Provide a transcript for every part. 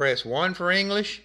Press 1 for English.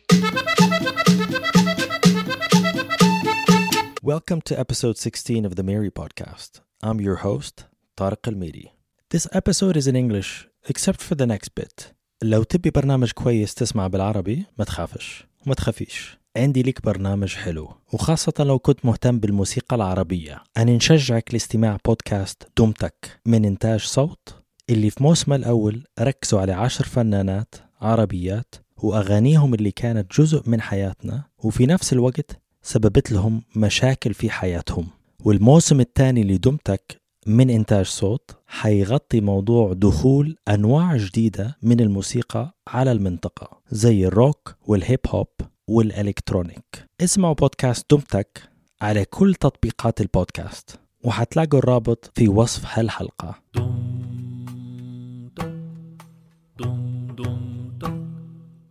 Welcome to episode 16 of the Mary podcast. I'm your host, Tariq Al-Miri. This episode is in English, except for the next bit. لو تبي برنامج كويس تسمع بالعربي ما تخافش وما تخافيش عندي لك برنامج حلو وخاصة لو كنت مهتم بالموسيقى العربية أنا نشجعك لاستماع بودكاست دمتك من إنتاج صوت اللي في موسمه الأول ركزوا على عشر فنانات عربيات وأغانيهم اللي كانت جزء من حياتنا وفي نفس الوقت سببت لهم مشاكل في حياتهم. والموسم الثاني لدمتك من إنتاج صوت حيغطي موضوع دخول أنواع جديدة من الموسيقى على المنطقة زي الروك والهيب هوب والإلكترونيك. اسمعوا بودكاست دمتك على كل تطبيقات البودكاست وحتلاقوا الرابط في وصف هالحلقة.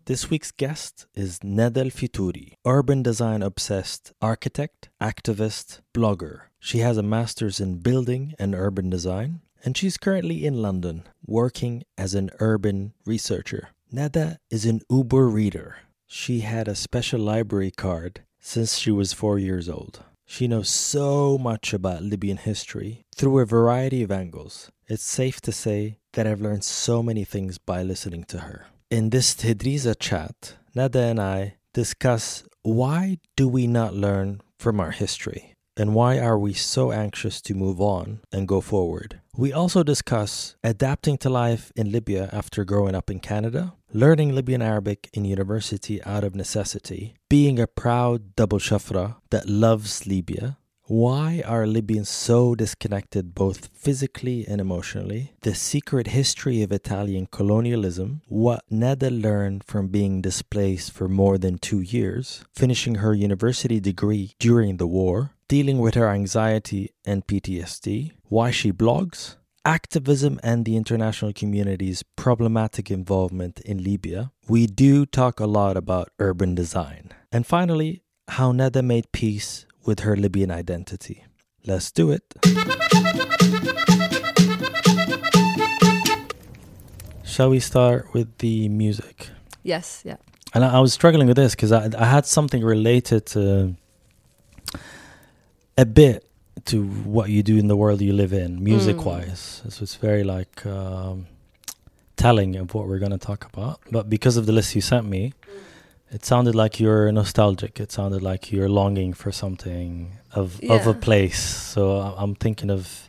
This week's guest is Nada Elfeituri, urban design obsessed architect, activist, blogger. She has a master's in building and urban design, and she's currently in London working as an urban researcher. Neda is an Uber reader. She had a special library card since she was four years old. She knows so much about Libyan history through a variety of angles. It's safe to say that I've learned so many things by listening to her. In this Tidriza chat, Nada and I discuss why do we not learn from our history and why are we so anxious to move on and go forward. We also discuss adapting to life in Libya after growing up in Canada, learning Libyan Arabic in university out of necessity, being a proud double shafra that loves Libya, why are Libyans so disconnected both physically and emotionally? The secret history of Italian colonialism, what Neda learned from being displaced for more than two years, finishing her university degree during the war, dealing with her anxiety and PTSD, why she blogs, activism and the international community's problematic involvement in Libya. We do talk a lot about urban design. And finally, how Neda made peace with her Libyan identity. Let's do it. Shall we start with the music? Yes, yeah. And I, I was struggling with this because I, I had something related to a bit to what you do in the world you live in, music wise. So it's very like um, telling of what we're going to talk about. But because of the list you sent me, it sounded like you're nostalgic. It sounded like you're longing for something of of a place. So I'm thinking of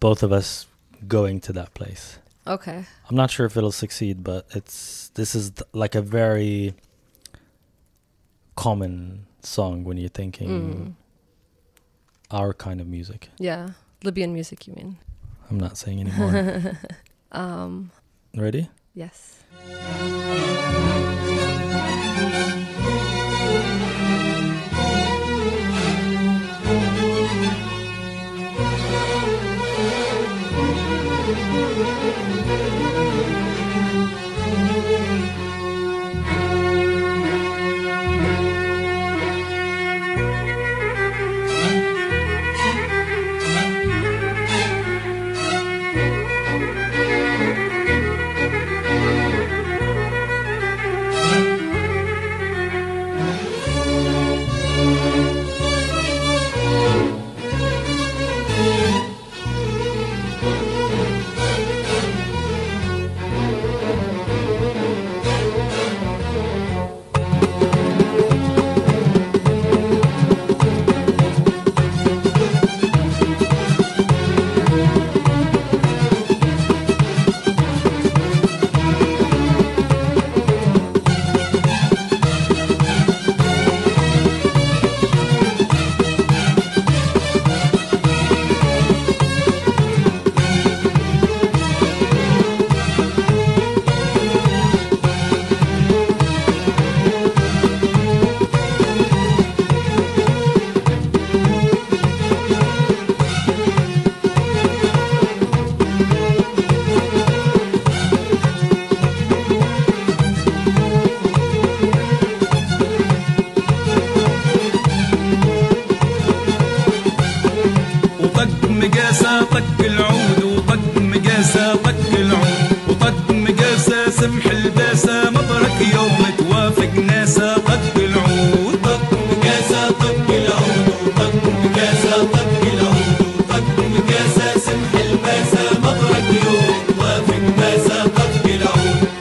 both of us going to that place. Okay. I'm not sure if it'll succeed, but it's this is th- like a very common song when you're thinking Mm. our kind of music. Yeah. Libyan music, you mean? I'm not saying anymore. Um, Ready? yes.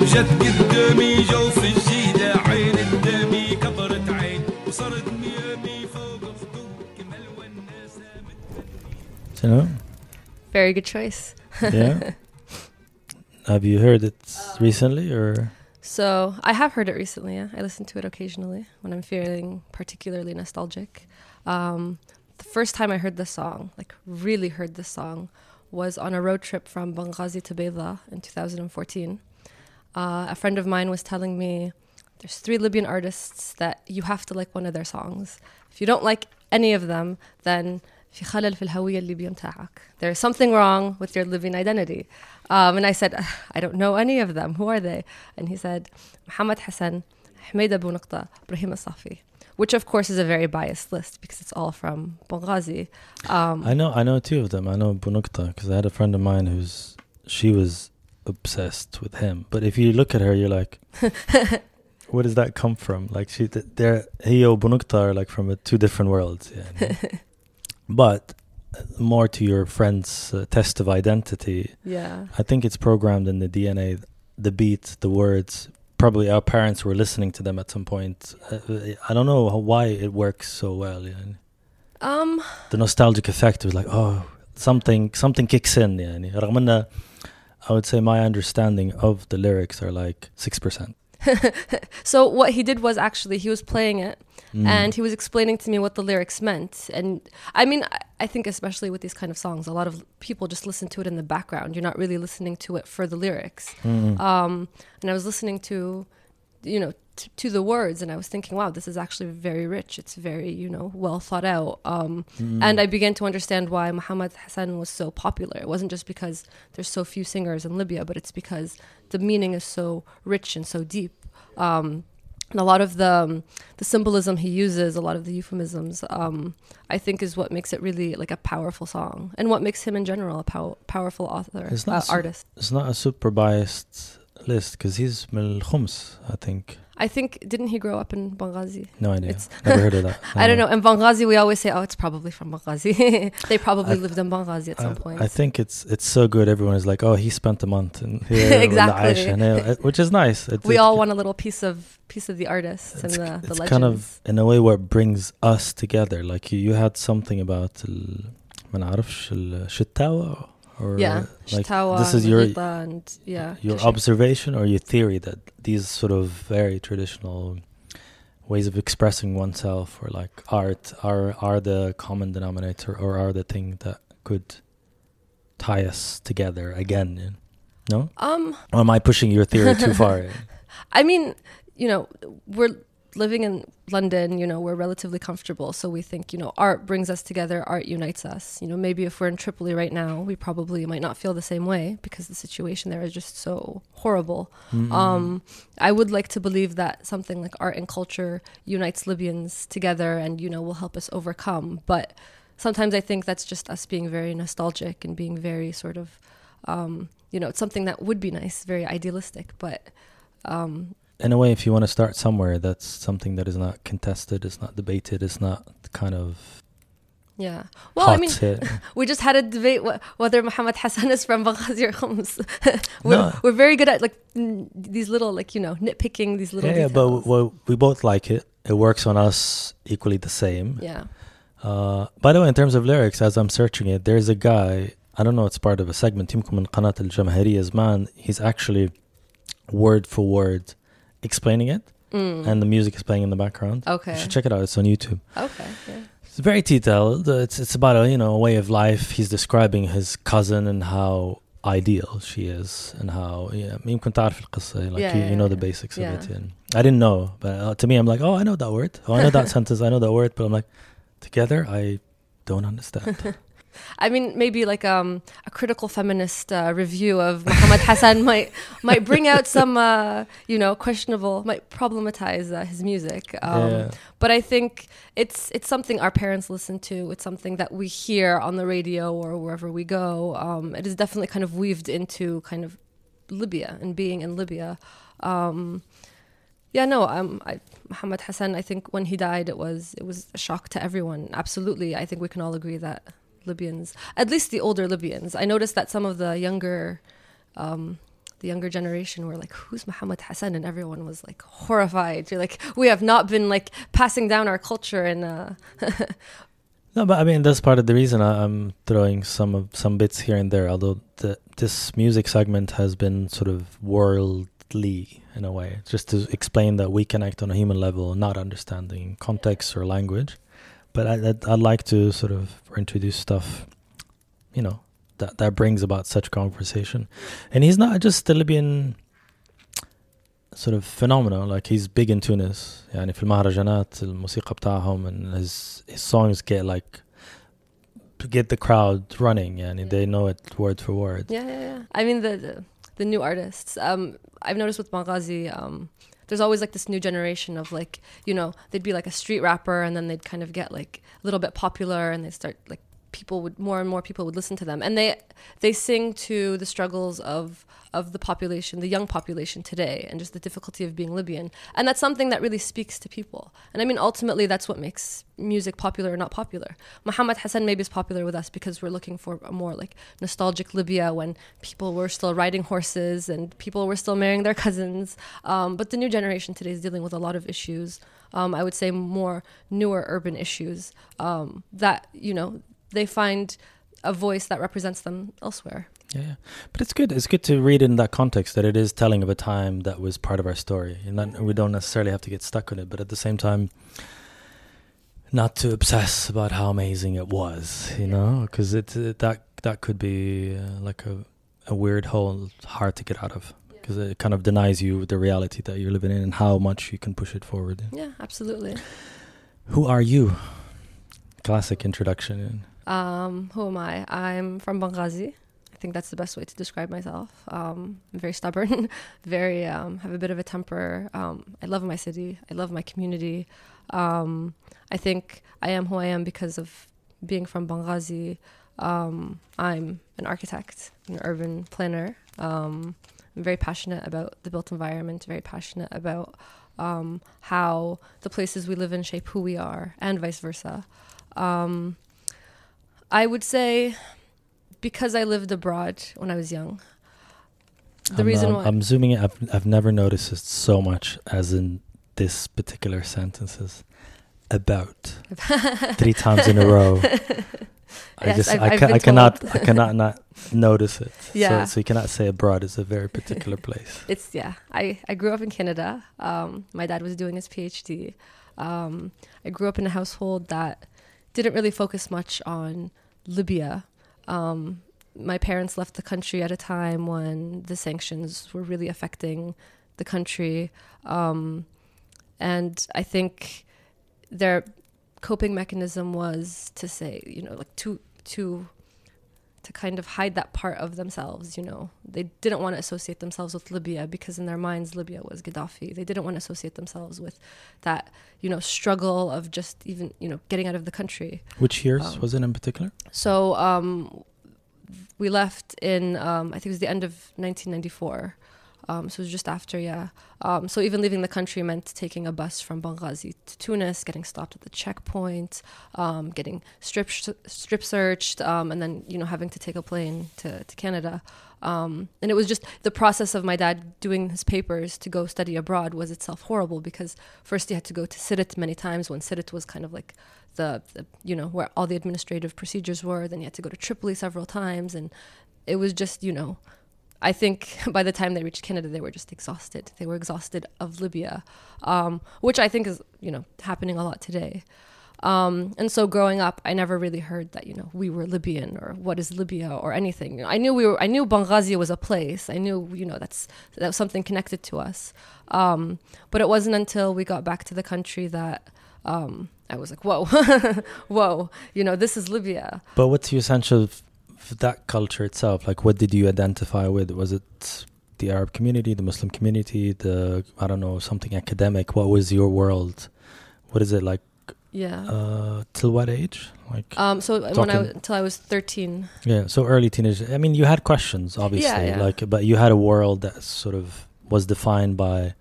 دمي جوف الجيدة عين الدمي كبرت عين وصرت ميامي فوق خدود كمال والناس You know? Very good choice. Yeah. Have you heard it recently or? So I have heard it recently. Yeah, I listen to it occasionally when I'm feeling particularly nostalgic. Um, the first time I heard this song, like really heard this song, was on a road trip from Benghazi to Beida in 2014. Uh, a friend of mine was telling me there's three Libyan artists that you have to like one of their songs. If you don't like any of them, then في خلل في الهوية الليبية متاعك. There's something wrong with your Libyan identity. Um, and I said, I don't know any of them. Who are they? And he said, Muhammad Hassan, Hmeida Bounaqta, Brahim Safi. Which of course is a very biased list because it's all from Benghazi. Um, I know, I know two of them. I know Bunukta because I had a friend of mine who's she was obsessed with him. But if you look at her, you're like, where does that come from? Like she, they're he or Bunukta are like from two different worlds. Yeah, but uh, more to your friend's uh, test of identity. Yeah, I think it's programmed in the DNA, the beat, the words. Probably our parents were listening to them at some point. Uh, I don't know how, why it works so well. Um, the nostalgic effect was like, oh, something something kicks in. Yeah, I would say my understanding of the lyrics are like 6%. so what he did was actually he was playing it mm. and he was explaining to me what the lyrics meant and i mean i think especially with these kind of songs a lot of people just listen to it in the background you're not really listening to it for the lyrics mm. um, and i was listening to you know t- to the words and i was thinking wow this is actually very rich it's very you know well thought out um, Mm. and i began to understand why muhammad hassan was so popular it wasn't just because there's so few singers in libya but it's because the meaning is so rich and so deep um, and a lot of the um, the symbolism he uses, a lot of the euphemisms, um, I think is what makes it really like a powerful song, and what makes him in general a pow- powerful author, It's uh, not so- artist. It's not a super biased list because he's من الخمس, I think. I think didn't he grow up in Benghazi? No idea. It's- Never heard of that. I don't know. In Benghazi, we always say, "Oh, it's probably from Benghazi." they probably I- lived in Benghazi at some I, point. I think it's it's so good. Everyone is like, "Oh, he spent a month in here, ولا Exactly. عايش هنا," which is nice. It, we it- all want a little piece of piece of the artists and it's, the, the it's legends. kind of in a way what brings us together. Like you, you had something about ال- ما نعرفش الشتاوى or yeah, like Shtawa, this is your and yeah, your Kashif. observation or your theory that these sort of very traditional ways of expressing oneself or like art are are the common denominator or are the thing that could tie us together again no Um, or am i pushing your theory too far? I mean, you know, we're living in London, you know, we're relatively comfortable. So we think, you know, art brings us together, art unites us. You know, maybe if we're in Tripoli right now, we probably might not feel the same way because the situation there is just so horrible. Mm. Um, I would like to believe that something like art and culture unites Libyans together and, you know, will help us overcome. But sometimes I think that's just us being very nostalgic and being very sort of, um, you know, it's something that would be nice, very idealistic, but. Um, in a way if you want to start somewhere that's something that is not contested it's not debated it's not kind of Yeah. Well, hot I mean, hit. we just had a debate wh- whether Muhammad Hassan is from Benghazi or Homs. we're, No. we're very good at like n- these little, like, you know, nitpicking these little yeah, yeah, but details. w- w- we both like it it works on us equally the same yeah. Uh, by the way, in terms of lyrics, as I'm searching it, there's a guy. I don't know. It's part of a segment. يمكن من قناة الجماهيرية زمان. He's actually word for word explaining it, Mm. and the music is playing in the background. okay. You should check it out. It's on YouTube. Okay. Yeah. It's very detailed. Uh, It's it's about a you know a way of life. He's describing his cousin and how ideal she is and how yeah يمكن تعرف القصة like Yeah, you, yeah, you know the yeah. basics Yeah. of it and I didn't know but uh, to me I'm like oh I know that word oh I know that sentence I know that word but I'm like together I don't understand I mean, maybe like um, a critical feminist uh, review of Muhammad Hassan might might bring out some, uh, you know, questionable, might problematize uh, his music. Um, yeah But I think it's it's something our parents listen to. It's something that we hear on the radio or wherever we go. Um, it is definitely kind of weaved into kind of Libya and being in Libya. Um, yeah, no, um, I, Muhammad Hassan. I think when he died, it was it was a shock to everyone. Absolutely, I think we can all agree that Libyans, at least the older Libyans, I noticed that some of the younger, um, the younger generation were like, "Who's Muhammad Hassan?" and everyone was like horrified. You're like, "We have not been like passing down our culture and." Uh, No, but I mean that's part of the reason I, I'm throwing some of some bits here and there. Although the, this music segment has been sort of worldly in a way, just to explain that we connect on a human level, not understanding context or language But I, I'd, I'd like to sort of introduce stuff, you know, that that brings about such conversation. And he's not just the Libyan sort of phenomenon like he's big in Tunis يعني في المهرجانات الموسيقى بتاعهم and his his songs get like get the crowd running يعني they know it word for word yeah, yeah, yeah. I mean the the, the new artists. Um, I've noticed with Benghazi, um, there's always like this new generation of like you know they'd be like a street rapper and then they'd kind of get like a little bit popular and they start like people would more and more people would listen to them. And they they sing to the struggles of of the population the young population today and just the difficulty of being libyan. And that's something that really speaks to people. And i mean ultimately that's what makes music popular or not popular. Muhammad hassan maybe is popular with us because we're looking for a more like nostalgic libya when people were still riding horses and people were still marrying their cousins. Um, but the new generation today is dealing with a lot of issues um, i would say more newer urban issues um, that you know they find a voice that represents them elsewhere. yeah, yeah. But it's good it's good to read in that context that it is telling of a time that was part of our story and that we don't necessarily have to get stuck on it but at the same time not to obsess about how amazing it was you know? Because it, it that that could be uh, like a, a weird hole hard to get out of because it kind of denies you the reality that you're living in and how much you can push it forward. Yeah, absolutely. who are you? Classic introduction Um, who am I? I'm from Benghazi. I think that's the best way to describe myself. Um, I'm very stubborn, very um, have a bit of a temper. Um, I love my city. I love my community. Um, I think I am who I am because of being from Benghazi. Um, I'm an architect, an urban planner. I'm very passionate about the built environment. Very passionate about how the places we live in shape who we are, and vice versa. Um, I would say because I lived abroad when I was young. The I'm, reason um, why I'm zooming in. I've, I've never noticed it so much as in this particular sentences about three times in a row. I Yes, just I've- I, I've been I cannot. I cannot not notice it. Yeah. So, so you cannot say abroad is a very particular place. it's yeah. I I grew up in Canada. Um, my dad was doing his PhD. Um, I grew up in a household that didn't really focus much on Libya. Um, my parents left the country at a time when the sanctions were really affecting the country, um, and I think their coping mechanism was to say, you know, like to to to kind of hide that part of themselves, you know. They didn't want to associate themselves with Libya because in their minds Libya was Gaddafi. They didn't want to associate themselves with that, you know, struggle of just even, you know, getting out of the country. Which years Um, was it in particular? So um, we left in, um, I think it was the end of 1994. Um, so it was just after, yeah. Um, so even leaving the country meant taking a bus from Benghazi to Tunis, getting stopped at the checkpoint, um, getting strip strip searched, um, and then you know having to take a plane to to Canada. Um, and it was just the process of my dad doing his papers to go study abroad was itself horrible because first he had to go to Sirte many times when Sirte was kind of like the, the you know where all the administrative procedures were. Then he had to go to Tripoli several times, and it was just you know I think by the time they reached Canada, they were just exhausted. They were exhausted of Libya, um, which I think is, you know, happening a lot today. Um, and so growing up, I never really heard that, you know, we were Libyan or what is Libya or anything. I knew we were, I knew Benghazi was a place. I knew, you know, that's, that was something connected to us. Um, but it wasn't until we got back to the country that, um, I was like, whoa, whoa, you know, this is Libya. But what's the essential of that culture itself? Like, what did you identify with? Was it the Arab community, the Muslim community, the I don't know something academic? What was your world? What is it like? Yeah. Uh, till what age? Like, Um, so when I Talking- was, until I was 13, yeah, so early teenage. I mean, you had questions, obviously, yeah. like, but you had a world that sort of was defined by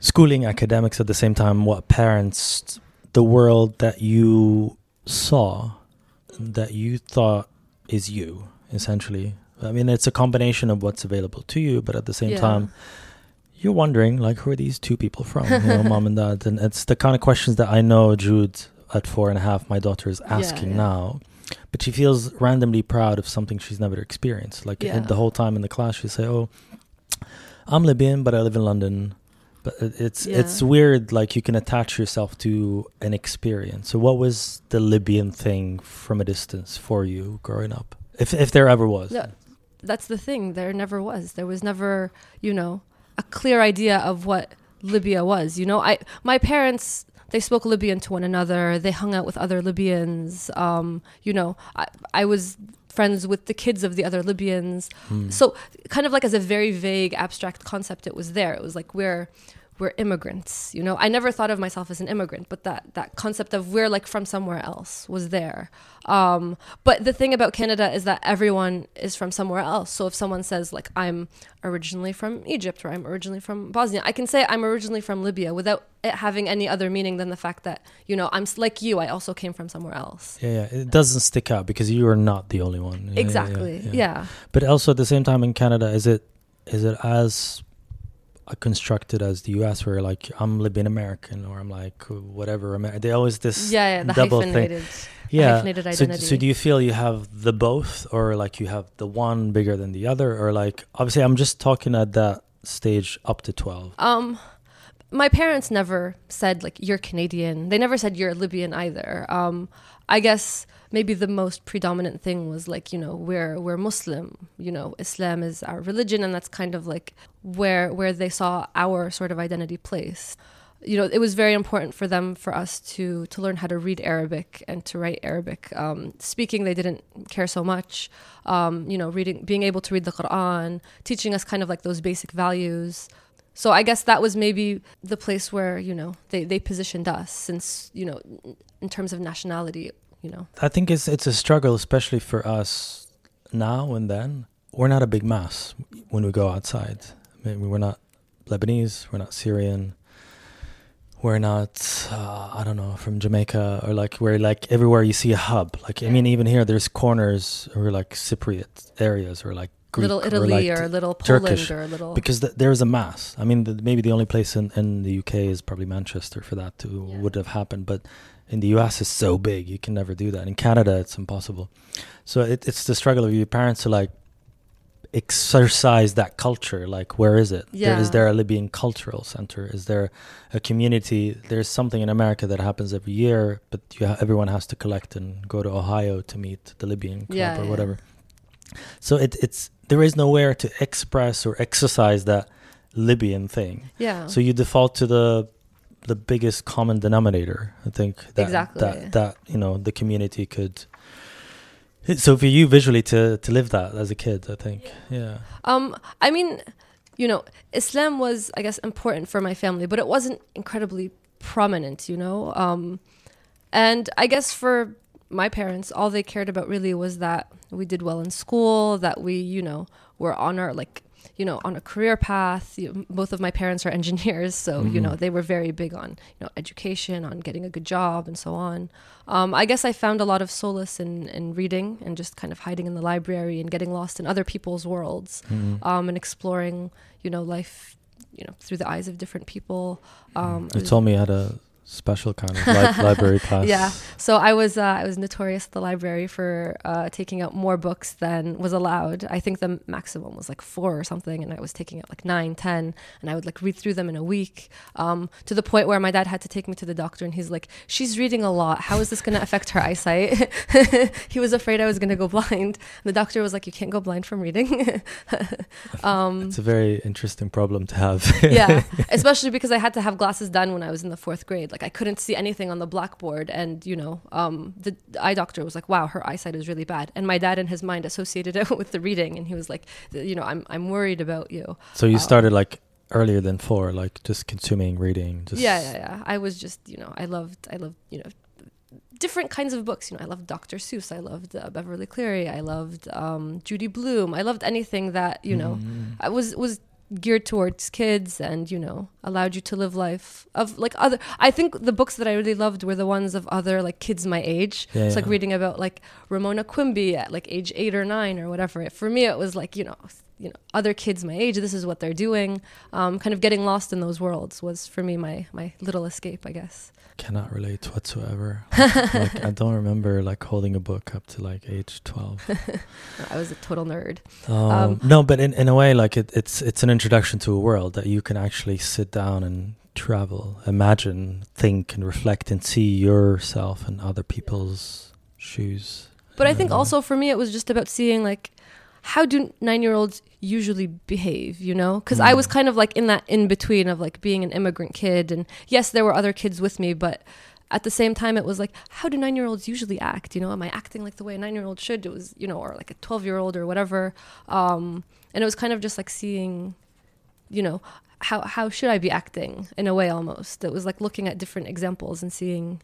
schooling, academics. At the same time, what parents, the world that you saw, that you thought is you, essentially. I mean, it's a combination of what's available to you, but at the same Yeah. time, you're wondering like, who are these two people from? You know, mom and dad, and it's the kind of questions that I know Jude at four and a half, my daughter is asking yeah. now. But she feels randomly proud of something she's never experienced. Like Yeah. the whole time in the class, she say, "Oh, I'm Libyan, but I live in London." But it's Yeah. it's weird. Like you can attach yourself to an experience. So, what was the Libyan thing from a distance for you growing up, if if there ever was? That's the thing. There never was. There was never, you know, a clear idea of what Libya was. You know, I my parents they spoke Libyan to one another. They hung out with other Libyans. Um, you know, I, I was friends with the kids of the other Libyans. Hmm. So kind of like as a very vague abstract concept it was there. It was like we're we're immigrants, you know. I never thought of myself as an immigrant, but that that concept of we're like from somewhere else was there. Um, but the thing about Canada is that everyone is from somewhere else. So if someone says like I'm originally from Egypt or I'm originally from Bosnia, I can say I'm originally from Libya without it having any other meaning than the fact that, you know, I'm like you, I also came from somewhere else. Yeah, yeah, it doesn't stick out because you are not the only one. Yeah, Exactly. yeah. yeah. But also at the same time in Canada, is it is it as constructed as the U.S. where like I'm Libyan American or I'm like whatever. Amer- They always this Yeah, yeah, the double thing. Yeah. So, so do you feel you have the both or like you have the one bigger than the other or like obviously I'm just talking at that stage up to 12. Um, my parents never said like you're Canadian. They never said you're Libyan either. Um, I guess maybe the most predominant thing was like you know we're we're Muslim. You know, Islam is our religion, and that's kind of like where where they saw our sort of identity placed. You know, it was very important for them for us to to learn how to read Arabic and to write Arabic. Um, speaking, they didn't care so much. Um, you know, reading, being able to read the Quran, teaching us kind of like those basic values. So I guess that was maybe the place where you know they they positioned us since you know in terms of nationality. You know, I think it's it's a struggle especially for us now and then. We're not a big mass when we go outside. I mean, we're not Lebanese, we're not Syrian. We're not, uh, I don't know, from Jamaica or like we're like everywhere you see a hub. Like I mean, even here there's corners or like Cypriot areas or like Greek little or, Italy like, or, little Poland Turkish, or little because th- there is a mass. I mean, the, maybe the only place in, in the UK is probably Manchester for that to Yeah. would have happened. But in the US, it's so big you can never do that. In Canada, it's impossible. So it, it's the struggle of your parents to like exercise that culture. Like, where is it? There, is Yeah. there a Libyan cultural center? Is there a community? There's something in America that happens every year, but you ha- everyone has to collect and go to Ohio to meet the Libyan club Yeah, or yeah. whatever. So it, it's there is nowhere to express or exercise that Libyan thing. yeah. So you default to the the biggest common denominator. I think that Exactly. that that you know the community could. So for you visually to to live that as a kid, I think, yeah, Um, I mean, you know, Islam was, I guess, important for my family, but it wasn't incredibly prominent, you know. Um, and I guess for my parents, all they cared about really was that we did well in school, that we, you know, were on our like, you know, on a career path. You, both of my parents are engineers, so you know they were very big on you know education, on getting a good job, and so on. Um, I guess I found a lot of solace in in reading and just kind of hiding in the library and getting lost in other people's worlds um, and exploring, you know, life, you know, through the eyes of different people. Um, you told me had a special kind of li- library class. yeah. So I was uh, I was notorious at the library for uh, taking out more books than was allowed. I think the maximum was like four or something, and I was taking out like nine, ten, and I would like read through them in a week. Um, to the point where my dad had to take me to the doctor, and he's like, "She's reading a lot. How is this going to affect her eyesight?" he was afraid I was going to go blind. The doctor was like, "You can't go blind from reading." um, It's a very interesting problem to have. yeah especially because i had to have glasses done when i was in the fourth grade like i couldn't see anything on the blackboard. And you know um, the eye doctor was like wow her eyesight is really bad. And my dad in his mind associated it with the reading. And he was like you know i'm, I'm worried about you. So you Um, started like earlier than four, like just consuming reading. Just yeah yeah yeah. I was just you know i loved i loved you know different kinds of books. You know i loved dr seuss. I loved uh, beverly cleary. I loved um, judy blume. I loved anything that you know Mm. I was was geared towards kids and you know allowed you to live life of like other i think the books that i really loved were the ones of other like kids my age. Yeah, it's like yeah. reading about like ramona quimby at like age eight or nine or whatever. For me it was like you know you know other kids my age this is what they're doing. Um, kind of getting lost in those worlds was for me my my little escape i guess Cannot relate whatsoever. like I don't remember like holding a book up to like age twelve. i was a total nerd Um, Um, no, but in, in a way, like it, it's it's an introduction to a world that you can actually sit down and travel, imagine, think, and reflect, and see yourself in other people's shoes. But I think also for me, it was just about seeing like how do nine year olds usually behave, you know? Because I was Mm. kind of like in that in between of like being an immigrant kid, and yes, there were other kids with me, but at the same time, it was like, how do nine year olds usually act? You know, am I acting like the way a nine year old should? It was, you know, or like a 12 year old or whatever. Um, and it was kind of just like seeing, you know, how, how should I be acting in a way almost? It was like looking at different examples and seeing,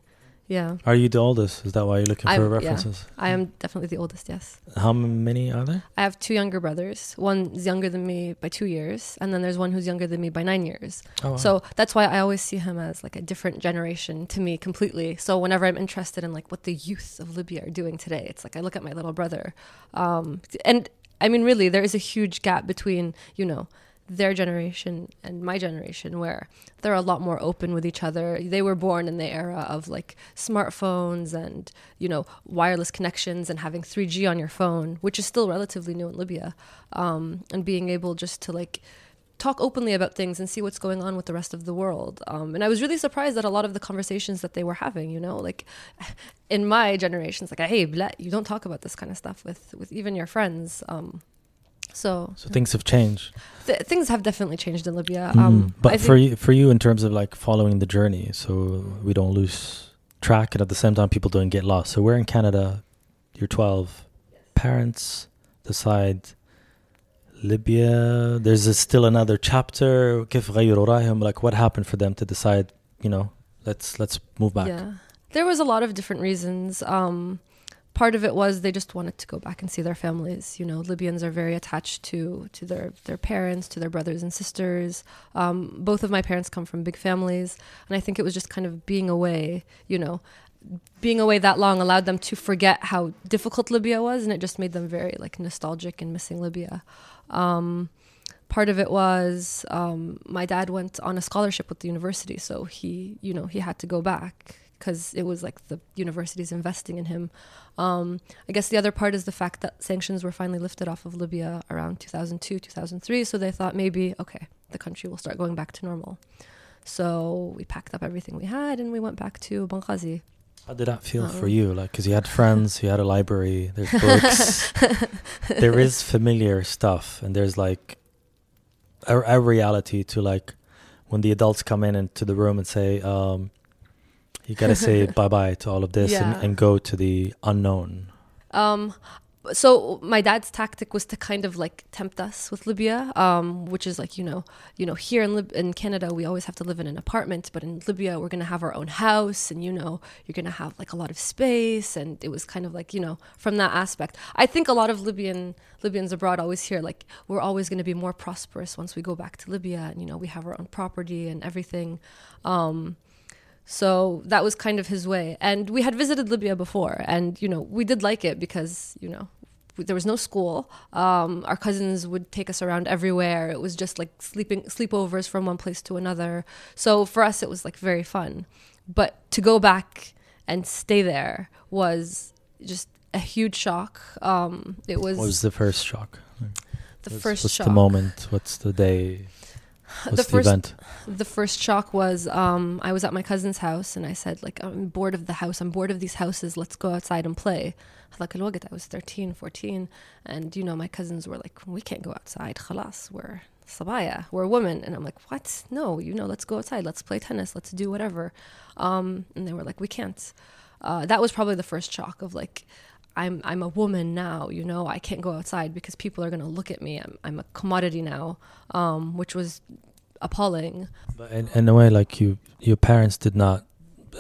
yeah. Are you the oldest? Is that why you're looking for I'm- yeah. references? I am definitely the oldest, yes. How many are there? I have two younger brothers. One's younger than me by two years, and then there's one who's younger than me by nine years. Oh, wow. So that's why I always see him as like a different generation to me completely. So whenever I'm interested in like what the youth of Libya are doing today, it's like I look at my little brother, um, and I mean, really, there is a huge gap between you know their generation and my generation where they're a lot more open with each other. They were born in the era of like smartphones and, you know, wireless connections and having 3G on your phone, which is still relatively new in Libya. Um, and being able just to like talk openly about things and see what's going on with the rest of the world. Um, and I was really surprised at a lot of the conversations that they were having, you know, like in my generation, it's like, hey, you don't talk about this kind of stuff with, with even your friends. Um, so so things have changed. Th- things have definitely changed in Libya. Mm. Um, but for you, for you, in terms of like following the journey, so we don't lose track, and at the same time, people don't get lost. So we're in Canada. You're 12. Parents decide Libya. There's a, still another chapter. Like what happened for them to decide? You know, let's let's move back. Yeah, there was a lot of different reasons. Um, part of it was they just wanted to go back and see their families. You know, Libyans are very attached to to their their parents, to their brothers and sisters. Um, both of my parents come from big families, and I think it was just kind of being away. You know, being away that long allowed them to forget how difficult Libya was, and it just made them very like nostalgic and missing Libya. Um, part of it was um, my dad went on a scholarship with the university, so he, you know, he had to go back because it was like the university's investing in him. Um, I guess the other part is the fact that sanctions were finally lifted off of Libya around 2002, 2003. So they thought maybe, okay, the country will start going back to normal. So we packed up everything we had and we went back to Benghazi. How did that feel for Um, you? Like, because you had friends, you had a library, there's books, there is familiar stuff, and there's like a, a reality to like when the adults come in into the room and say, um, you gotta say bye bye to all of this Yeah. and, and go to the unknown. Um, so my dad's tactic was to kind of like tempt us with Libya, um, which is like you know, you know, here in Lib- in Canada we always have to live in an apartment, but in Libya we're gonna have our own house, and you know, you're gonna have like a lot of space, and it was kind of like you know, from that aspect. I think a lot of Libyan Libyans abroad always hear like we're always gonna be more prosperous once we go back to Libya, and you know, we have our own property and everything. Um, so that was kind of his way. And we had visited Libya before, and you know, we did like it because you know there was no school. Um, our cousins would take us around everywhere. It was just like sleeping sleepovers from one place to another. So for us, it was like very fun. But to go back and stay there was just a huge shock. Um, it was, What was the first shock? the What's- first what's shock. the moment? What's the day? What's the, the, first, event? The first shock was um, I was at my cousin's house and I said, like, I'm bored of the house. I'm bored of these houses. Let's go outside and play. I was 13, 14. And, you know, my cousins were like, we can't go outside. Khalas, we're sabaya, we're women. And I'm like, what? No, you know, let's go outside. Let's play tennis. Let's do whatever. Um, and they were like, we can't. Uh, that was probably the first shock of like, I'm I'm a woman now, you know. I can't go outside because people are gonna look at me. I'm I'm a commodity now, um, which was appalling. But in, in a way, like you, your parents did not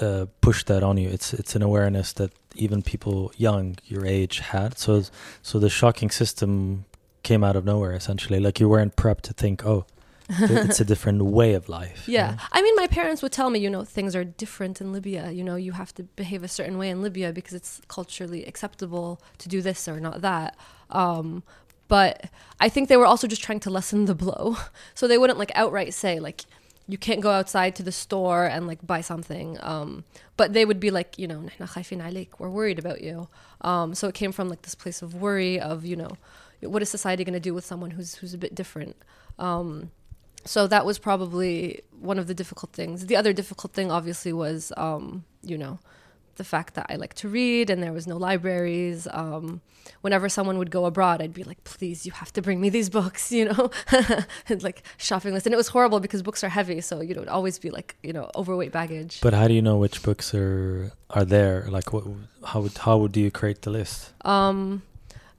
uh, push that on you. It's it's an awareness that even people young your age had. So so the shocking system came out of nowhere essentially. Like you weren't prepped to think, oh, it's a different way of life. Yeah. yeah. I mean, my parents would tell me, you know, things are different in Libya. You know, you have to behave a certain way in Libya because it's culturally acceptable to do this or not that. Um, but I think they were also just trying to lessen the blow. So they wouldn't like outright say, like, you can't go outside to the store and like buy something. Um, but they would be like, you know, we're worried about you. Um, so it came from like this place of worry of, you know, what is society going to do with someone who's who's a bit different? Um, so that was probably one of the difficult things. The other difficult thing, obviously, was um, you know the fact that I like to read and there was no libraries. Um, whenever someone would go abroad, I'd be like, please, you have to bring me these books, you know, and like shopping list. And it was horrible because books are heavy, so you know, it'd always be like you know overweight baggage. But how do you know which books are are there? Like, what? How would how would you create the list? Um,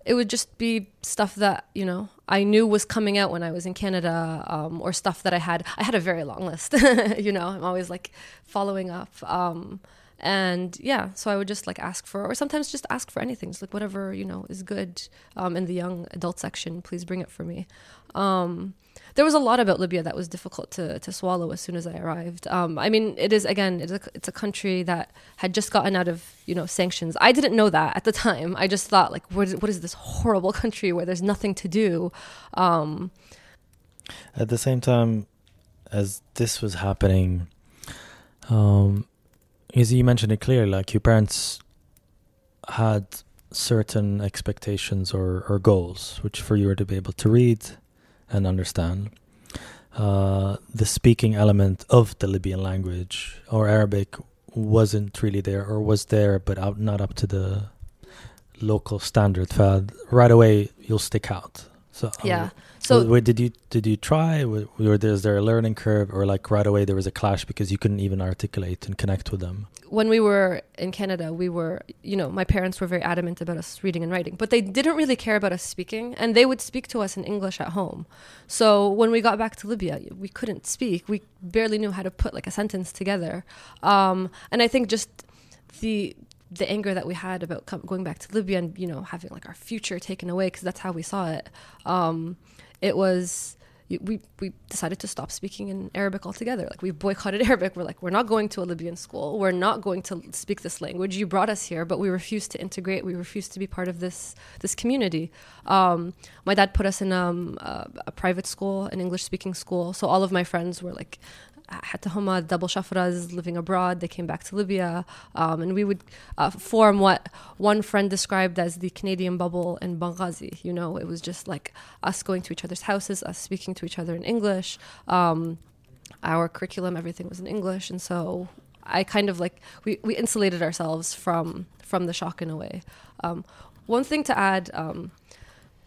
it would just be stuff that you know I knew was coming out when I was in Canada, um, or stuff that I had. I had a very long list. you know, I'm always like following up. Um, and yeah, so I would just like ask for, or sometimes just ask for anything, just like whatever you know is good um, in the young adult section. Please bring it for me. Um, there was a lot about Libya that was difficult to, to swallow as soon as I arrived. Um, I mean, it is again, it's a, it's a country that had just gotten out of you know sanctions. I didn't know that at the time. I just thought like, what is, what is this horrible country where there's nothing to do? Um, At the same time as this was happening, um, as you mentioned it clearly, like your parents had certain expectations or, or goals, which for you were to be able to read and understand. Uh, the speaking element of the Libyan language or Arabic wasn't really there, or was there, but out, not up to the local standard. فad right away you'll stick out. So yeah. So wait, did you did you try? Or is there a learning curve, or like right away there was a clash because you couldn't even articulate and connect with them? when we were in Canada, we were, you know, my parents were very adamant about us reading and writing, but they didn't really care about us speaking, and they would speak to us in English at home. So when we got back to Libya, we couldn't speak. We barely knew how to put like a sentence together. Um, and I think just the the anger that we had about com- going back to Libya and you know having like our future taken away because that's how we saw it. Um, it was we we decided to stop speaking in Arabic altogether. Like we boycotted Arabic. We're like, we're not going to a Libyan school. We're not going to speak this language. You brought us here, but we refuse to integrate. We refuse to be part of this this community. Um, my dad put us in um, a, a private school, an English speaking school. So all of my friends were like. حتى هما double shafras living abroad they came back to Libya um, and we would uh, form what one friend described as the Canadian bubble in Benghazi you know it was just like us going to each other's houses us speaking to each other in English um, our curriculum everything was in English and so I kind of like we, we insulated ourselves from from the shock in a way um, one thing to add um,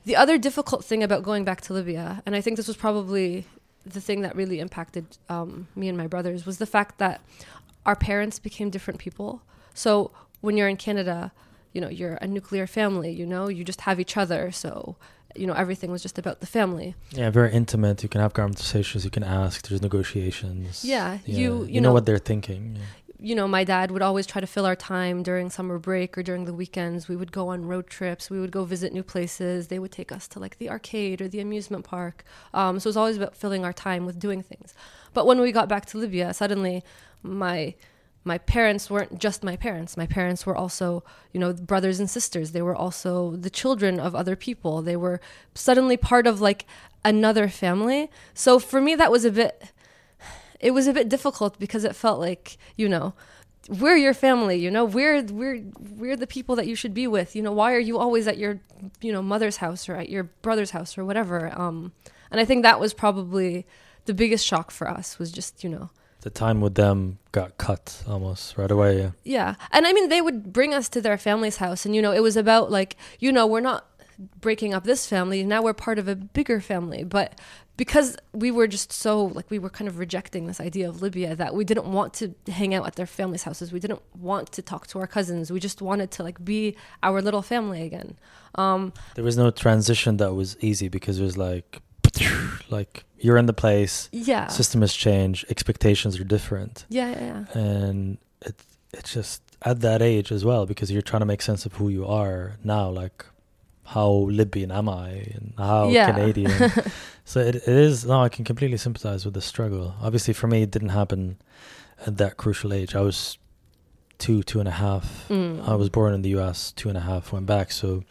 the other difficult thing about going back to Libya and I think this was probably the thing that really impacted um, me and my brothers was the fact that our parents became different people. So when you're in Canada, you know, you're a nuclear family, you know, you just have each other. So, you know, everything was just about the family. Yeah, very intimate. You can have conversations. You can ask. There's negotiations. Yeah, Yeah, you- you know, know- what they're thinking. Yeah. You know, my dad would always try to fill our time during summer break or during the weekends. We would go on road trips. We would go visit new places. They would take us to like the arcade or the amusement park. Um, so it was always about filling our time with doing things. But when we got back to Libya, suddenly my my parents weren't just my parents. My parents were also, you know, brothers and sisters. They were also the children of other people. They were suddenly part of like another family. So for me, that was a bit it was a bit difficult because it felt like you know we're your family you know we're we're we're the people that you should be with you know why are you always at your you know mother's house or at your brother's house or whatever um and i think that was probably the biggest shock for us was just you know The time with them got cut almost right away. Yeah. yeah and i mean they would bring us to their family's house and you know it was about like you know we're not breaking up this family now we're part of a bigger family but because we were just so like we were kind of rejecting this idea of libya that we didn't want to hang out at their families houses we didn't want to talk to our cousins we just wanted to like be our little family again um There was no transition that was easy because it was like, like you're in the place. yeah System has changed. Expectations are different, yeah yeah, yeah. and it it's just at that age as well because you're trying to make sense of who you are now. Like how Libyan am I and how Yeah. Canadian. so it, it is no, I can completely sympathize with the struggle. Obviously, for me, it didn't happen at that crucial age. I was two, two and a half. Mm. I was born in the U.S. Two and a half went back, so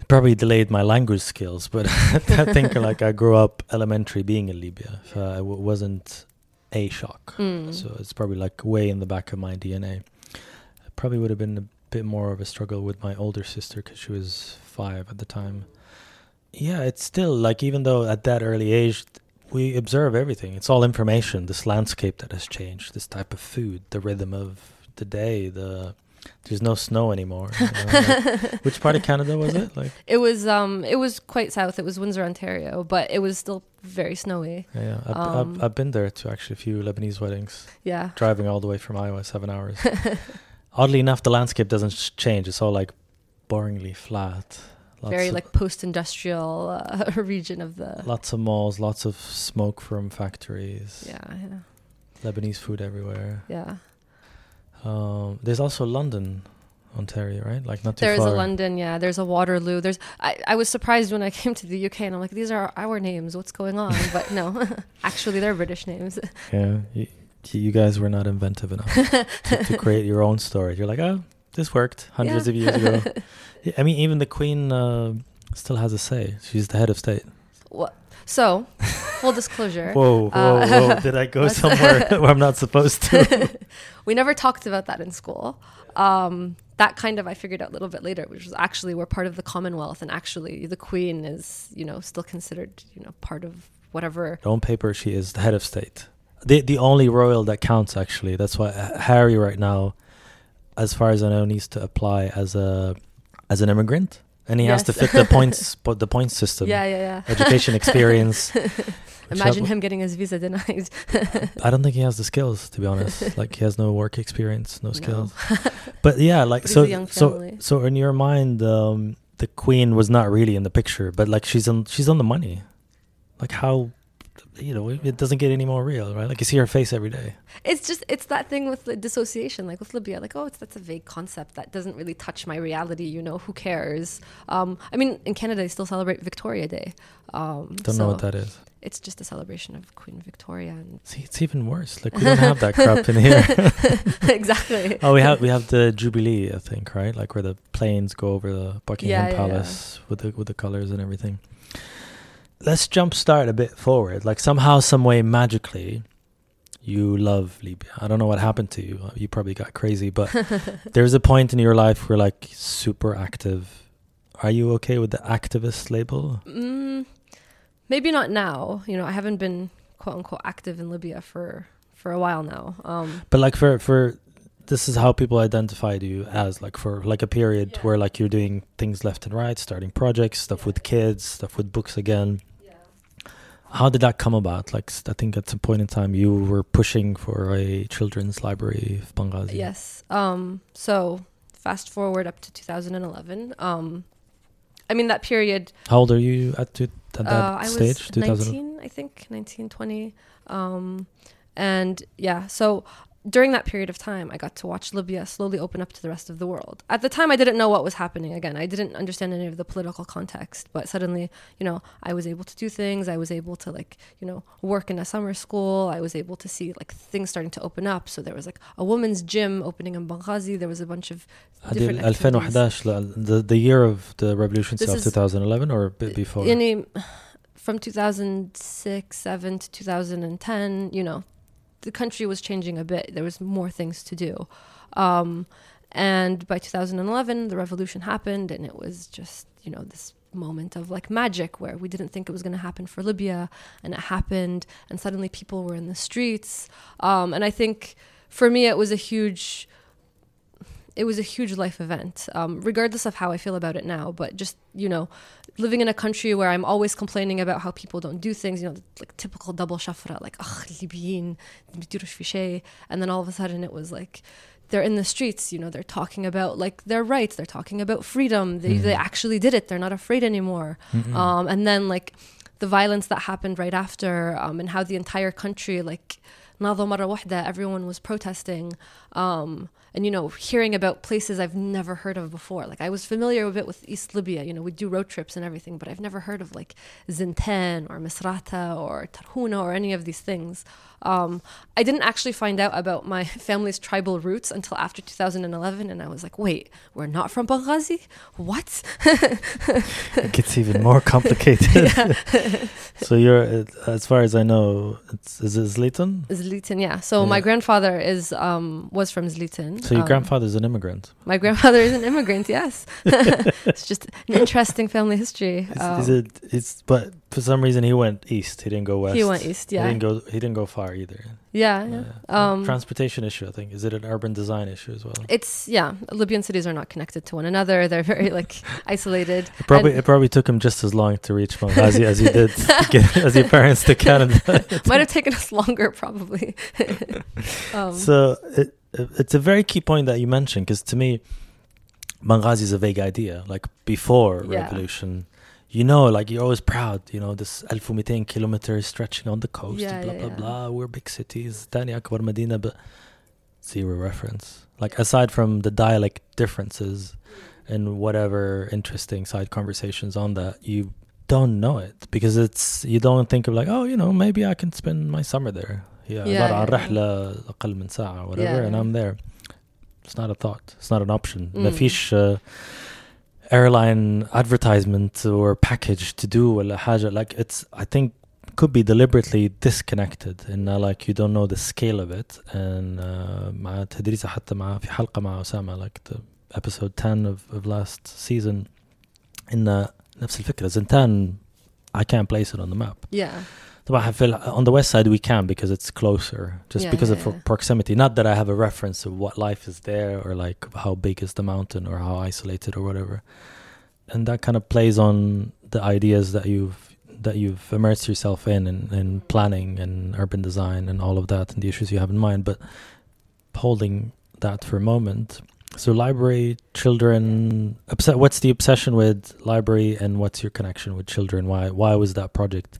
it probably delayed my language skills. But I think like I grew up elementary being in Libya, so it w- wasn't a shock. Mm. So it's probably like way in the back of my DNA. It probably would have been a bit more of a struggle with my older sister because she was five at the time. Yeah, it's still like even though at that early age we observe everything. It's all information. This landscape that has changed, this type of food, the rhythm of the day, the there's no snow anymore. you know, like- which part of Canada was it? Like It was um it was quite south. It was Windsor, Ontario, but it was still very snowy. yeah, yeah. I've, Um, I've, I've been there to actually a few Lebanese weddings. Yeah. driving all the way from Iowa, seven hours. Oddly enough, the landscape doesn't change. It's all like boringly flat. Lots very like post-industrial uh, region of the lots of malls, lots of smoke from factories. yeah yeah Lebanese food everywhere. yeah. Um, there's also London, Ontario, right? Like not too There's far. a London, yeah. There's a Waterloo. There's I, I was surprised when I came to the UK and I'm like, these are our names. What's going on? But no, actually, they're British names. Yeah, you, guys were not inventive enough to, to create your own story. You're like, oh, this worked hundreds Yeah. of years ago. Yeah, I mean, even the Queen uh, still has a say. She's the head of state. What? So, full disclosure, Whoa, whoa, Uh, whoa! Did I go somewhere where I'm not supposed to? we never talked about that in school. Um, that kind of I figured out a little bit later, which was actually we're part of the Commonwealth, and actually the Queen is you know still considered you know part of whatever. On paper, she is the head of state. The the only royal that counts, actually. That's why uh, Harry right now, as far as I know, needs to apply as a as an immigrant, and he has to fit the points po- the points system. Yeah, yeah, yeah. Education experience. Imagine him getting his visa denied. I don't think he has the skills, to be honest. like he has no work experience, no skills. but yeah, like he's so so so in your mind, um, the queen was not really in the picture, but like she's on she's on the money. Like how, you know, it doesn't get any more real, right? Like you see her face every day. It's just it's that thing with the dissociation, like with Libya, like oh, it's that's a vague concept that doesn't really touch my reality. You know, who cares? Um, I mean, in Canada, they still celebrate Victoria Day. Um, Don't know what that is. It's just a celebration of Queen Victoria, and See, it's even worse. Like we don't have that crap in here. exactly. oh, we have we have the Jubilee, I think, right? Like where the planes go over the Buckingham Yeah, yeah, yeah. Palace with the with the colors and everything. Let's jump start a bit forward. Like somehow, some way, magically, you love Libya. I don't know what happened to you. You probably got crazy, but there's a point in your life where like super active. Are you okay with the activist label? Mm, maybe not now. You know, I haven't been quote unquote active in Libya for for a while now. Um, But like for for this is how people identified you as like for like a period Yeah. where like you're doing things left and right, starting projects, stuff with kids, stuff with books again. How did that come about? Like I think at some point in time you were pushing for a children's library of Benghazi. Yes. Um, so fast forward up to 2011. Um, I mean that period. How old are you at, to, at that uh, I stage? was 2000. 19, I think, 19, 20. Um, and yeah, so during that period of time, I got to watch Libya slowly open up to the rest of the world. At the time, I didn't know what was happening. Again, I didn't understand any of the political context, but suddenly, you know, I was able to do things. I was able to, like, you know, work in a summer school. I was able to see, like, things starting to open up. So there was, like, a women's gym opening in Benghazi. There was a bunch of different. 2011, the, the year of the revolution itself, 2011 or before? Any, from 2006, 7 to 2010, you know, the country was changing a bit. There was more things to do. Um, and by 2011, the revolution happened, and it was just, you know, this moment of like magic where we didn't think it was going to happen for Libya, and it happened, and suddenly people were in the streets. Um, and I think for me, it was a huge it was a huge life event, um, regardless of how I feel about it now. But just you know, living in a country where I'm always complaining about how people don't do things, you know, like typical double shafra, like ugh, Libyan, بيديروش في شيء," and then all of a sudden it was like they're in the streets, you know, they're talking about like their rights, they're talking about freedom, they they Mhm. actually did it, they're not afraid anymore. Mm-mm. Um, and then like the violence that happened right after, um, and how the entire country like ناضوا مرة واحدة, everyone was protesting. Um, and you know hearing about places i've never heard of before. Like i was familiar a bit with east libya you know we do road trips and everything but i've never heard of like zintan or misrata or tarhuna or any of these things um, i didn't actually find out about my family's tribal roots until after 2011 and i was like wait we're not from benghazi what it gets even more complicated. so you're, uh, as far as I know, it's, is it Zlitan? Zlitin, yeah. So my grandfather is um, was from Zlitin. So your Um, grandfather's an immigrant. My grandfather is an immigrant. Yes, it's just an interesting family history. Is, Um, is it? It's but for some reason he went east. He didn't go west. He went east. Yeah. He didn't go. He didn't go far either. yeah, yeah. Um, Transportation issue. I think. Is it an urban design issue as well? it's yeah. Libyan cities are not connected to one another. They're very like isolated. It probably and- it probably took him just as long to reach Benghazi as he did get, as your parents to Canada. Might have taken us longer, probably. um, so it, it's a very key point that you mentioned because to me, Benghazi is a vague idea. Like before Yeah. revolution, you know, like you're always proud. You know, this 1200 kilometers stretching on the coast. Yeah, blah yeah, blah yeah. blah. We're big cities. Thani akbar Medina, but zero reference. Like aside from the dialect differences and whatever interesting side conversations on that, you don't know it because it's you don't think of like oh you know maybe I can spend my summer there. Yeah, Yeah, عبارة عن yeah, yeah. رحلة أقل من ساعة whatever Yeah, and yeah. I'm there. It's not a thought. It's not an option. Mm. ما فيش uh, airline advertisement or package to do ولا حاجة like it's I think could be deliberately disconnected in uh, like you don't know the scale of it and uh, مع تدريسة حتى مع في حلقة مع أسامة like the episode 10 of, of last season إن نفس الفكرة زنتان I can't place it on the map yeah, But I feel on the west side we can because it's closer, just yeah, because yeah, of yeah. proximity. Not that I have a reference of what life is there or like how big is the mountain or how isolated or whatever. And that kind of plays on the ideas that you've that you've immersed yourself in and, and planning and urban design and all of that and the issues you have in mind. But holding that for a moment. So library, children, obs- what's the obsession with library and what's your connection with children? Why why was that project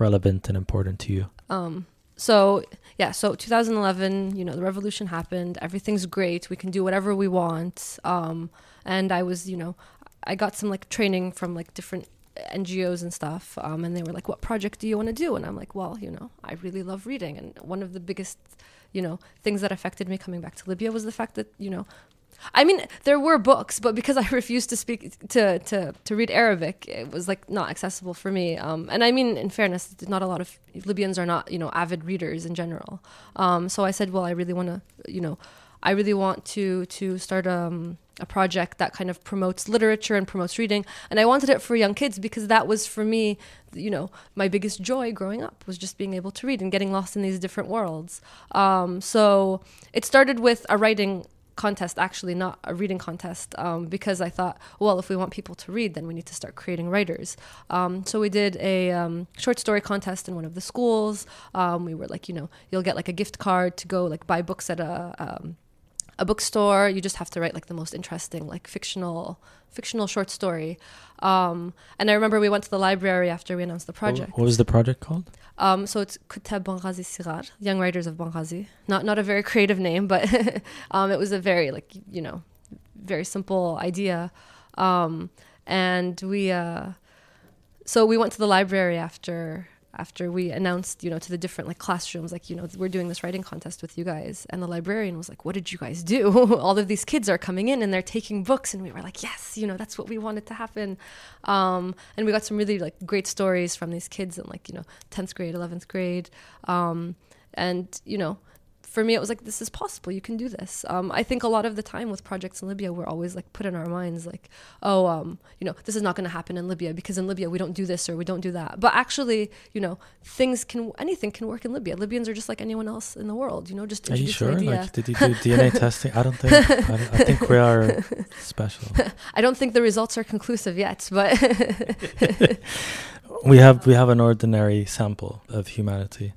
relevant and important to you Um, so yeah, so 2011, you know, the revolution happened. Everything's great. We can do whatever we want. Um, and I was, you know, I got some like training from like different NGOs and stuff. Um, and they were like, "What project do you want to do?" And I'm like, "Well, you know, I really love reading." And one of the biggest, you know, things that affected me coming back to Libya was the fact that, you know, I mean, there were books, but because I refused to speak to to to read Arabic, it was like not accessible for me. Um, and I mean, in fairness, not a lot of Libyans are not you know avid readers in general. Um, so I said, well, I really want to, you know, I really want to to start um, a project that kind of promotes literature and promotes reading, and I wanted it for young kids because that was for me, you know, my biggest joy growing up was just being able to read and getting lost in these different worlds. Um, so it started with a writing contest actually not a reading contest um, because i thought well if we want people to read then we need to start creating writers. Um, so we did a um, short story contest in one of the schools. Um, we were like you know you'll get like a gift card to go like buy books at a um, a bookstore you just have to write like the most interesting like fictional fictional short story um, and i remember we went to the library after we announced the project what was the project called um, so it's Kutab Benghazi Sigar, Young Writers of Benghazi. Not not a very creative name, but um, it was a very like you know, very simple idea. Um, and we uh, so we went to the library after after we announced you know to the different like classrooms like you know we're doing this writing contest with you guys. And the librarian was like what did you guys do? All of these kids are coming in and they're taking books. And we were like yes you know that's what we wanted to happen. Um, and we got some really like great stories from these kids in like you know 10th grade 11th grade. Um, and you know for me it was like this is possible you can do this. Um, i think a lot of the time with projects in libya we're always like put in our minds like oh um, you know this is not going to happen in libya because in libya we don't do this or we don't do that. But actually you know things can anything can work in libya. Libyans are just like anyone else in the world you know just are you sure? like did you do dna testing? I don't think I, don't- I think we are special. I don't think the results are conclusive yet but we have we have an ordinary sample of humanity.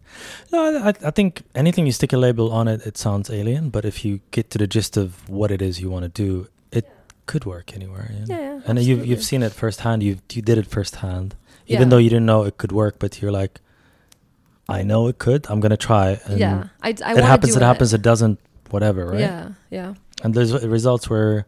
No, I, I think anything you stick a label on it, it sounds alien. But if you get to the gist of what it is you want to do, it could work anywhere. you know? yeah, yeah and you've you've seen it firsthand. You you did it firsthand, even Yeah. though you didn't know it could work. But you're like, I know it could. I'm gonna try. And yeah, I, I it happens. do It happens. It doesn't. Whatever. Right. Yeah, yeah. And the results were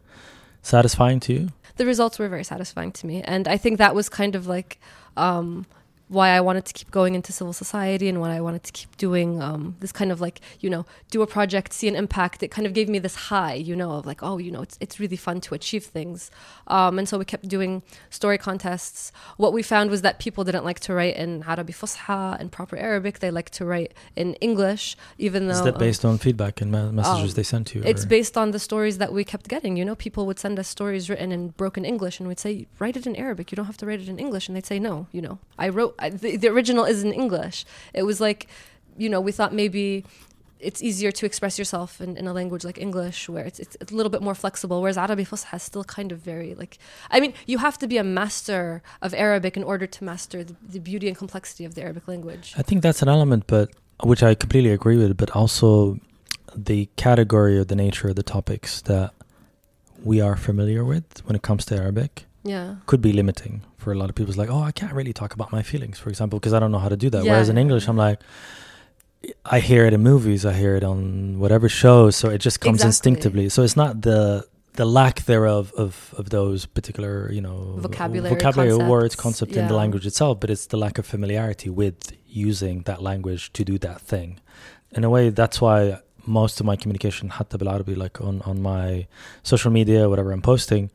satisfying to you. the results were very satisfying to me and i think that was kind of like um, why I wanted to keep going into civil society and why I wanted to keep doing um, this kind of like you know do a project, see an impact. It kind of gave me this high, you know, of like oh you know it's it's really fun to achieve things. Um, and so we kept doing story contests. What we found was that people didn't like to write in Arabi Fusha and proper Arabic. They like to write in English, even though Is that um, based on feedback and messages um, they sent to you? it's or- based on the stories that we kept getting. You know, people would send us stories written in broken English, and we'd say, "Write it in Arabic. You don't have to write it in English." And they'd say, "No, you know, I wrote the, the original is in English." It was like, you know, we thought maybe it's easier to express yourself in, in a language like English, where it's, it's a little bit more flexible. Whereas Arabic Fusha is still kind of very like, I mean, you have to be a master of Arabic in order to master the, the beauty and complexity of the Arabic language. I think that's an element, but which I completely agree with. But also, the category or the nature of the topics that we are familiar with when it comes to Arabic Yeah. could be limiting for a lot of people. It's like, oh, I can't really talk about my feelings, for example, because I don't know how to do that. Yeah. Whereas in English, I'm like, I hear it in movies, I hear it on whatever shows, so it just comes Exactly. instinctively. So it's not the the lack thereof of of those particular, you know, Vocabulary, vocabulary concepts, words, concept in the yeah. language itself, but it's the lack of familiarity with using that language to do that thing. In a way, that's why most of my communication, حتى بالعربي, like on on my social media, whatever I'm posting,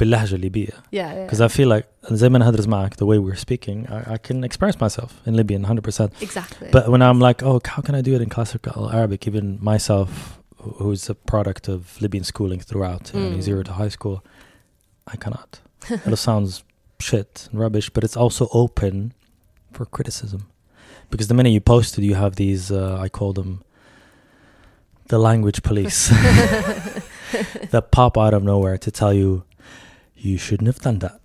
باللهجة الليبية. Yeah. yeah. Because I feel like زي ما نهدرز معك, the way we're speaking, I, I can express myself in Libyan 100%. exactly. But when I'm like, oh, how can I do it in classical Arabic? Even myself, who- who's a product of Libyan schooling throughout, you know, Mm. zero to high school, I cannot. it sounds shit and rubbish, but it's also open for criticism. Because the minute you post it, you have these, uh, I call them the language police that pop out of nowhere to tell you, you shouldn't have done that.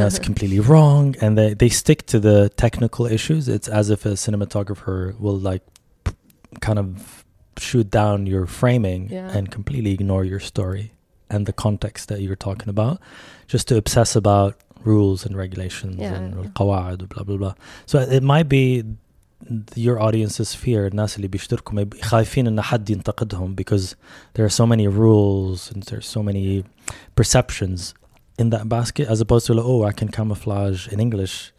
That's completely wrong. And they, they stick to the technical issues. It's as if a cinematographer will like p- kind of shoot down your framing Yeah. and completely ignore your story and the context that you're talking about just to obsess about rules and regulations Yeah. and القواعد blah blah blah. So it might be your audience's fear الناس اللي بيشتركوا ما يب- خايفين ان حد ينتقدهم because there are so many rules and there's so many perceptions in that basket as opposed to like, oh I can camouflage in English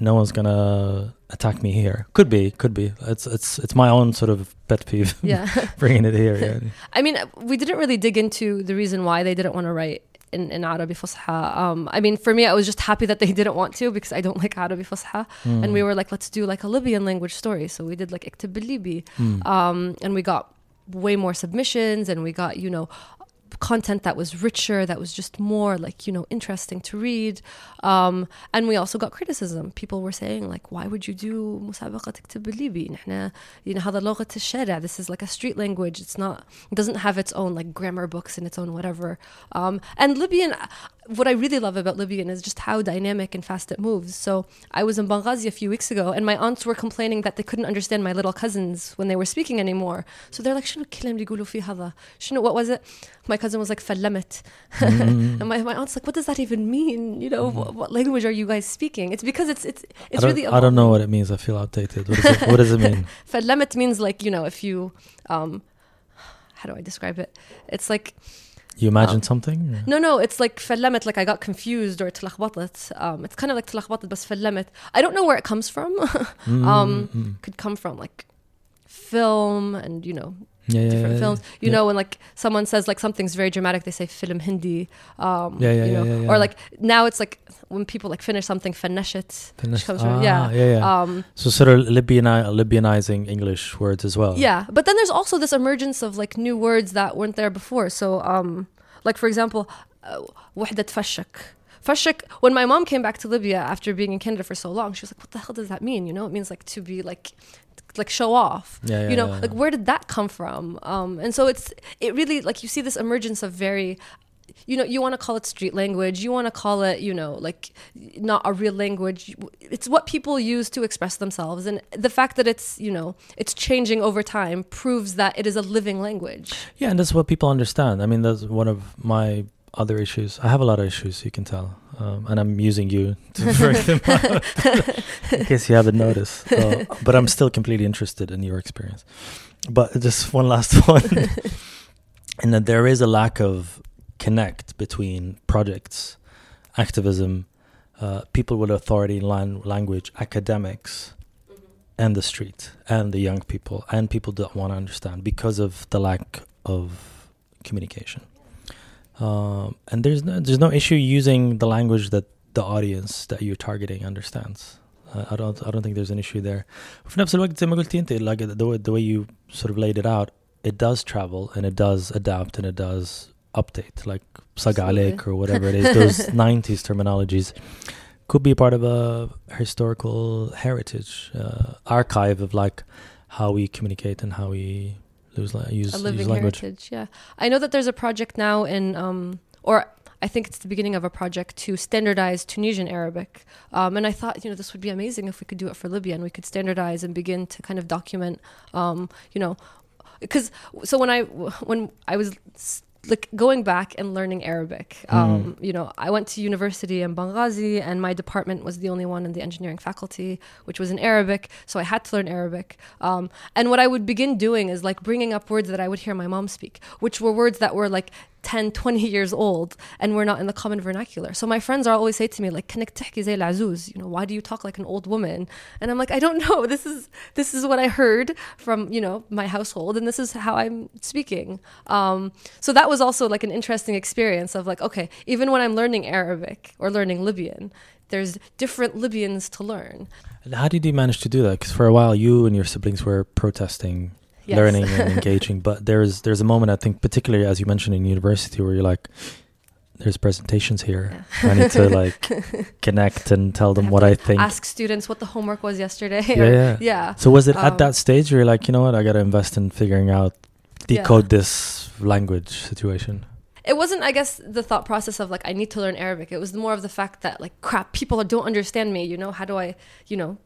no one's gonna attack me here could be could be it's it's it's my own sort of pet peeve yeah. bringing it here yeah. I mean, we didn't really dig into the reason why they didn't want to write in, in Arabi Fusha. Um, I mean, for me, I was just happy that they didn't want to because I don't like Arabi Fusha. And we were like, let's do like a Libyan language story. So we did like Iktib Libi. Mm. Um, and we got way more submissions and we got, you know, content that was richer, that was just more like, you know, interesting to read. Um, and we also got criticism. People were saying like, why would you do مسابقة تكتب بالليبي؟ نحن, you know, هذا لغة الشارع. This is like a street language. It's not, it doesn't have its own like grammar books and its own whatever. Um, and Libyan, what I really love about Libyan is just how dynamic and fast it moves. So I was in Benghazi a few weeks ago, and my aunts were complaining that they couldn't understand my little cousins when they were speaking anymore. So they're like, "شنو الكلام اللي يقولوا فيه هذا?" شنو what was it? My cousin was like, "فلمت," Mm. and my, my aunt's like, "What does that even mean? You know, what, what language are you guys speing?" It's because it's it's I, it's don't, really I don't know what it means I feel outdated what, is it, what does it mean فلمت means like you know if you um how do I describe it? It's like you imagine Um, something or- No, no, it's like فلمت, like I got confused or تلخبطت. Um, it's kind of like تلخبطت بس فلمت. I don't know where it comes from. um, Mm. could come from like film and you know yeah, different yeah, films. You know, when like someone says like something's very dramatic, they say film Hindi. Um, yeah, yeah, you know, yeah, Or like now it's like when people like finish something, finishet. Finish, ah, from, yeah, yeah, um, so sort of Libyani- Libyanizing English words as well. Yeah, but then there's also this emergence of like new words that weren't there before. So, um, like for example, uh, wahdat uh, fashak. Fashik, when my mom came back to Libya after being in Canada for so long, she was like, What the hell does that mean? You know, it means like to be like like show off. Yeah, yeah, you know, yeah, like where did that come from? Um, and so it's it really like you see this emergence of very, you know, you want to call it street language, you want to call it, you know, like not a real language. It's what people use to express themselves, and the fact that it's you know it's changing over time proves that it is a living language. Yeah, and that's what people understand. I mean, that's one of my other issues. I have a lot of issues, you can tell, um, and I'm using you to bring them out in case you haven't noticed. Uh, but I'm still completely interested in your experience. But just one last one, and that there is a lack of connect between projects, activism, uh, people with authority in lan- language, academics, and the street, and the young people, and people that want to understand because of the lack of communication. Um, and there's no, there's no issue using the language that the audience that you're targeting understands. Uh, I don't I don't think there's an issue there. في نفس الوقت زي ما قلتي انت like the way, the way you sort of laid it out, it does travel and it does adapt and it does update like صق عليك or whatever it is. Those 90s terminologies could be part of a historical heritage uh, archive of like how we communicate and how we lose la- use, a use living language. heritage. Yeah, I know that there's a project now in, um, or I think it's the beginning of a project to standardize Tunisian Arabic. Um, and I thought, you know, this would be amazing if we could do it for Libya and we could standardize and begin to kind of document, um, you know, because so when I when I was like going back and learning Arabic, um, you know, I went to university in Benghazi, and my department was the only one in the engineering faculty, which was in Arabic. So I had to learn Arabic. Um, and what I would begin doing is like bringing up words that I would hear my mom speak, which were words that were like 10, 20 years old and we're not in the common vernacular. So my friends are always say to me like, lazuz," you know, why do you talk like an old woman? And I'm like, I don't know. This is this is what I heard from you know my household, and this is how I'm speaking. Um, so that was also like an interesting experience of like, okay, even when I'm learning Arabic or learning Libyan, there's different Libyans to learn. And how did you manage to do that? Because for a while, you and your siblings were protesting Yes. learning, and engaging. But there's there's a moment I think, particularly as you mentioned in university, where you're like, "There's presentations here. I need to like connect and tell them what I think." Ask students what the homework was yesterday. Yeah, or- yeah. yeah. So was it Um, at that stage where you're like, you know what, I got to invest in figuring out, decode this language situation? it wasn't i guess the thought process of like i need to learn arabic it was more of the fact that like crap people don't understand me you know how do i you know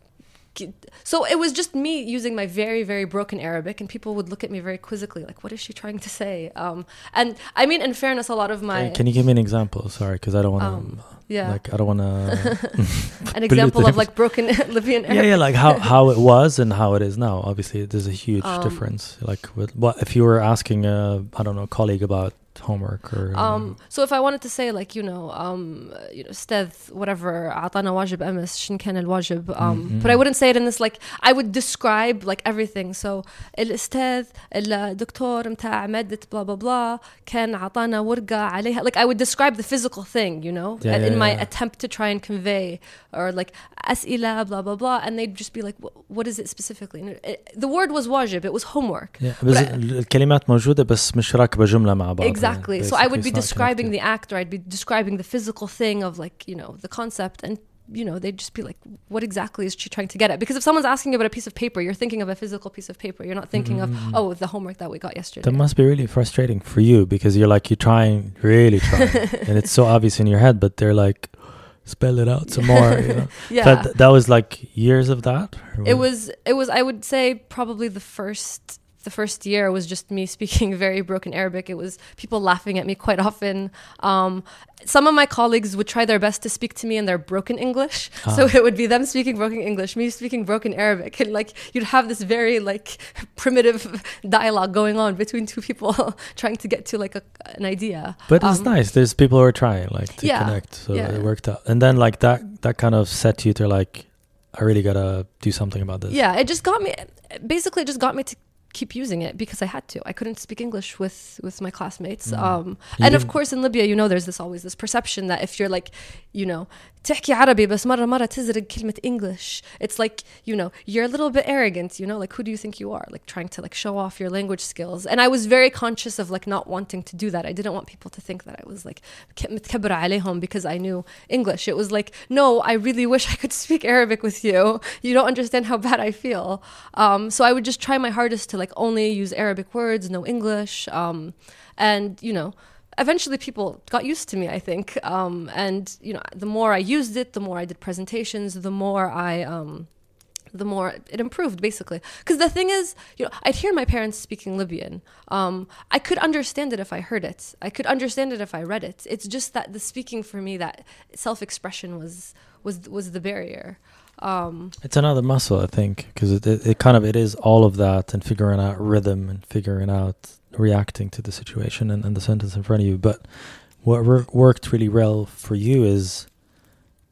so it was just me using my very very broken arabic and people would look at me very quizzically like what is she trying to say um and i mean in fairness a lot of my Can- Can you give me an example? Sorry, because I don't want to. Um, yeah Like I don't want to. an example of like broken libyan arabic yeah, yeah, like how how it was and how it is now. Obviously, there's a huge Um, difference. Like, with what if you were asking a I don't know colleague about homework or Um, so if I wanted to say like you know um, you know استاذ whatever عطانا واجب امس شن كان الواجب um, but I wouldn't say it in this like I would describe like everything so الاستاذ الدكتور متاع مادة blah blah blah كان عطانا ورقة عليها like I would describe the physical thing you know Yeah, in yeah, my yeah. attempt to try and convey or like أسئلة blah blah blah and they'd just be like "Wh- what is it specifically And it, the word was واجب it was homework Yeah, بس But- الكلمات موجودة بس مش راكبة جملة مع بعض. Exactly. so I would be describing the act, or I'd be describing the physical thing of like, you know, the concept and you know, they'd just be like, what exactly is she trying to get at? Because if someone's asking you about a piece of paper, you're thinking of a physical piece of paper. You're not thinking of, mm. oh, the homework that we got yesterday. That must be really frustrating for you because you're like you're trying, really trying, and it's so obvious in your head, but they're like, spell it out some more. You know? yeah. That that was like years of that. it was, it was, I would say probably the first, the first year was just me speaking very broken Arabic. It was people laughing at me quite often. Um, some of my colleagues would try their best to speak to me in their broken English. So it would be them speaking broken English, me speaking broken Arabic. And like you'd have this very like primitive dialogue going on between two people trying to get to like a, an idea. But it's Um, nice. There's people who are trying like to Yeah, connect, so yeah. it worked out. And then like that that kind of set you to like, I really gotta do something about this. Yeah, it just got me. Basically, it just got me to keep using it because I had to. I couldn't speak English with with my classmates. Um, and of course, in Libya, you know, there's this always this perception that if you're like, you know, تحكي عربي بس مرة مرة تزرق كلمة English. It's like, you know, you're a little bit arrogant, you know, like who do you think you are? Like trying to like show off your language skills. And I was very conscious of like not wanting to do that. I didn't want people to think that I was like ك- متكبرة عليهم because I knew English. It was like, no, I really wish I could speak Arabic with you. You don't understand how bad I feel. Um, so I would just try my hardest to like only use Arabic words, no English. Um, and, you know, eventually people got used to me i think um, and you know the more i used it the more i did presentations the more i um, the more it improved basically. Because the thing is you know i'd hear my parents speaking libyan. Um, i could understand it if i heard it. I could understand it if i read it. It's just that the speaking for me that self-expression was was was the barrier um, It's another muscle, I think, because it, it, it kind of it is all of that and figuring out rhythm and figuring out reacting to the situation and, and the sentence in front of you. But what wor- worked really well for you is,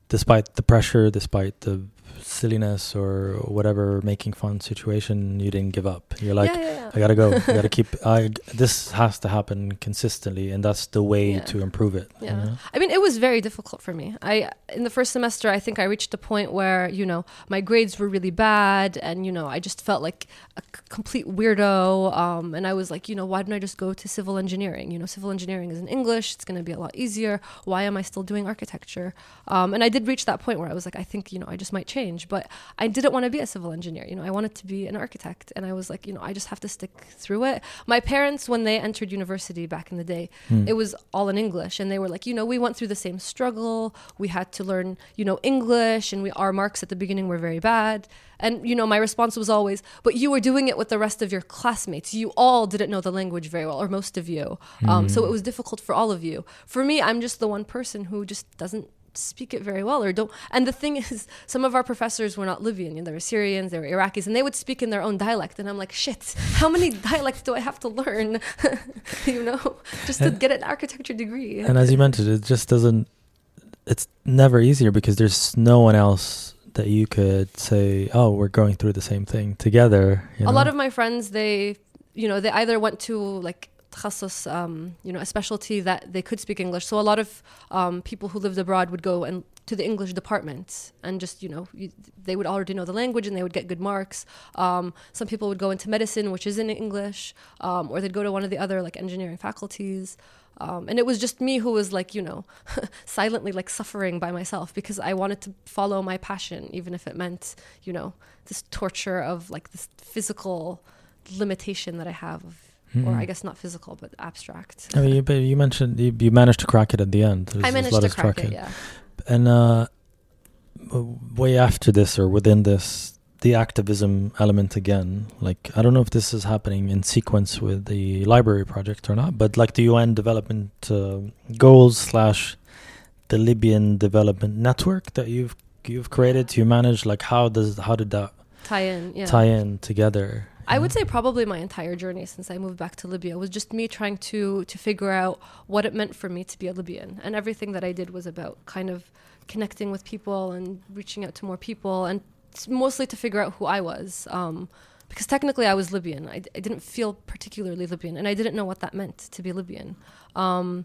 despite the pressure, despite the silliness or whatever making fun situation, you didn't give up. You're like, yeah, yeah, yeah. I gotta go. I gotta keep. I this has to happen consistently, and that's the way to improve it. you Yeah. know? I mean, it was very difficult for me. I in the first semester, I think I reached a point where you know my grades were really bad, and you know I just felt like a complete weirdo. Um, and I was like, you know, why didn't I just go to civil engineering? You know, civil engineering is in English. It's going to be a lot easier. Why am I still doing architecture? Um, and I did reach that point where I was like, I think you know I just might change, but I didn't want to be a civil engineer. You know, I wanted to be an architect, and I was like, you know, I just have to stick through it. My parents, when they entered university back in the day, Hmm. it was all in English, and they were like, you know, we went through the same struggle. We had to learn, you know, English, and we our marks at the beginning were very bad. And you know, my response was always, "But you were doing it with the rest of your classmates. You all didn't know the language very well, or most of you. Um, so it was difficult for all of you. For me, I'm just the one person who just doesn't." Speak it very well or don't and the thing is some of our professors were not libyan you know, they were syrians they were iraqis and they would speak in their own dialect and i'm like shit how many dialects do i have to learn you know just to And- get an architecture degree And as you mentioned, it just doesn't. It's never easier because there's no one else that you could say, "Oh, we're going through the same thing together." You a lot of my friends they you know they either went to like تخصص, um, you know a specialty that they could speak english so a lot of um, people who lived abroad would go and to the english department and just you know you, they would already know the language and they would get good marks um, some people would go into medicine which is in english um, or they'd go to one of the other like engineering faculties um, and it was just me who was like you know silently like suffering by myself because i wanted to follow my passion even if it meant you know this torture of like this physical limitation that i have of, or Mhm. i guess not physical but abstract I mean, you, but you mentioned you, you managed to crack it at the end. There's- i managed a lot to of crack cracking. it yeah And uh, way after this or within this, the activism element again. Like I don't know if this is happening in sequence with the library project or not, but like the UN development uh, goals slash the Libyan development network that you've you've created, you manage. Like how does how did that tie in yeah tie in together? I would say probably my entire journey since I moved back to Libya was just me trying to to figure out what it meant for me to be a Libyan, and everything that I did was about kind of connecting with people and reaching out to more people, and mostly to figure out who I was. Um, because technically I was Libyan, I didn't feel particularly Libyan, and I didn't know what that meant to be Libyan. Um,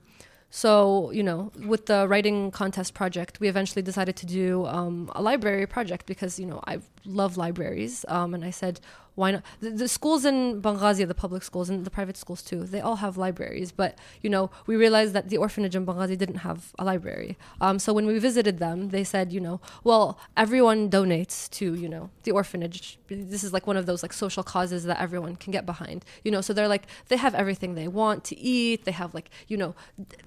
so, you know, with the writing contest project, we eventually decided to do um, a library project because, you know, I love libraries. Um, and I said, why not? The, the schools in Benghazi, the public schools and the private schools too, they all have libraries. But, you know, we realized that the orphanage in Benghazi didn't have a library. Um, so when we visited them, they said, you know, well, everyone donates to, you know, the orphanage. This is like one of those like social causes that everyone can get behind, you know. So they're like, they have everything they want to eat. They have like, you know,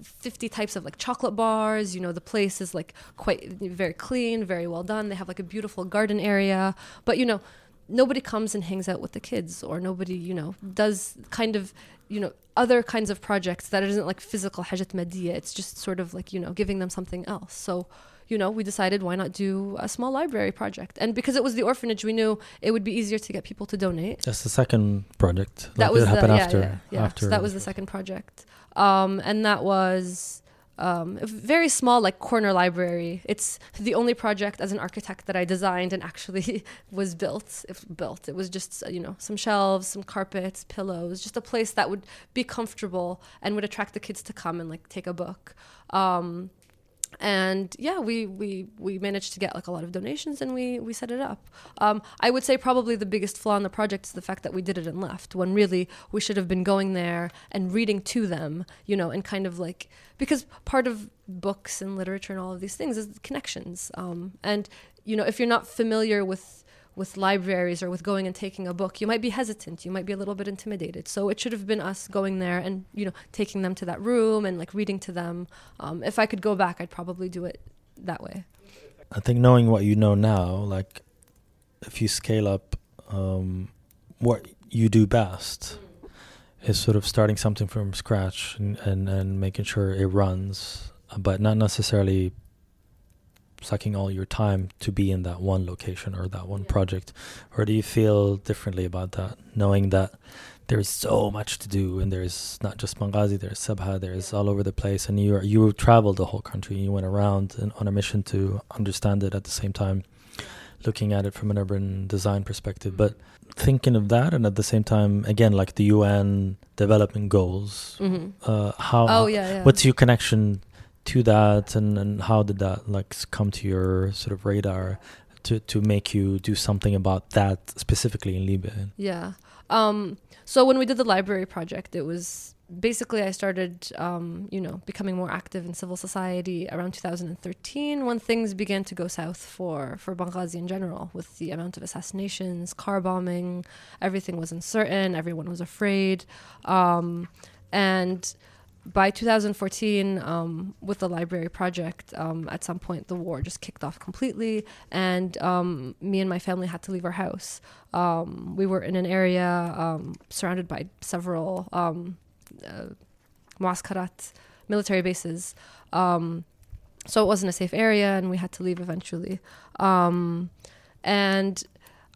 50 types of like chocolate bars. You know, the place is like quite very clean, very well done. They have like a beautiful garden area. But, you know, nobody comes and hangs out with the kids or nobody, you know, does kind of, you know, other kinds of projects that isn't like physical hajat madiyya. It's just sort of like, you know, giving them something else. So, you know, we decided why not do a small library project. And because it was the orphanage, we knew it would be easier to get people to donate That's the second project. that Like, was the, happened yeah, after. yeah, yeah. After So that was the second project, um, and that was um, a very small, like corner library. It's the only project as an architect that I designed and actually was built. If built, it was just you know some shelves, some carpets, pillows, just a place that would be comfortable and would attract the kids to come and like take a book. Um, and yeah we we we managed to get like a lot of donations and we we set it up. Um, i would say probably the biggest flaw in the project is the fact that we did it and left when really we should have been going there and reading to them you know and kind of like because part of books and literature and all of these things is connections. Um, and you know if you're not familiar with with libraries or with going and taking a book, you might be hesitant. You might be a little bit intimidated. So it should have been us going there and you know taking them to that room and like reading to them. Um, if I could go back, I'd probably do it that way. I think knowing what you know now, like if you scale up, um, what you do best is sort of starting something from scratch and, and, and making sure it runs, but not necessarily sucking all your time to be in that one location or that one Yeah. project. Or do you feel differently about that, knowing that there is so much to do and there's not just Benghazi, there's Sabha, there's all over the place, and you are, you traveled the whole country, you went around and on a mission to understand it at the same time, looking at it from an urban design perspective. But thinking of that, and at the same time, again, like the UN development goals, hmm uh, how Oh yeah, yeah. what's your connection to that, and and how did that like come to your sort of radar? To, to make you do something about that specifically in Libya. Yeah. Um, so when we did the library project, it was basically I started, um, you know, becoming more active in civil society around 2013 when things began to go south for for Benghazi in general, with the amount of assassinations, car bombing, everything was uncertain, everyone was afraid, um, and by 2014, um, with the library project, um, at some point the war just kicked off completely, and um, me and my family had to leave our house. Um, we were in an area um, surrounded by several um, uh, military bases. Um, so it wasn't a safe area, and we had to leave eventually. And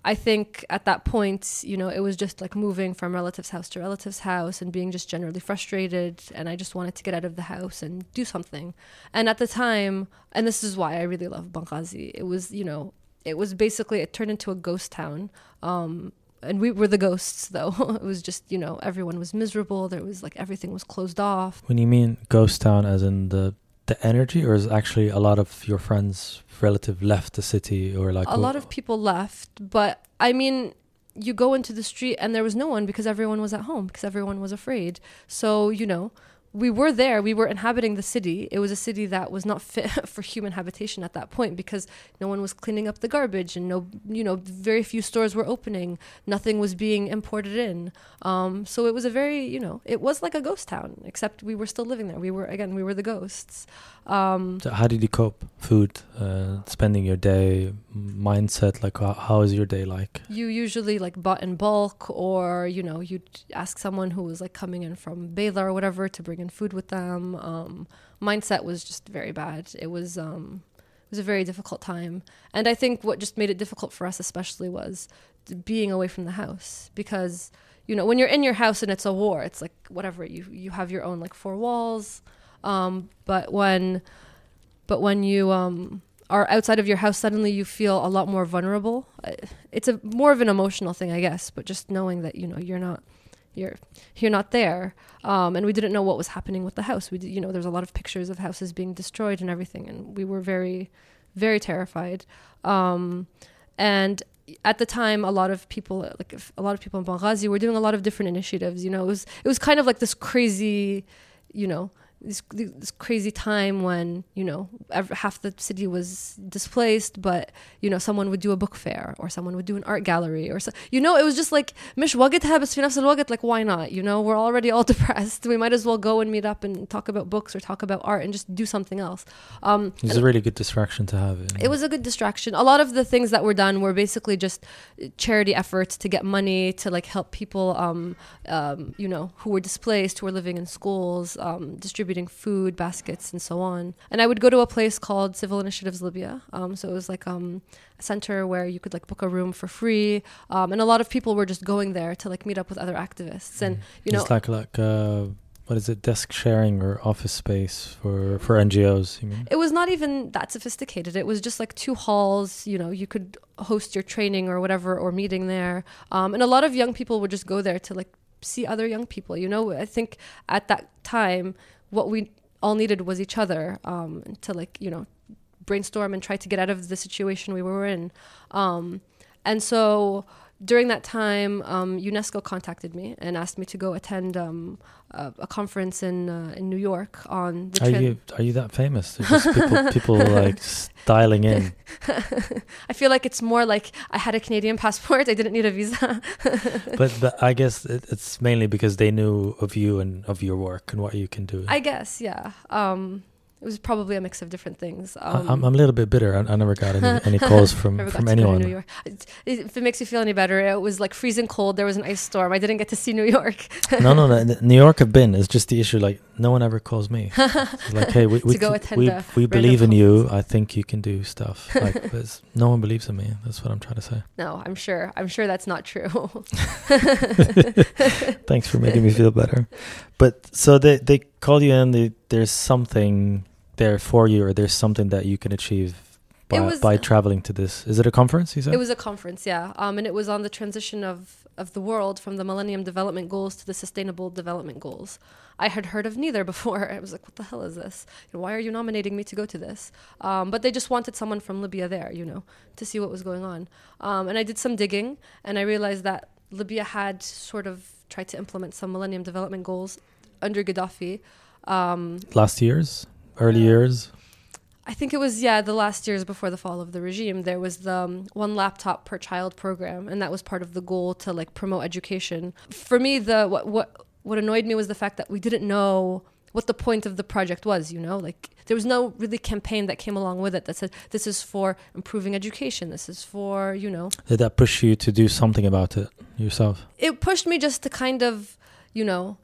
I think at that point, you know, it was just like moving from relative's house to relative's house and being just generally frustrated. And I just wanted to get out of the house and do something. And at the time, and this is why I really love Benghazi, it was, you know, it was basically, it turned into a ghost town. Um, and we were the ghosts, though. it was just, you know, everyone was miserable. There was like everything was closed off. When you mean ghost town, as in the the energy, or is actually a lot of your friends, relative left the city, or like a lot of people left, but I mean, you go into the street and there was no one because everyone was at home because everyone was afraid. So, you know, we were there, we were inhabiting the city. It was a city that was not fit for human habitation at that point because no one was cleaning up the garbage and no, you know, very few stores were opening. Nothing was being imported in. Um, so it was a very, you know, it was like a ghost town, except we were still living there. We were, again, we were the ghosts. Um, So how did you cope? Food, uh, spending your day, mindset. Like how, how is your day like? you usually like bought in bulk or you know you'd ask someone who was like coming in from Bela or whatever to bring in food with them um, mindset was just very bad it was um, it was a very difficult time and i think what just made it difficult for us especially was being away from the house because you know when you're in your house and it's a war it's like whatever you you have your own like four walls um, but when but when you um, are outside of your house suddenly you feel a lot more vulnerable. It's a more of an emotional thing i guess but just knowing that you know you're not you're you're not there. Um, and we didn't know what was happening with the house. We did, you know there's a lot of pictures of houses being destroyed and everything and we were very very terrified. Um, and at the time a lot of people like a lot of people in Benghazi were doing a lot of different initiatives you know it was it was kind of like this crazy you know this, this crazy time when you know ev half the city was displaced but you know someone would do a book fair or someone would do an art gallery or so you know it was just like مش وقتها بس في نفس الوقت like why not you know we're already all depressed we might as well go and meet up and talk about books or talk about art and just do something else um It's a really good distraction to have. you know? it was a good distraction. A lot of the things that were done were basically just charity efforts to get money to like help people, um, um, you know, who were displaced, who were living in schools, um, distributing food baskets and so on. And I would go to a place called Civil Initiatives Libya. Um, so it was like um, a center where you could like book a room for free, um, and a lot of people were just going there to like meet up with other activists. And you know, it's like like uh, what is it? Desk sharing or office space for for NGOs. It was not even that sophisticated. It was just like two halls. You know, you could host your training or whatever or meeting there. Um, and a lot of young people would just go there to like see other young people. You know, I think at that time, what we all needed was each other um, to like you know brainstorm and try to get out of the situation we were in. Um, and so during that time, um, UNESCO contacted me and asked me to go attend um, a, a conference in uh, in New York on the. Are tran- you are you that famous? People people like dialing in. I feel like it's more like I had a Canadian passport. I didn't need a visa. But but I guess it, it's mainly because they knew of you and of your work and what you can do. I guess, yeah. Um, it was probably a mix of different things. I- I'm, um, I'm a little bit bitter. I, I never got any, any calls from, from to go New anyone. York. It- If it makes you feel any better, it was like freezing cold. There was an ice storm. I didn't get to see New York. no, no, no. New York have been. It's just the issue. Like no one ever calls me. Like, hey, we we, we, we believe in you. I think you can do stuff. Like no one believes in me. That's what I'm trying to say. No, I'm sure. I'm sure that's not true. Thanks for making me feel better. But so they they call you in. They, there's something there for you, or there's something that you can achieve by, was- by traveling to this. Is it a conference? You said It was a conference, yeah, um, and it was on the transition of of the world from the Millennium Development Goals to the Sustainable Development Goals. I had heard of neither before. I was like, "What the hell is this? Why are you nominating me to go to this?" Um, but they just wanted someone from Libya there, you know, to see what was going on. Um, and I did some digging, and I realized that Libya had sort of tried to implement some Millennium Development Goals under Gaddafi. Um, last years, early years. I think it was yeah the last years before the fall of the regime. There was the um, one laptop per child program, and that was part of the goal to like promote education. For me, the what what what annoyed me was the fact that we didn't know what the point of the project was. You know, like there was no really campaign that came along with it that said this is for improving education. This is for you know Did that push you to do something about it yourself? it pushed me just to kind of you know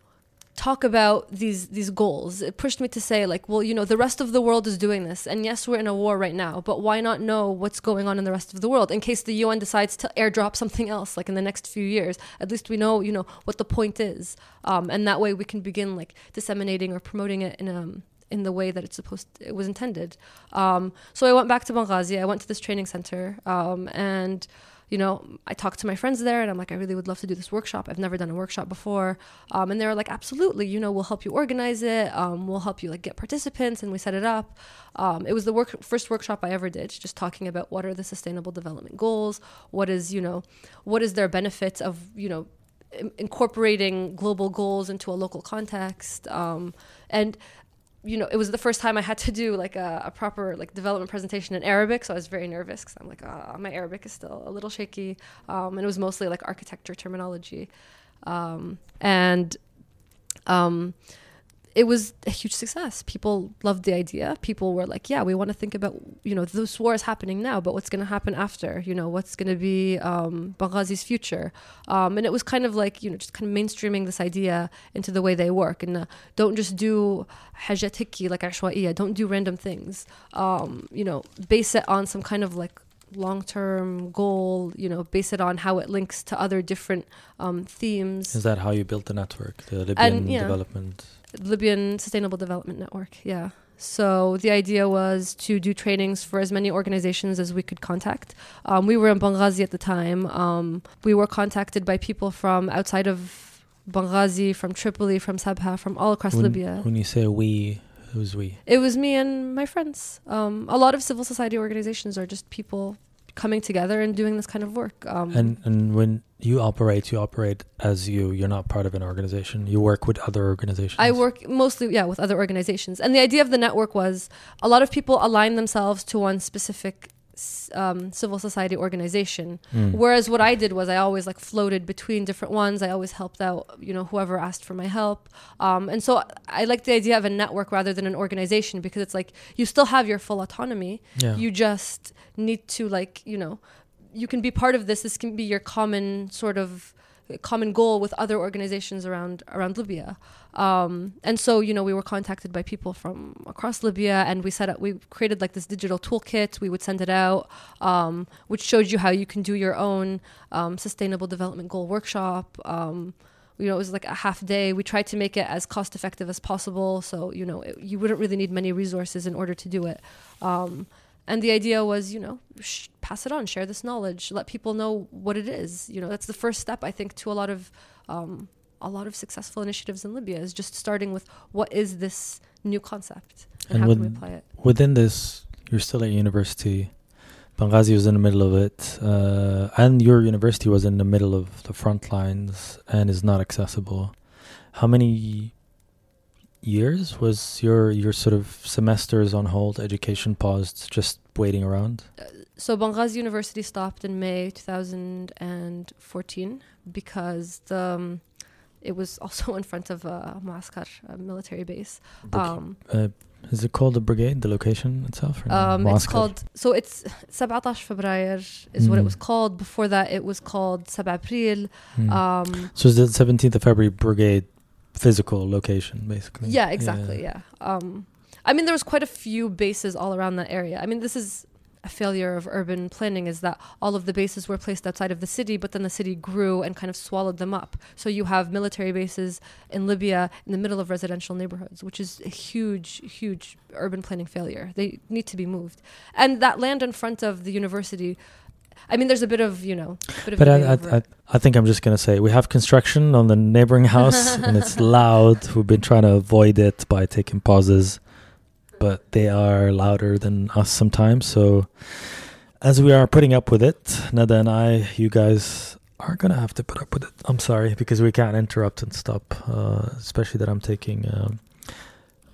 talk about these these goals. It pushed me to say like well you know the rest of the world is doing this. And yes we're in a war right now but why not know what's going on in the rest of the world in case the UN decides to airdrop something else like in the next few years? At least we know you know what the point is. Um, and that way we can begin like disseminating or promoting it in a in the way that it's supposed it was intended. Um, so I went back to Benghazi. I went to this training center. Um, and you know, I talked to my friends there and I'm like, I really would love to do this workshop. I've never done a workshop before. Um, and they were like, absolutely, you know, we'll help you organize it. Um, we'll help you like get participants and we set it up. Um, it was the work, first workshop I ever did, just talking about what are the sustainable development goals? What is, you know, what is their benefits of, you know, incorporating global goals into a local context. Um, and you know, it was the first time I had to do like a, a proper like development presentation in Arabic, so I was very nervous because I'm like, ah, my Arabic is still a little shaky, um, and it was mostly like architecture terminology, um, and um, it was a huge success. People loved the idea. People were like, yeah, we want to think about, you know, this war is happening now, but what's going to happen after? You know, what's going to be um, Benghazi's future? Um, and it was kind of like, you know, just kind of mainstreaming this idea into the way they work. And uh, don't just do hajat like ashwaiya. Don't do random things. Um, you know, base it on some kind of like long-term goal you know base it on how it links to other different um, themes Is that how you built the network, the Libyan yeah. development? Libyan Sustainable Development Network. Yeah. So the idea was to do trainings for as many organizations as we could contact. Um, we were in Benghazi at the time. Um, we were contacted by people from outside of Benghazi, from Tripoli, from Sabha, from all across When, Libya. when you say we, who's we? It was me and my friends. Um, a lot of civil society organizations are just people coming together and doing this kind of work. Um, And and when you operate, you operate as you. You're not part of an organization. You work with other organizations. I work mostly, yeah, with other organizations. And the idea of the network was a lot of people align themselves to one specific um, civil society organization. Mm. Whereas what I did was I always like floated between different ones. I always helped out, you know, whoever asked for my help. Um, and so I like the idea of a network rather than an organization because it's like you still have your full autonomy. Yeah. You just need to like, you know, you can be part of this. This can be your common sort of common goal with other organizations around around Libya. Um, and so, you know, we were contacted by people from across Libya, and we set up, we created like this digital toolkit. We would send it out, um, which showed you how you can do your own um, sustainable development goal workshop. Um, you know, it was like a half day. We tried to make it as cost effective as possible, so you know, it, you wouldn't really need many resources in order to do it. And the idea was, you know, sh- pass it on, share this knowledge, let people know what it is. You know, that's the first step, I think, to a lot of um, a lot of successful initiatives in Libya is just starting with what is this new concept and, And how can we apply it. Within this, you're still at university. Benghazi was in the middle of it, uh, and your university was in the middle of the front lines and is not accessible. How many years was your your sort of semesters on hold, education paused, just waiting around? Uh, so Benghazi University stopped in May 2014 because the um, it was also in front of a Maskar a military base. Um, uh, is it called the brigade, the location itself? Um, it's called, so it's 17 February is mm. what it mm. was called. Before that, it was called Sabapril. Mm. Um, so is the 17th of February brigade physical location, basically. yeah, exactly. Yeah. Um, I mean, there was quite a few bases all around that area. I mean, this is a failure of urban planning is that all of the bases were placed outside of the city, but then the city grew and kind of swallowed them up. So you have military bases in Libya in the middle of residential neighborhoods, which is a huge, huge urban planning failure. They need to be moved. And that land in front of the university. I mean, there's a bit of you know, bit of But I, I, I. I think I'm just going to say we have construction on the neighboring house and it's loud. We've been trying to avoid it by taking pauses, but they are louder than us sometimes. So as we are putting up with it, Nada and I, you guys are going to have to put up with it. I'm sorry because we can't interrupt and stop, uh, especially that I'm taking um,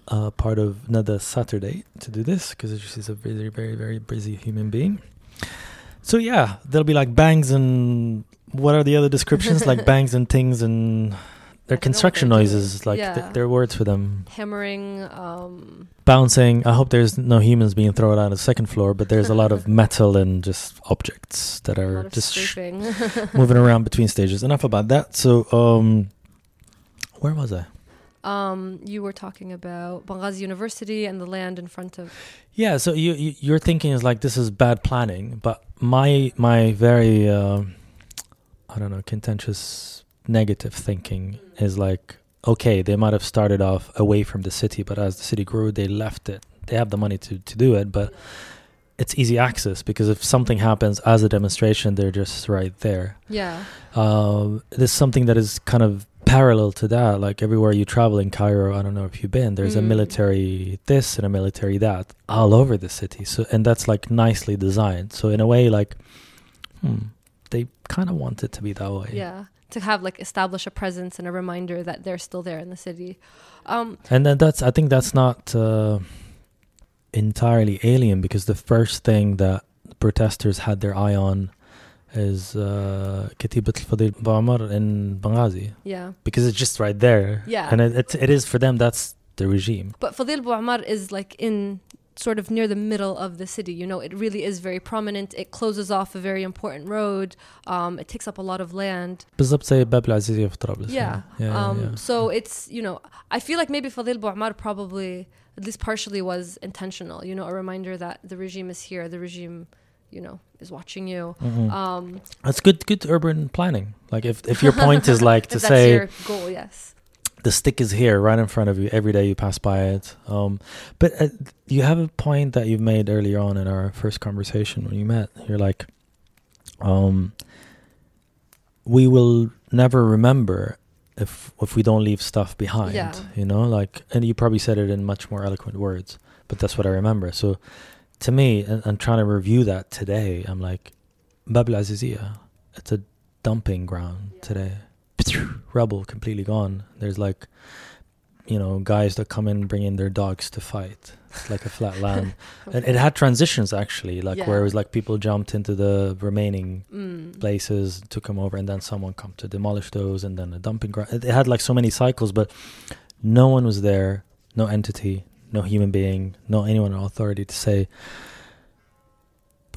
uh, part of Nada's Saturday to do this because she's a very, very, very busy human being. So yeah, there'll be like bangs and what are the other descriptions? like bangs and things and I they're don't know what construction noises. Like Yeah. th- there are words for them. hammering. Um, Bouncing. I hope there's no humans being thrown out on the second floor, but there's a lot of metal and just objects that are just sh- moving around between stages. Enough about that. So um, where was I? Um, you were talking about Benghazi University and the land in front of. Yeah, so you, you your thinking is like this is bad planning, but my my very uh, I don't know contentious negative thinking is like okay, they might have started off away from the city, but as the city grew, they left it. They have the money to to do it, but it's easy access because if something happens as a demonstration, they're just right there. Yeah, Uh, is something that is kind of parallel to that. Like everywhere you travel in Cairo, I don't know if you've been. There's a Mm. military this and a military that all over the city. So and that's like nicely designed. So in a way, like, hmm, they kind of want it to be that way. yeah. To have like establish a presence and a reminder that they're still there in the city. Um, And then that's I think that's not uh, entirely alien because the first thing that protesters had their eye on is uh, Katibat al-Fadil Ba'amar in Benghazi. yeah, because it's just right there. Yeah. and it, it, it is for them. That's the regime. but Fadil Bouamar is like in sort of near the middle of the city. You know, it really is very prominent. It closes off a very important road. Um, it takes up a lot of land. بالضبط زي باب العزيزية في طرابلس. Yeah. yeah, um, yeah. So it's, you know, I feel like maybe Fadil Bouamar probably, at least partially, was intentional. You know, a reminder that the regime is here. The regime, you know, is watching you. Mhm. Um, That's good. Good urban planning. Like if if your point is like to say your goal, yes. the stick is here right in front of you every day you pass by it. Um, but uh, you have a point that you've made earlier on in our first conversation when you met. You're like, um, we will never remember if if we don't leave stuff behind. Yeah. You know, like, and you probably said it in much more eloquent words, but that's what I remember. So, to me, and, and trying to review that today, I'm like, Bab al Azizia, it's a dumping ground today. Rubble completely gone. There's like, you know, guys that come in bringing their dogs to fight. It's like a flat land. And it had transitions actually, like where it was like people jumped into the remaining Mm. places, took them over, and then someone come to demolish those, and then a dumping ground. It, it had like so many cycles, but no one was there, no entity, no human being, no anyone in authority to say,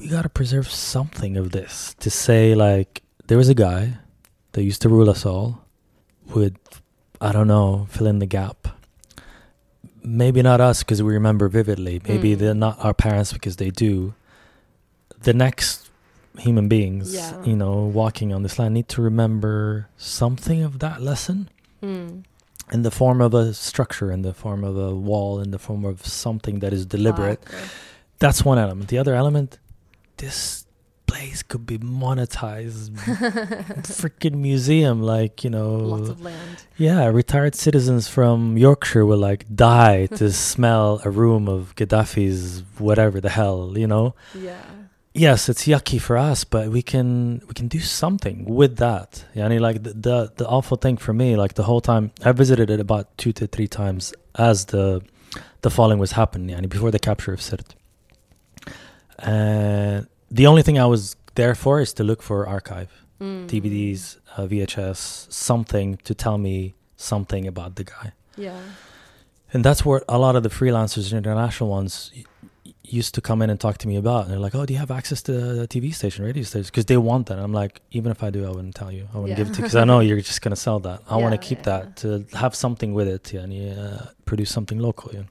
we got to preserve something of this. To say, like, there was a guy that used to rule us all, would, I don't know, fill in the gap. Maybe not us because we remember vividly. Maybe Mm. they're not our parents because they do. The next human beings, Yeah. you know, walking on this land need to remember something of that lesson Mm. In the form of a structure, in the form of a wall, in the form of something that is deliberate. Ah, okay. That's one element. The other element, this place could be monetized. Freaking museum, like, you know. Lots of land. Yeah, retired citizens from Yorkshire will like die to smell a room of Gaddafi's whatever the hell, you know. Yeah. Yes, it's yucky for us, but we can we can do something with that. Yani like the, the the awful thing for me, like the whole time I visited it about two to three times as the the falling was happening, yani before the capture of Sirte. And the only thing I was there for is to look for archive. Mm. DVDs, uh, VHS, something to tell me something about the guy. Yeah. And that's what a lot of the freelancers, international ones, used to come in and talk to me about. And they're like, "Oh, do you have access to a TV station, radio station?" Because they want that. I'm like, even if I do, I wouldn't tell you. I wouldn't Yeah. give it to you because I know you're just gonna sell that. I want to keep yeah, that to have something with it, yeah, and uh, produce something local. Yeah.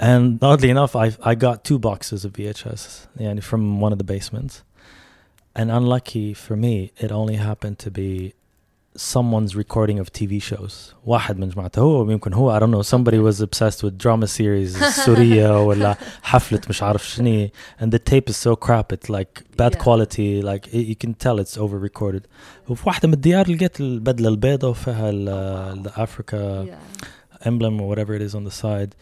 And oddly enough, I I got two boxes of VHS, yeah, from one of the basements. And unlucky for me, it only happened to be someone's recording of TV shows. واحد من جماعته هو يمكن هو I don't know somebody was obsessed with drama series سورية ولا حفلة مش عارف شنو and the tape is so crap it's like bad Yeah. quality like it, you can tell it's over recorded وفي واحدة من الديار لقيت البدلة البيضاء وفيها ال- the Africa yeah. emblem or whatever it is on the side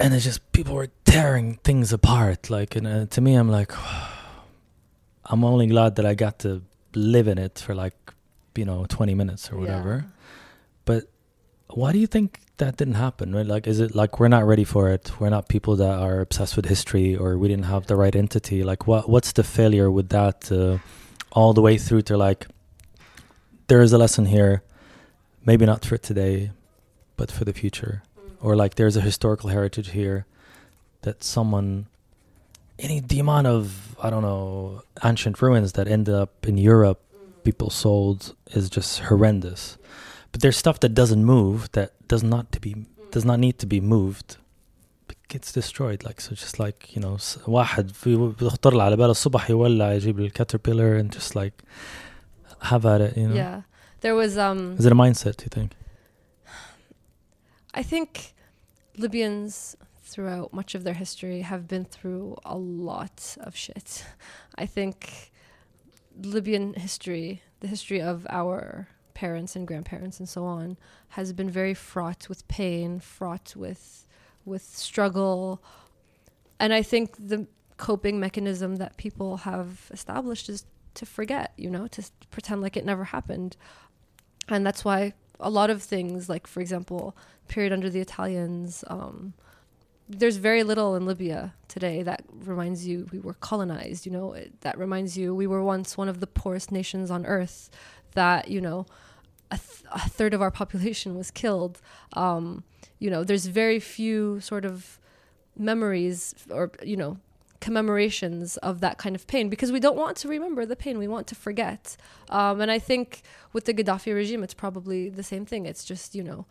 and it's just people were tearing things apart like and uh, to me i'm like i'm only glad that i got to live in it for like you know 20 minutes or whatever. But why do you think that didn't happen right? Like is it like we're not ready for it. We're not people that are obsessed with history or we didn't have the right entity. Like what what's the failure with that uh, all the way through to like there is a lesson here maybe not for today but for the future. Or like there's a historical heritage here that someone any the amount of i don't know ancient ruins that end up in europe people sold is just horrendous but there's stuff that doesn't move that does not to be does not need to be moved it gets destroyed like so just like you know s- واحد في بيخطر له على باله الصبح يولع يجيب الكاتربيلر and just like have at it you know Yeah. There was um is it a mindset do you think I think Libyans throughout much of their history have been through a lot of shit. I think Libyan history, the history of our parents and grandparents and so on, has been very fraught with pain, fraught with with struggle. And I think the coping mechanism that people have established is to forget, you know, to pretend like it never happened. And that's why a lot of things, like for example, period under the Italians, um, there's very little in Libya today that reminds you we were colonized. You know, that reminds you we were once one of the poorest nations on earth. That you know, a, th- a third of our population was killed. Um, you know, there's very few sort of memories or you know commemorations of that kind of pain because we don't want to remember the pain we want to forget um, and i think with the gaddafi regime it's probably the same thing it's just you know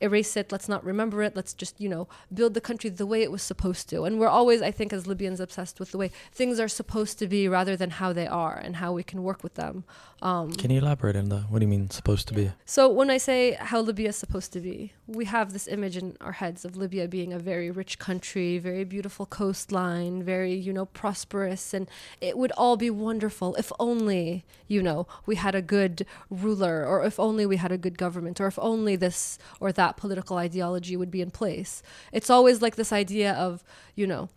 erase it let's not remember it let's just you know build the country the way it was supposed to. And we're always i think as libyans obsessed with the way things are supposed to be rather than how they are and how we can work with them. Um, can you elaborate on that? What do you mean supposed to be? So when I say how Libya is supposed to be, we have this image in our heads of Libya being a very rich country, very beautiful coastline, very, you know, prosperous and it would all be wonderful if only, you know, we had a good ruler or if only we had a good government or if only this or that political ideology would be in place. It's always like this idea of, you know,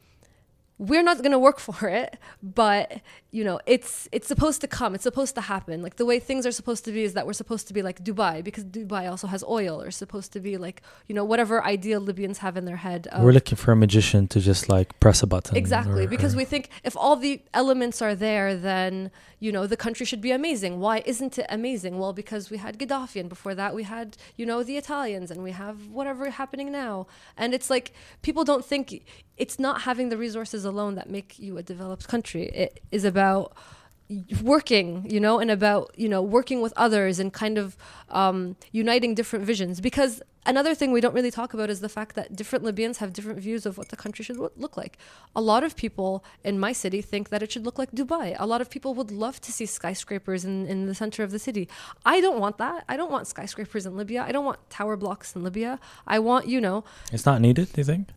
we're not going to work for it but you know it's it's supposed to come it's supposed to happen like the way things are supposed to be is that we're supposed to be like dubai because dubai also has oil or supposed to be like you know whatever ideal libyans have in their head We're looking for a magician to just like press a button. Exactly, or- because or- we think if all the elements are there, then you know the country should be amazing. Why isn't it amazing? Well, because we had Gaddafi, and before that we had you know the Italians, and we have whatever happening now. And it's like people don't think it's not having the resources alone that make you a developed country. It is about working you know and about you know working with others and kind of um, uniting different visions because another thing we don't really talk about is the fact that different libyans have different views of what the country should look like a lot of people in my city think that it should look like dubai a lot of people would love to see skyscrapers in, in the center of the city i don't want that i don't want skyscrapers in libya i don't want tower blocks in libya i want you know it's not needed. Do you think?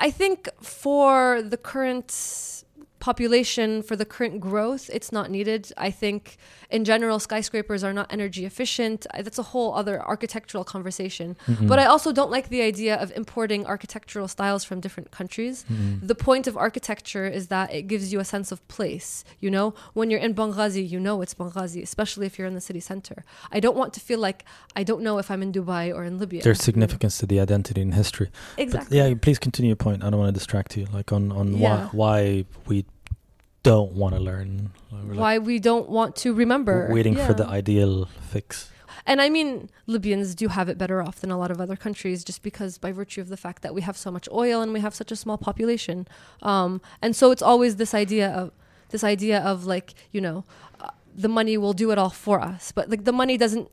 I think for the current population, for the current growth, it's not needed. I think in general, skyscrapers are not energy efficient. That's a whole other architectural conversation. Mm-hmm. But I also don't like the idea of importing architectural styles from different countries. Mm-hmm. The point of architecture is that it gives you a sense of place. You know, when you're in Benghazi, you know it's Benghazi, especially if you're in the city center. I don't want to feel like I don't know if I'm in Dubai or in Libya. There's significance to the identity and history. But Exactly. yeah, please continue your point. I don't want to distract you. Like on on Yeah. why why we don't want to learn. We're like why we don't want to remember. waiting for the ideal fix. And I mean, Libyans do have it better off than a lot of other countries just because by virtue of the fact that we have so much oil and we have such a small population. Um, and so it's always this idea of this idea of like, you know, uh, the money will do it all for us. But like the money doesn't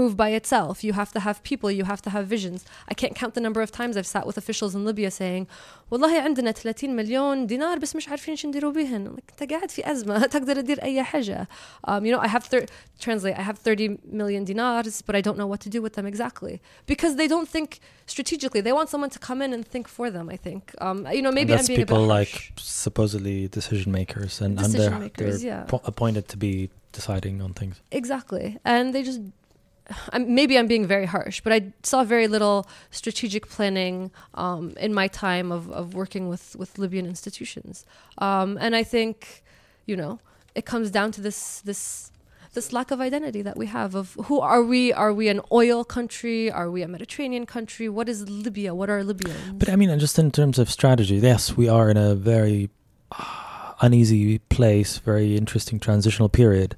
move by itself. You have to have people, you have to have visions. I can't count the number of times I've sat with officials in Libya saying, والله عندنا 30 مليون دينار بس مش عارفين شو نديروا بهن. Like, انت قاعد في أزمة تقدر تدير أي حاجة. Um, you know, I have thir- translate. I have 30 million dinars, but I don't know what to do with them exactly because they don't think strategically. They want someone to come in and think for them. I think. Um, you know, maybe and I'm that's being people a bit like harsh. supposedly decision makers, and, and Decision they're, makers, they're yeah. po- appointed to be deciding on things. Exactly. And they just, I'm, maybe I'm being very harsh, but I saw very little strategic planning um, in my time of, of working with, with Libyan institutions. Um, and I think, you know, it comes down to this, this, this lack of identity that we have of who are we? Are we an oil country? Are we a Mediterranean country? What is Libya? What are Libyans? But I mean, just in terms of strategy, yes, we are in a very uh, uneasy place, very interesting transitional period.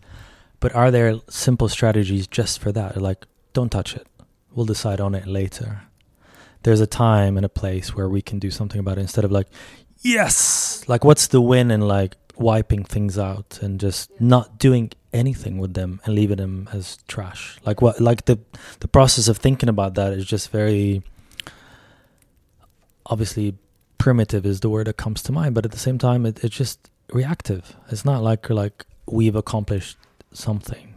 But are there simple strategies just for that? Like, don't touch it. We'll decide on it later. There's a time and a place where we can do something about it instead of like, yes, like what's the win in like wiping things out and just not doing anything with them and leaving them as trash. Like what? Like the the process of thinking about that is just very obviously primitive is the word that comes to mind, but at the same time, it, it's just reactive. It's not like like we've accomplished something.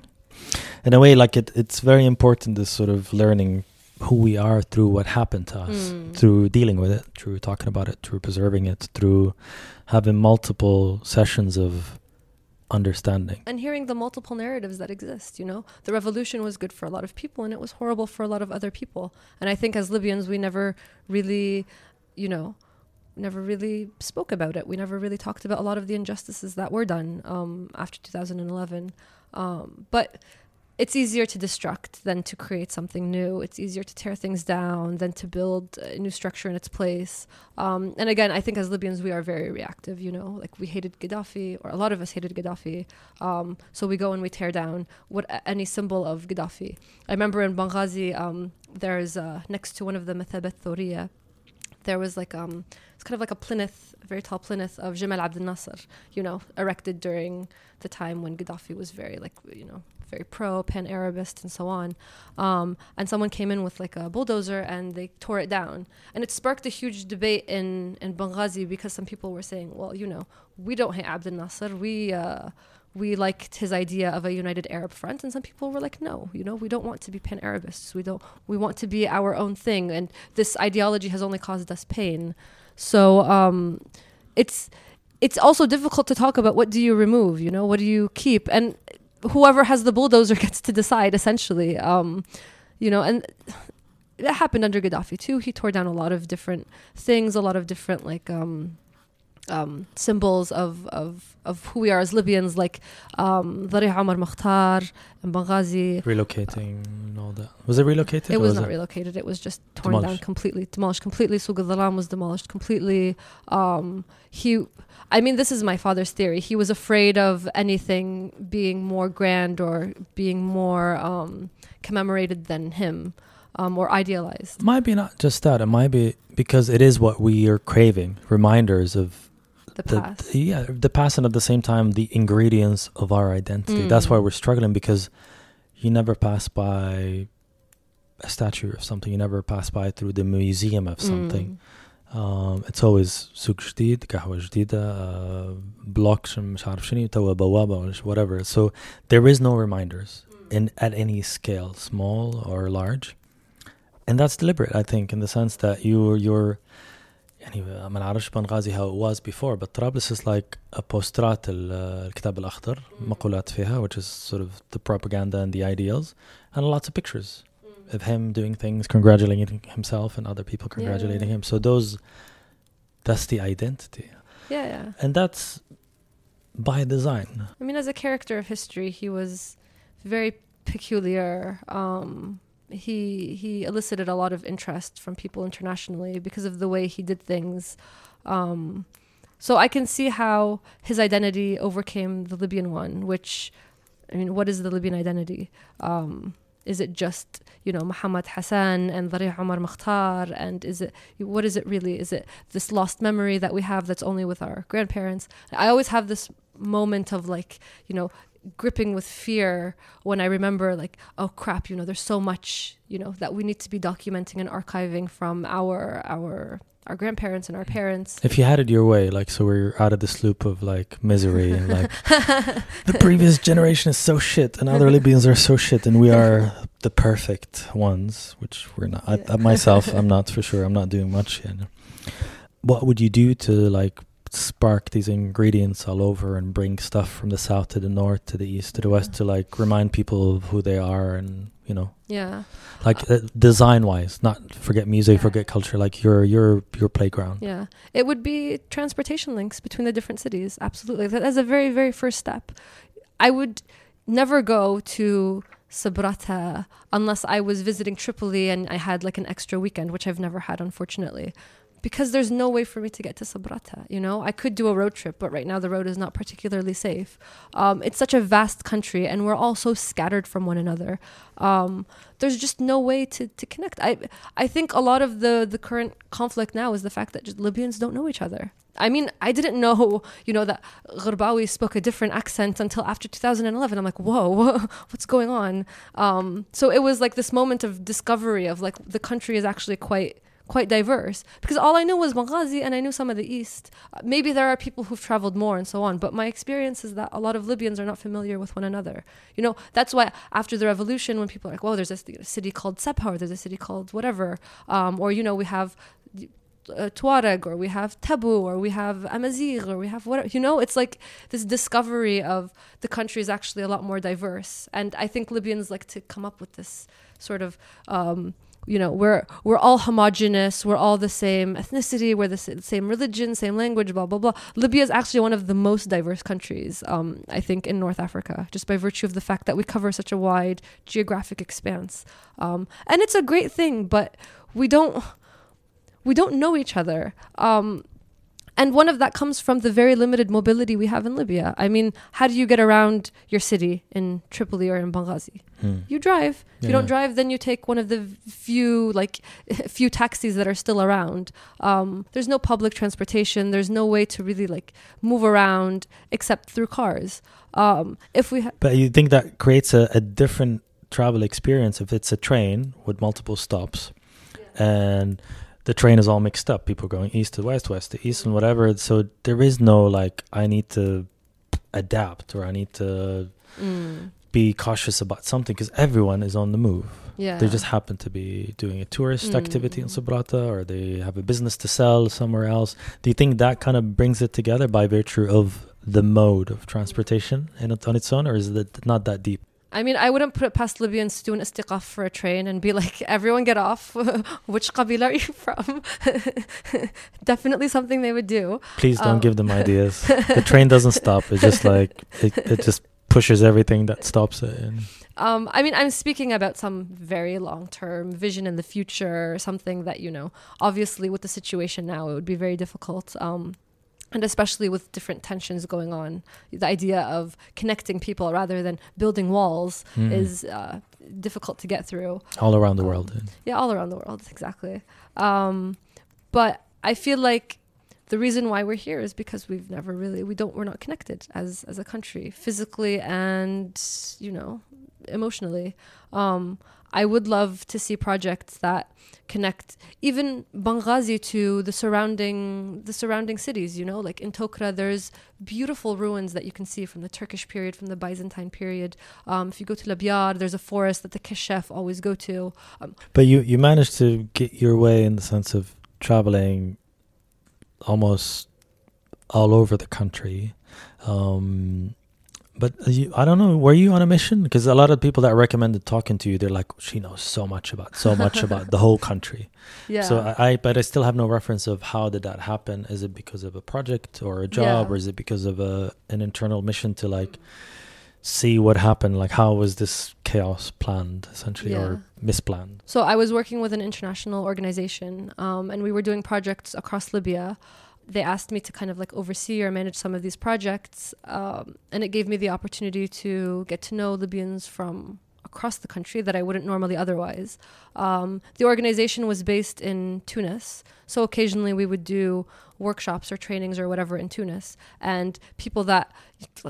In a way, like it, it's very important this sort of learning who we are through what happened to us, Mm. through dealing with it, through talking about it, through preserving it, through having multiple sessions of understanding. and hearing the multiple narratives that exist you know the revolution was good for a lot of people and it was horrible for a lot of other people and i think as libyans we never really you know never really spoke about it we never really talked about a lot of the injustices that were done um, after 2011 um, but it's easier to destruct than to create something new. It's easier to tear things down than to build a new structure in its place. Um, and again, I think as Libyans, we are very reactive, you know, like we hated Gaddafi, or a lot of us hated Gaddafi. Um, so we go and we tear down what any symbol of Gaddafi. I remember in Benghazi, um, there's uh, next to one of the Mathabat Thoria, there was like um it's kind of like a plinth a very tall plinth of Jamal Abdel Nasser you know erected during the time when Gaddafi was very like you know very pro pan Arabist and so on um, and someone came in with like a bulldozer and they tore it down and it sparked a huge debate in in Benghazi because some people were saying well you know we don't hate Abdel Nasser we uh, we liked his idea of a united Arab front, and some people were like, "No, you know, we don't want to be pan Arabists. We don't. We want to be our own thing." And this ideology has only caused us pain. So um, it's it's also difficult to talk about what do you remove. You know, what do you keep, and whoever has the bulldozer gets to decide. Essentially, um, you know, and that happened under Gaddafi too. He tore down a lot of different things, a lot of different like. Um, um, symbols of, of, of who we are as Libyans, like um, Dhari Omar Mukhtar and Benghazi. Relocating and all that. Was it relocated? It was not relocated. It was just torn down completely, demolished completely. Suq al-Dhalam was demolished completely. Um, he, I mean, this is my father's theory. He was afraid of anything being more grand or being more um, commemorated than him um, or idealized. Might be not just that. It might be because it is what we are craving. Reminders of The the past. yeah the past and at the same time the ingredients of our identity. That's Mm. why we're struggling because you never pass by a statue of something. You never pass by through the museum of something. Mm. Um, it's always سوق جديد قهوة جديدة uh, blocks مش عارف شنو توا بوابة ولا ش- whatever so there is no reminders in at any scale small or large and that's deliberate I think in the sense that you you're يعني ما نعرفش بنغازي how it was before but Trablus is like a postrat ال- الكتاب الأخضر مقولات فيها which is sort of the propaganda and the ideals and lots of pictures of him doing things, congratulating himself and other people Yeah, congratulating yeah. him. So those, that's the identity, Yeah, yeah. and that's by design. I mean, as a character of history, he was very peculiar. Um, he he elicited a lot of interest from people internationally because of the way he did things. Um, So I can see how his identity overcame the Libyan one, which, I mean, what is the Libyan identity? Um, is it just, you know, Muhammad Hassan and Dhari Omar Mukhtar? And is it, what is it really? Is it this lost memory that we have that's only with our grandparents? I always have this moment of like, you know, gripping with fear when I remember like, oh crap, you know, there's so much, you know, that we need to be documenting and archiving from our our our grandparents and our parents. If you had it your way, like, so we're out of this loop of like misery and like the previous generation is so shit and other Libyans are so shit and we are the perfect ones, which we're not. I, myself, I'm not for sure. I'm not doing much yet. What would you do to like spark these ingredients all over and bring stuff from the south to the north to the east to the west Yeah. to like remind people of who they are and you know Yeah. like uh, design wise not forget music Yeah. forget culture like your your your playground Yeah, it would be transportation links between the different cities. Absolutely, that is a very, very first step. I would never go to Sabrata unless I was visiting Tripoli and I had like an extra weekend, which I've never had, unfortunately. Because there's no way for me to get to Sabrata, you know. I could do a road trip, but right now the road is not particularly safe. Um, it's such a vast country, and we're all so scattered from one another. Um, there's just no way to, to connect. I I think a lot of the the current conflict now is the fact that Libyans don't know each other. I mean, I didn't know, you know, that Gharbawi spoke a different accent until after 2011. I'm like, whoa, what's going on? Um, so it was like this moment of discovery of like the country is actually quite quite diverse because all I knew was Benghazi and I knew some of the east. Maybe there are people who've traveled more and so on, but my experience is that a lot of Libyans are not familiar with one another. You know, that's why after the revolution, when people are like, "Well, there's a city called Sabha, or there's a city called whatever," um, or you know, we have uh, Tuareg, or we have Tabu, or we have Amazigh, or we have whatever. You know, it's like this discovery of the country is actually a lot more diverse, and I think Libyans like to come up with this sort of. Um, you know we're we're all homogenous we're all the same ethnicity we're the same religion same language blah blah blah. Libya is actually one of the most diverse countries um, i think in north africa just by virtue of the fact that we cover such a wide geographic expanse. Um, and it's a great thing but we don't we don't know each other. Um, and one of that comes from the very limited mobility we have in libya i mean how do you get around your city in tripoli or in benghazi Hmm. you drive. If you don't drive, then you take one of the few like few taxis that are still around. Um, there's no public transportation. There's no way to really like move around except through cars. Um, if we ha- But you think that creates a, a different travel experience if it's a train with multiple stops and the train is all mixed up. People going east to west, west to east, and whatever. So there is no like, I need to adapt or I need to mm, be cautious about something because everyone is on the move. yeah, They just happen to be doing a tourist activity in Mm. Sabrata or they have a business to sell somewhere else. Do you think that kind of brings it together by virtue of the mode of transportation in on its own, or is it not that deep? I mean, I wouldn't put it past Libyans to do an istiqaf for a train and be like, everyone get off. Which qabila are you from? Definitely something they would do. Please don't Um, give them ideas. the train doesn't stop. It's just like it, it just pushes everything that stops it. And Um, I mean, I'm speaking about some very long term vision in the future, something that, you know, obviously with the situation now, it would be very difficult. Um, and especially with different tensions going on, the idea of connecting people rather than building walls Mm. is uh, difficult to get through. all around the Um, world. Yeah, all around the world, exactly. Um, but I feel like the reason why we're here is because we've never really we don't we're not connected as as a country physically and you know emotionally. Um, I would love to see projects that connect even Benghazi to the surrounding the surrounding cities. You know, like in Tokra, there's beautiful ruins that you can see from the Turkish period, from the Byzantine period. Um, if you go to Labyad, there's a forest that the Keshef always go to. Um, But you you managed to get your way in the sense of traveling almost all over the country. Um, but you, I don't know. Were you on a mission? Because a lot of people that recommended talking to you, they're like, she knows so much about so much about the whole country. yeah. So I, I, but I still have no reference of how did that happen. Is it because of a project or a job, Yeah. or is it because of a an internal mission to like see what happened? Like how was this chaos planned, essentially, Yeah. or misplanned? So I was working with an international organization, um, and we were doing projects across Libya. They asked me to kind of like oversee or manage some of these projects, um, and it gave me the opportunity to get to know Libyans from across the country that I wouldn't normally otherwise. Um, the organization was based in Tunis, so occasionally we would do workshops or trainings or whatever in Tunis, and people that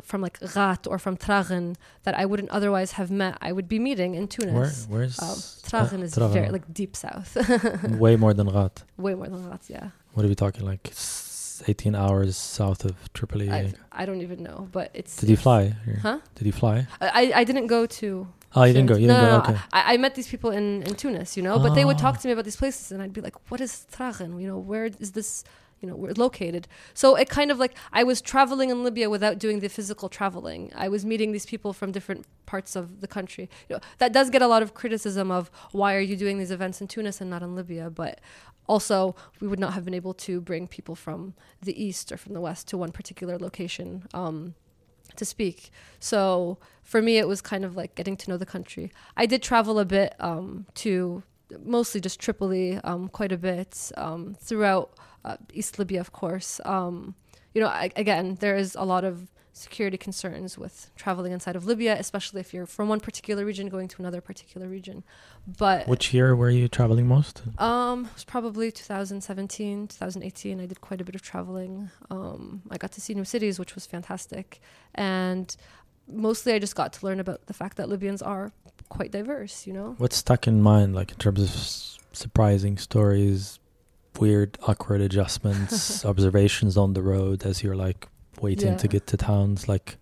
from like Ghat or from Tragen that I wouldn't otherwise have met, I would be meeting in Where, Tunis. where's Um, Tragen is Tragen. very like deep south, way more than Ghat? way more than Ghat. Yeah, What are we talking? Like 18 hours south of Tripoli. I, I don't even know, but it's. Did you fly? Here? Huh? Did you fly? I, I didn't go to. Oh, you didn't go. You no, didn't no, go. no, Okay. I, I met these people in, in Tunis, you know, but they would talk Oh. to me about these places, and I'd be like, "What is Tragen? You know, where is this? You know, where located?" So it kind of like I was traveling in Libya without doing the physical traveling. I was meeting these people from different parts of the country. You know, that does get a lot of criticism of why are you doing these events in Tunis and not in Libya, but also we would not have been able to bring people from the east or from the west to one particular location. Um, to speak. So for me, it was kind of like getting to know the country. I did travel a bit um, to mostly just Tripoli, um, quite a bit um, throughout uh, East Libya, of course. Um, you know, I, again, there is a lot of security concerns with traveling inside of Libya, especially if you're from one particular region going to another particular region. But Which year were you traveling most? um, it was probably 2017, 2018. I did quite a bit of traveling. Um, I got to see new cities, which was fantastic. And mostly I just got to learn about the fact that Libyans are quite diverse, you know? What's stuck in mind, like in terms of s- surprising stories, weird, awkward adjustments, observations on the road as you're like waiting to get to towns? Like,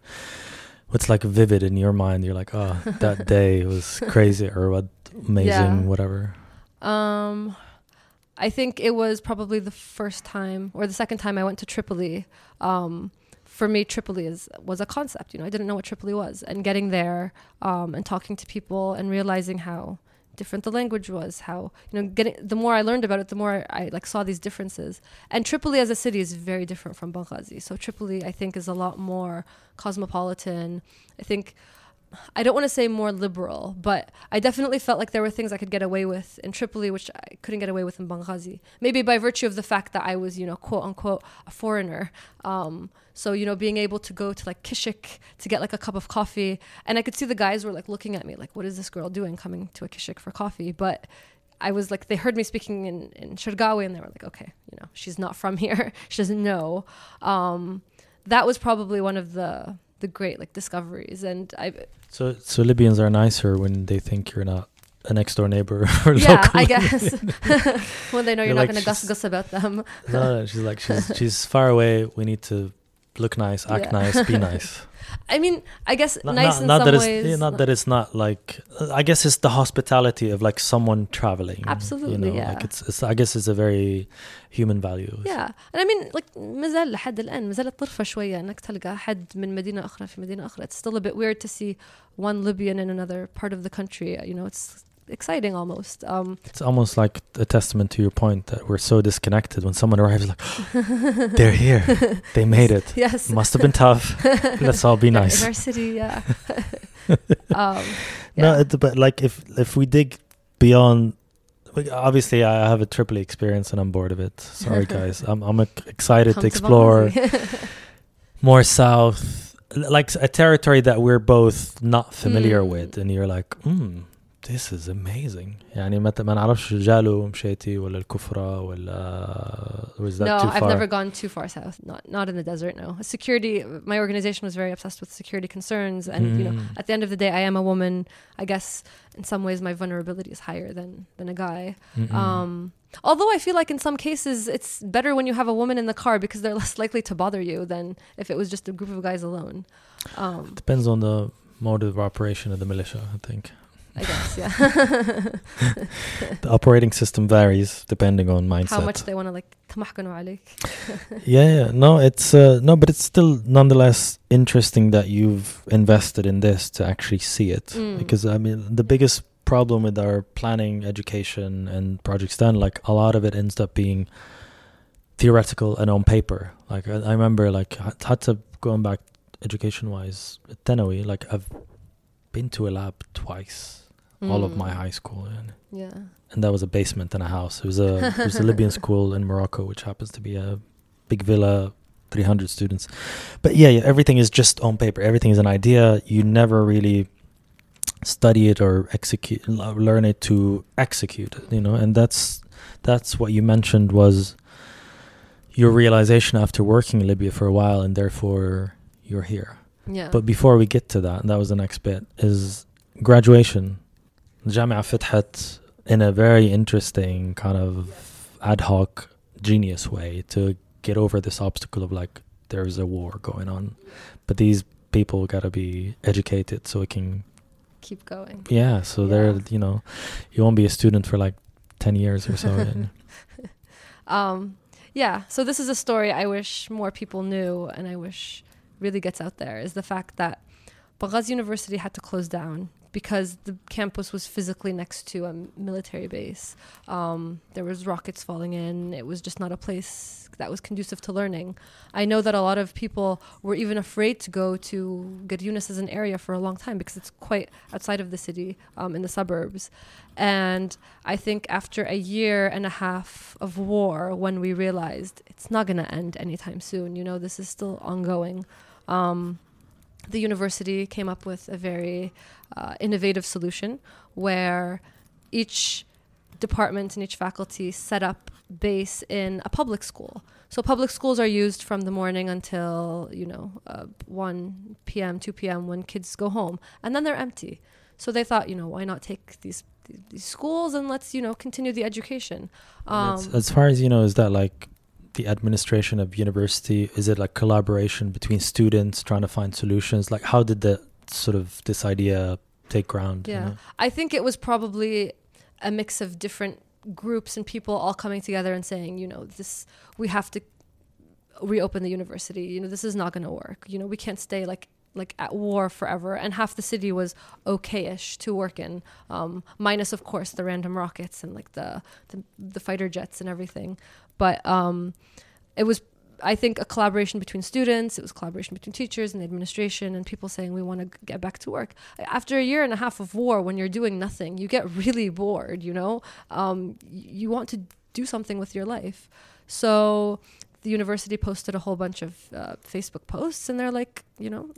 what's like vivid in your mind? You're like, oh, that day was crazy, or what amazing, Yeah. whatever. Um, I think it was probably the first time or the second time I went to Tripoli. Um, for me, Tripoli is was a concept. You know, I didn't know what Tripoli was, and getting there um, and talking to people and realizing how different the language was. How you know, getting the more I learned about it, the more I, like saw these differences. And Tripoli as a city is very different from Benghazi. So Tripoli, I think, is a lot more cosmopolitan. I think I don't want to say more liberal, but I definitely felt like there were things I could get away with in Tripoli, which I couldn't get away with in Benghazi. Maybe by virtue of the fact that I was, you know, quote unquote, a foreigner. Um, so, you know, being able to go to like Kishik to get like a cup of coffee. And I could see the guys were like looking at me like, what is this girl doing coming to a Kishik for coffee? But I was like, they heard me speaking in, in Shergawi and they were like, okay, you know, she's not from here. she doesn't know. Um, that was probably one of the, the great like discoveries. And I, So, so Libyans are nicer when they think you're not a next door neighbor or yeah, local. I guess when they know you're, You're not like, going to she's- about them. no, no, she's like she's she's far away. We need to look nice, act Yeah. nice, be nice. I mean, I guess Not, nice not, in not some that it's ways. yeah, not that it's not like I guess it's the hospitality of like someone traveling. you Absolutely, know, yeah. Like it's, it's I guess it's a very human value. yeah and I mean like مازال لحد الآن مازالت طرفة شوية انك تلقى حد من مدينة أخرى في مدينة أخرى it's still a bit weird to see one Libyan in another part of the country you know it's exciting almost um It's almost like a testament to your point that we're so disconnected. When someone arrives, like they're here, they made it. yes Must have been tough. Let's all be nice. city yeah um No, it, but like if if we dig beyond, like, obviously I have a Tripoli experience and I'm bored of it. Sorry guys, I'm I'm excited Come to explore more south, like a territory that we're both not familiar Mm. with, and you're like, hmm, this is amazing. يعني ما ما نعرفش جالو مشيتي ولا الكفرة ولا was that no, too I've far? never gone too far south. Not not in the desert. No, security. My organization was very obsessed with security concerns, and you know, Mm. at the end of the day, I am a woman. I guess in some ways, my vulnerability is higher than than a guy. Mm-mm. Um, although I feel like in some cases, it's better when you have a woman in the car because they're less likely to bother you than if it was just a group of guys alone. Um, Depends on the mode of operation of the militia, I think. I guess, yeah. the operating system varies depending on mindset. How much they want to like yeah, yeah, no, it's uh, no, but it's still nonetheless interesting that you've invested in this to actually see it mm. because I mean the biggest problem with our planning, education, and projects done like a lot of it ends up being theoretical and on paper. Like I, I remember like had to going back education wise at Tenoe, like I've been to a lab twice all of my Mm. high school, and, Yeah. and that was a basement in a house. It was a it was a Libyan school in Morocco, which happens to be a big villa, 300 students. But yeah, yeah, everything is just on paper. Everything is an idea. You never really study it or execute learn it to execute it, you know. And that's that's what you mentioned was your realization after working in Libya for a while and therefore you're here. Yeah. But before we get to that, and that was the next bit, is graduation. Jamia Fithat in a very interesting kind of ad hoc genius way to get over this obstacle of like there's a war going on but these people got to be educated so it can keep going yeah so yeah. they're you know you won't be a student for like 10 years or so um yeah so this is a story i wish more people knew and i wish really gets out there is the fact that Benghazi university had to close down because the campus was physically next to a military base. Um, there was rockets falling in. It was just not a place that was conducive to learning. I know that a lot of people were even afraid to go to Garyounis as an area for a long time because it's quite outside of the city, um, in the suburbs. And I think after a year and a half of war, when we realized it's not going to end anytime soon, you know, this is still ongoing. Um, the university came up with a very uh, innovative solution where each department and each faculty set up base in a public school. So public schools are used from the morning until you know uh, 1 p.m., 2 p.m. when kids go home, and then they're empty. So they thought, you know, why not take these these schools and let's you know continue the education. Um, as far as you know, is that like the administration of university? Is it like collaboration between students trying to find solutions? Like, how did the sort of this idea take ground? you Yeah. know? I think it was probably a mix of different groups and people all coming together and saying, you know, this we have to reopen the university. You know, this is not going to work. You know, we can't stay like like at war forever. And half the city was okay-ish to work in, um, minus of course the random rockets and like the the, the fighter jets and everything. But um, it was. I think a collaboration between students, it was collaboration between teachers and the administration, and people saying we want to get back to work. After a year and a half of war when you're doing nothing you get really bored you know? Um, you want to do something with your life. So the university posted a whole bunch of uh, facebook posts and they're like you know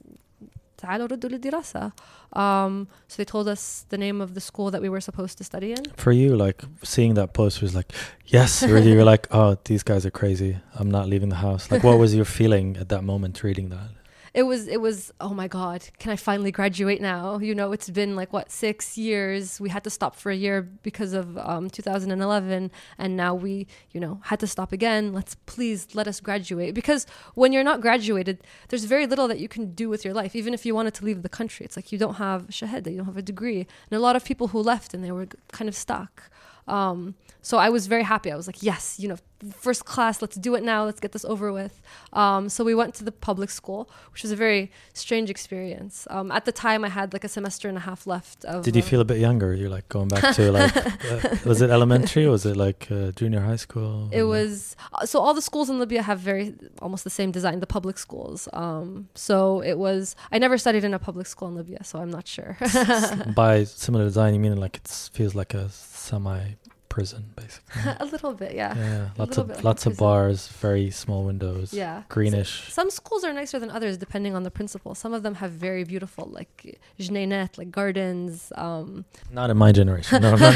تعالوا ردوا للدراسة. Um, so they told us the name of the school that we were supposed to study in. For you, like seeing that post was like, yes, really, you're like, oh, these guys are crazy. I'm not leaving the house. Like, what was your feeling at that moment reading that? It was it was oh my god can i finally graduate now? You know it's been like what six years? We had to stop for a year because of um, 2011 and now we you know had to stop again. Let's please let us graduate. Because when you're not graduated there's very little that you can do with your life. Even if you wanted to leave the country it's like you don't have shahada you don't have a degree. And a lot of people who left and they were kind of stuck um, so I was very happy. I was like, yes, you know, first class, let's do it now. Let's get this over with. Um, so we went to the public school, which was a very strange experience. Um, at the time, I had like a semester and a half left. Of, Did you uh, feel a bit younger? You're like going back to like, uh, was it elementary? or Was it like uh, junior high school? It was uh, so all the schools in Libya have very almost the same design, the public schools. Um, so it was. I never studied in a public school in Libya, so I'm not sure. By similar design, you mean like it feels like a semi prison, basically. a little bit, yeah. Yeah, lots of like lots of bars, very small windows, Yeah. greenish. Some schools are nicer than others depending on the principal. Some of them have very beautiful, like jneinet, like gardens. Um, Not in my generation. No, no.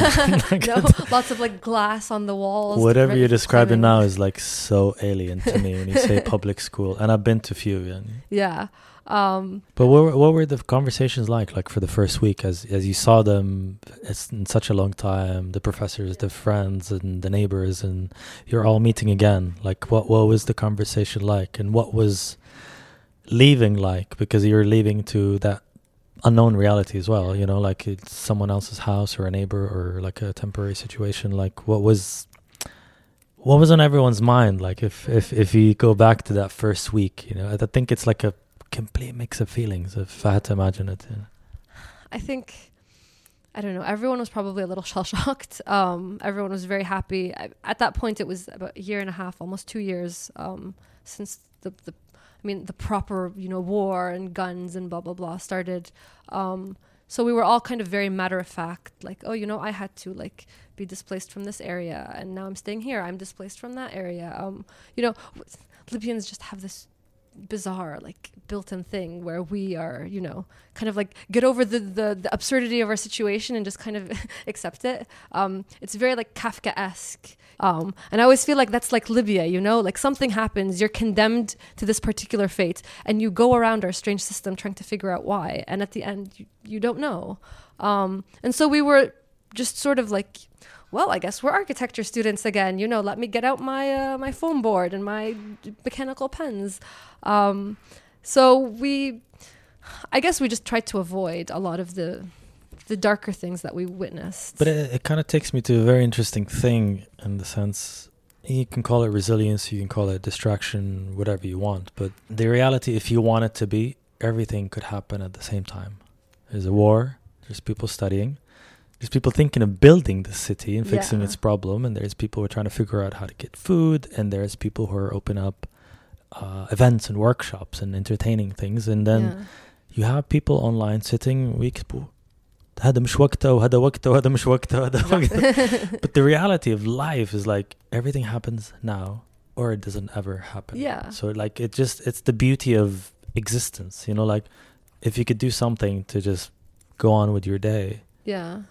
no, lots of like glass on the walls. Whatever you're describing now is like so alien to me when you say public school, and I've been to few. Yeah. Yeah. Um, But what were, what were the conversations like, like for the first week, as as you saw them? It's in such a long time. The professors, the friends, and the neighbors, and you're all meeting again. Like, what what was the conversation like, and what was leaving like? Because you're leaving to that unknown reality as well. You know, like it's someone else's house or a neighbor or like a temporary situation. Like, what was what was on everyone's mind? Like, if if if you go back to that first week, you know, I think it's like a complete mix of feelings if I had to imagine it. I think I don't know. Everyone was probably a little shell shocked. Um, everyone was very happy. I, at that point, it was about a year and a half, almost two years um, since the, the I mean the proper you know war and guns and blah blah blah started. Um, So we were all kind of very matter of fact, like, oh, you know, I had to like be displaced from this area, and now I'm staying here. I'm displaced from that area. Um, you know, Libyans just have this bizarre like built-in thing where we are you know kind of like get over the the, the absurdity of our situation and just kind of accept it. Um, it's very like kafka-esque. Um, and i always feel like that's like libya you know? Like something happens you're condemned to this particular fate and you go around our strange system trying to figure out why and at the end you, you don't know. Um, and so we were just sort of like well, I guess we're architecture students again. You know, let me get out my uh, my foam board and my mechanical pens. Um, so we, I guess we just tried to avoid a lot of the the darker things that we witnessed. But it, it kind of takes me to a very interesting thing in the sense you can call it resilience, you can call it distraction, whatever you want. But the reality, if you want it to be, everything could happen at the same time. There's a war, there's people studying, there's people thinking of building the city and fixing Yeah. its problem, and there's people who are trying to figure out how to get food, and there's people who are opening up uh, events and workshops and entertaining things, and then yeah. you have people online sitting ويكتبوا هذا مش وقته وهذا وقته وهذا مش وقته وهذا وقته but the reality of life is like everything happens now or it doesn't ever happen Yeah. so like it just it's the beauty of existence you know like if you could do something to just go on with your day yeah.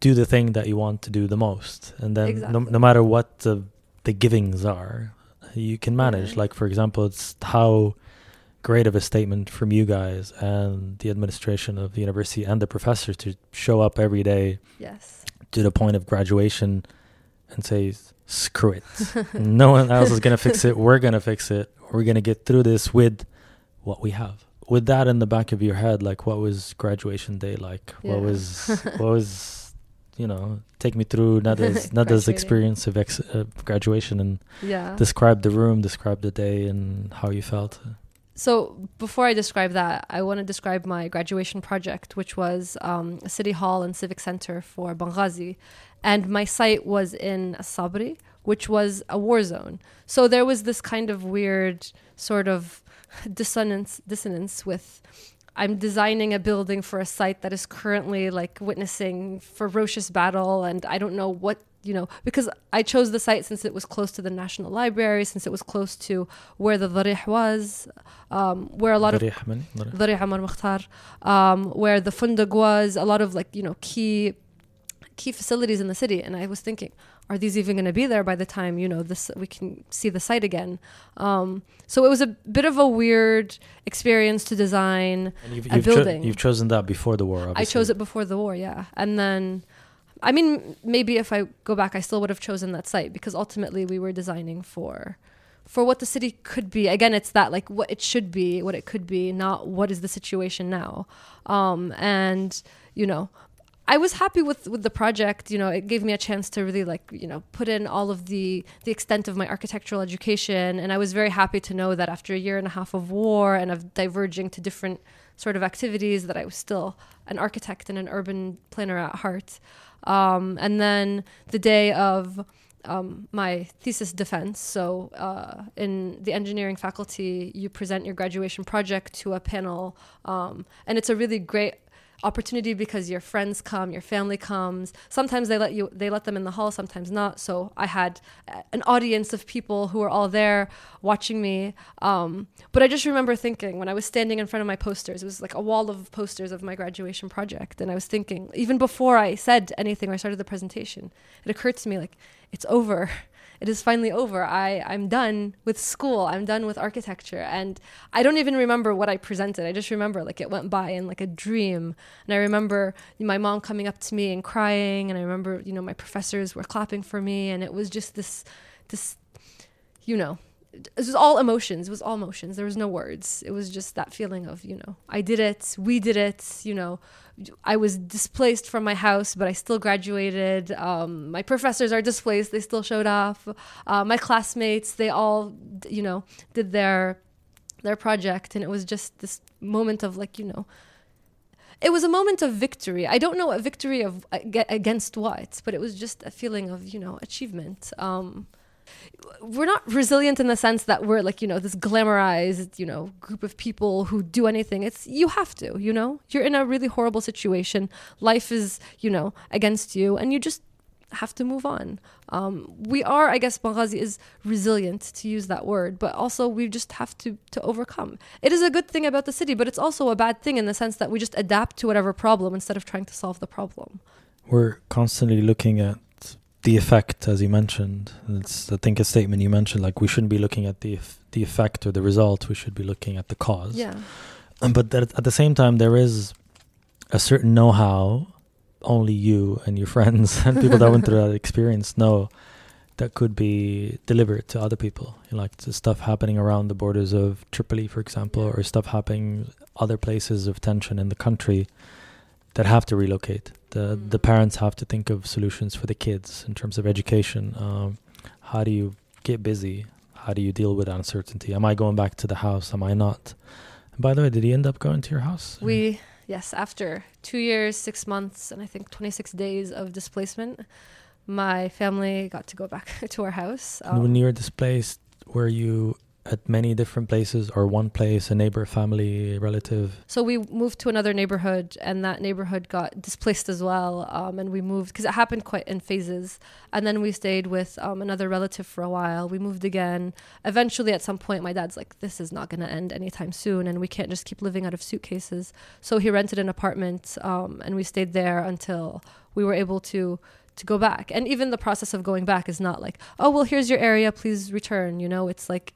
do the thing that you want to do the most. And then no, Exactly. no matter what the the givings are you can manage. Yeah. like for example it's how great of a statement from you guys and the administration of the university and the professors to show up every day Yes. to the point of graduation and say screw it. No one else is going to fix it. We're going to fix it. We're going to get through this with what we have. With that in the back of your head like what was graduation day like? What was what was you know take me through Nada's, Nada's experience of ex- uh, graduation and Yeah. describe the room describe the day and how you felt So before I describe that, I want to describe my graduation project, which was um, a city hall and civic center for Benghazi, and my site was in Sabri, which was a war zone. So there was this kind of weird sort of dissonance dissonance with I'm designing a building for a site that is currently like witnessing ferocious battle, and I don't know what you know because I chose the site since it was close to the National Library, since it was close to where the Dharih was, um, where a lot of Dharih Omar Mukhtar, um, where the Fundag was, a lot of like you know key key facilities in the city, and I was thinking are these even going to be there by the time you know this we can see the site again um, so it was a bit of a weird experience to design And you've, a you've, cho- building. you've chosen that before the war obviously. I chose it before the war, yeah. And then, I mean, maybe if I go back, I still would have chosen that site because ultimately we were designing for, for what the city could be. Again, it's that like what it should be, what it could be, not what is the situation now. Um, and you know, I was happy with with the project. You know, it gave me a chance to really like you know put in all of the the extent of my architectural education, and I was very happy to know that after a year and a half of war and of diverging to different sort of activities, that I was still an architect and an urban planner at heart. Um, and then the day of um, my thesis defense. So, uh, in the engineering faculty, you present your graduation project to a panel, um, and it's a really great opportunity because your friends come, your family comes. Sometimes they let you they let them in the hall, sometimes not. So I had an audience of people who were all there watching me. Um, but I just remember thinking when I was standing in front of my posters, it was like a wall of posters of my graduation project, and I was thinking even before I said anything or I started the presentation, it occurred to me like it's over it is finally over. I, I'm done with school. I'm done with architecture. And I don't even remember what I presented. I just remember like it went by in like a dream. And I remember my mom coming up to me and crying. And I remember, you know, my professors were clapping for me. And it was just this, this, you know, it was all emotions. It was all emotions. There was no words. It was just that feeling of, you know, I did it. We did it. You know, I was displaced from my house, but I still graduated. Um, my professors are displaced; they still showed up. Uh, my classmates, they all, you know, did their their project, and it was just this moment of like, you know, it was a moment of victory. I don't know a victory of against what, but it was just a feeling of you know achievement. Um, we're not resilient in the sense that we're like you know this glamorized you know group of people who do anything. It's you have to you know? You're in a really horrible situation. Life is you know against you and you just have to move on. Um, we are i guess Benghazi is resilient to use that word but also we just have to to overcome. It is a good thing about the city but it's also a bad thing in the sense that we just adapt to whatever problem instead of trying to solve the problem. We're constantly looking at the effect, as you mentioned. It's, I think, a statement you mentioned. Like we shouldn't be looking at the the effect or the result. We should be looking at the cause. yeah Um, but that, at the same time, there is a certain know-how only you and your friends and people that went through that experience know that could be delivered to other people. Like the stuff happening around the borders of Tripoli, for example, or stuff happening other places of tension in the country that have to relocate. The Mm. the parents have to think of solutions for the kids in terms of education. Um, how do you get busy? How do you deal with uncertainty? Am I going back to the house? Am I not? By the way, did he end up going to your house? We yes, after two years, six months, and I think twenty six days of displacement, my family got to go back to our house. And when Um, you were displaced, were you at many different places or one place, a neighbor, family, relative? so we moved to another neighborhood, and that neighborhood got displaced as well. Um, and we moved because it happened quite in phases. And then we stayed with um, another relative for a while. We moved again. Eventually, at some point, my dad's like, "This is not going to end anytime soon, and we can't just keep living out of suitcases." So he rented an apartment, um, and we stayed there until we were able to to go back. And even the process of going back is not like, "Oh, well, here's your area, please return." You know, it's like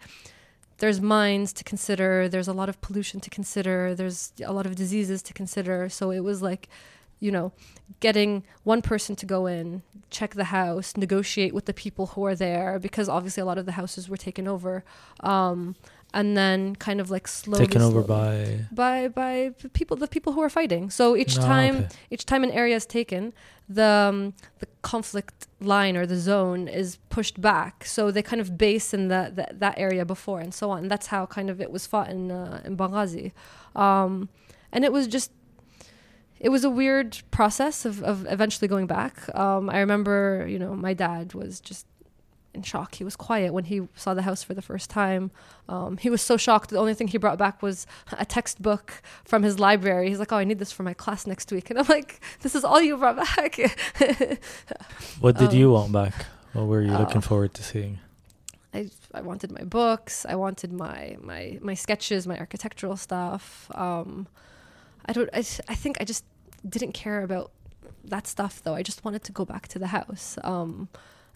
there's mines to consider there's a lot of pollution to consider there's a lot of diseases to consider. So it was like you know getting one person to go in check the house negotiate with the people who are there because obviously a lot of the houses were taken over. Um, and then kind of like slowly Taken over slowly- by. by by people the people who are fighting so each Ah, time okay. each time an area is taken the um, the conflict line or the zone is pushed back so they kind of base in that that, that area before and so on And that's how kind of it was fought in uh, in Benghazi um, and it was just it was a weird process of, of eventually going back um, I remember you know my dad was just in shock. He was quiet when he saw the house for the first time. Um, he was so shocked. The only thing he brought back was a textbook from his library. He's like oh i need this for my class next week. And i'm like this is all you brought back. What did um, you want back? What were you uh, looking forward to seeing? I, I wanted my books. I wanted my my my sketches my architectural stuff. Um, i don't I, I think i just didn't care about that stuff though. I just wanted to go back to the house. Um,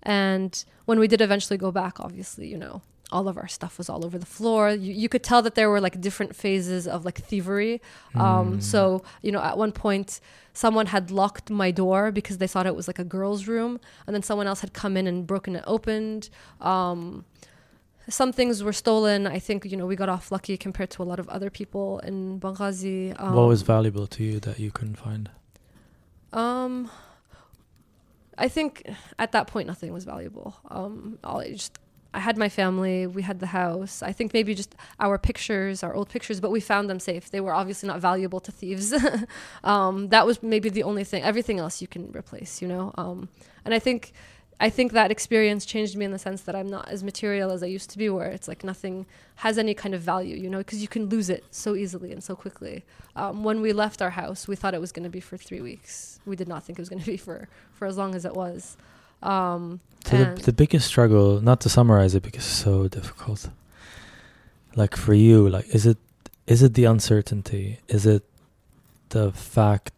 and when we did eventually go back obviously you know all of our stuff was all over the floor. You, you could tell that there were like different phases of like thievery. Um, Mm. so you know at one point someone had locked my door because they thought it was like a girl's room. And then someone else had come in and broken it opened. Um, some things were stolen. I think you know we got off lucky compared to a lot of other people in benghazi. Um, what was valuable to you that you couldn't find? um, I think at that point nothing was valuable. Um, all I just I had my family, we had the house. I think maybe just our pictures, our old pictures, but we found them safe. They were obviously not valuable to thieves. um, that was maybe the only thing. Everything else you can replace, you know. Um, and I think I think that experience changed me in the sense that I'm not as material as I used to be, where it's like nothing has any kind of value, you know, because you can lose it so easily and so quickly. Um, when we left our house, we thought it was going to be for three weeks. We did not think it was going to be for for as long as it was. Um, So the, the biggest struggle, not to summarize it because it's so difficult. Like for you, like is it is it the uncertainty? Is it the fact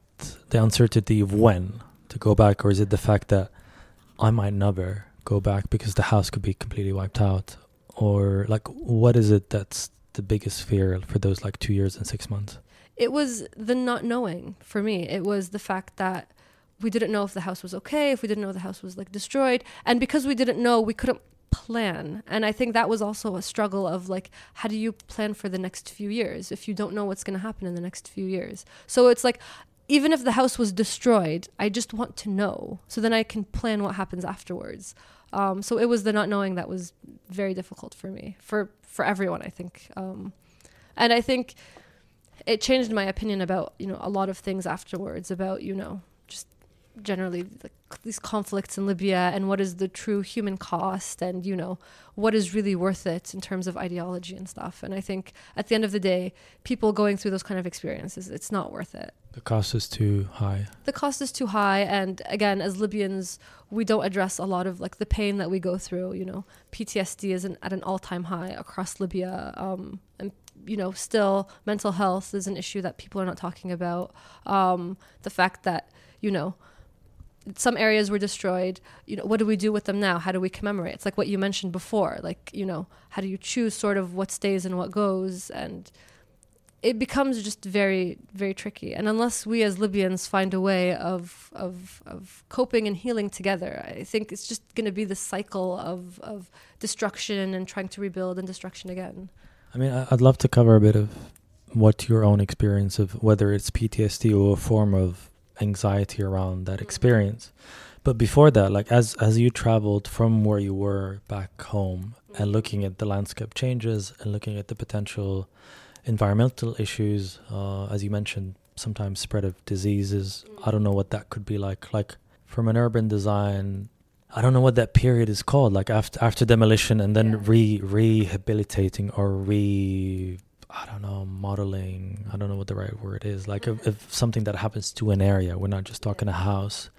the uncertainty of when to go back, or is it the fact that I might never go back because the house could be completely wiped out? Or like what is it that's the biggest fear for those like two years and six months? it was the not knowing for me. It was the fact that we didn't know if the house was okay, if we didn't know the house was like destroyed, and because we didn't know, we couldn't plan. And I think that was also a struggle of like, how do you plan for the next few years if you don't know what's going to happen in the next few years? So it's like, even if the house was destroyed, I just want to know so then I can plan what happens afterwards. Um, so it was the not knowing that was very difficult for me, for for everyone, I think. Um, and I think it changed my opinion about you know a lot of things afterwards about you know generally like, these conflicts in Libya and what is the true human cost and you know what is really worth it in terms of ideology and stuff. And I think at the end of the day, people going through those kind of experiences, it's not worth it. The cost is too high. The cost is too high, and again, as Libyans, we don't address a lot of like the pain that we go through. You know, PTSD is an, at an all-time high across Libya, um, and you know, still mental health is an issue that people are not talking about. Um, the fact that you know some areas were destroyed you know what do we do with them now? How do we commemorate? It's like what you mentioned before like you know how do you choose sort of what stays and what goes? And it becomes just very very tricky. And unless we as libyans find a way of of of coping and healing together i think it's just going to be this cycle of of destruction and trying to rebuild and destruction again. I mean, I'd love to cover a bit of what your own experience of whether it's PTSD or a form of anxiety around that mm-hmm. experience. But before that, like as as you traveled from where you were back home mm-hmm. and looking at the landscape changes and looking at the potential environmental issues, uh, as you mentioned, sometimes spread of diseases. I don't mm-hmm. know what that could be like. Like from an urban design, I don't know what that period is called. Like after after demolition and then Yeah. re rehabilitating or re I don't know modeling. I don't know what the right word is. Like if, mm-hmm. if something that happens to an area, we're not just talking a house.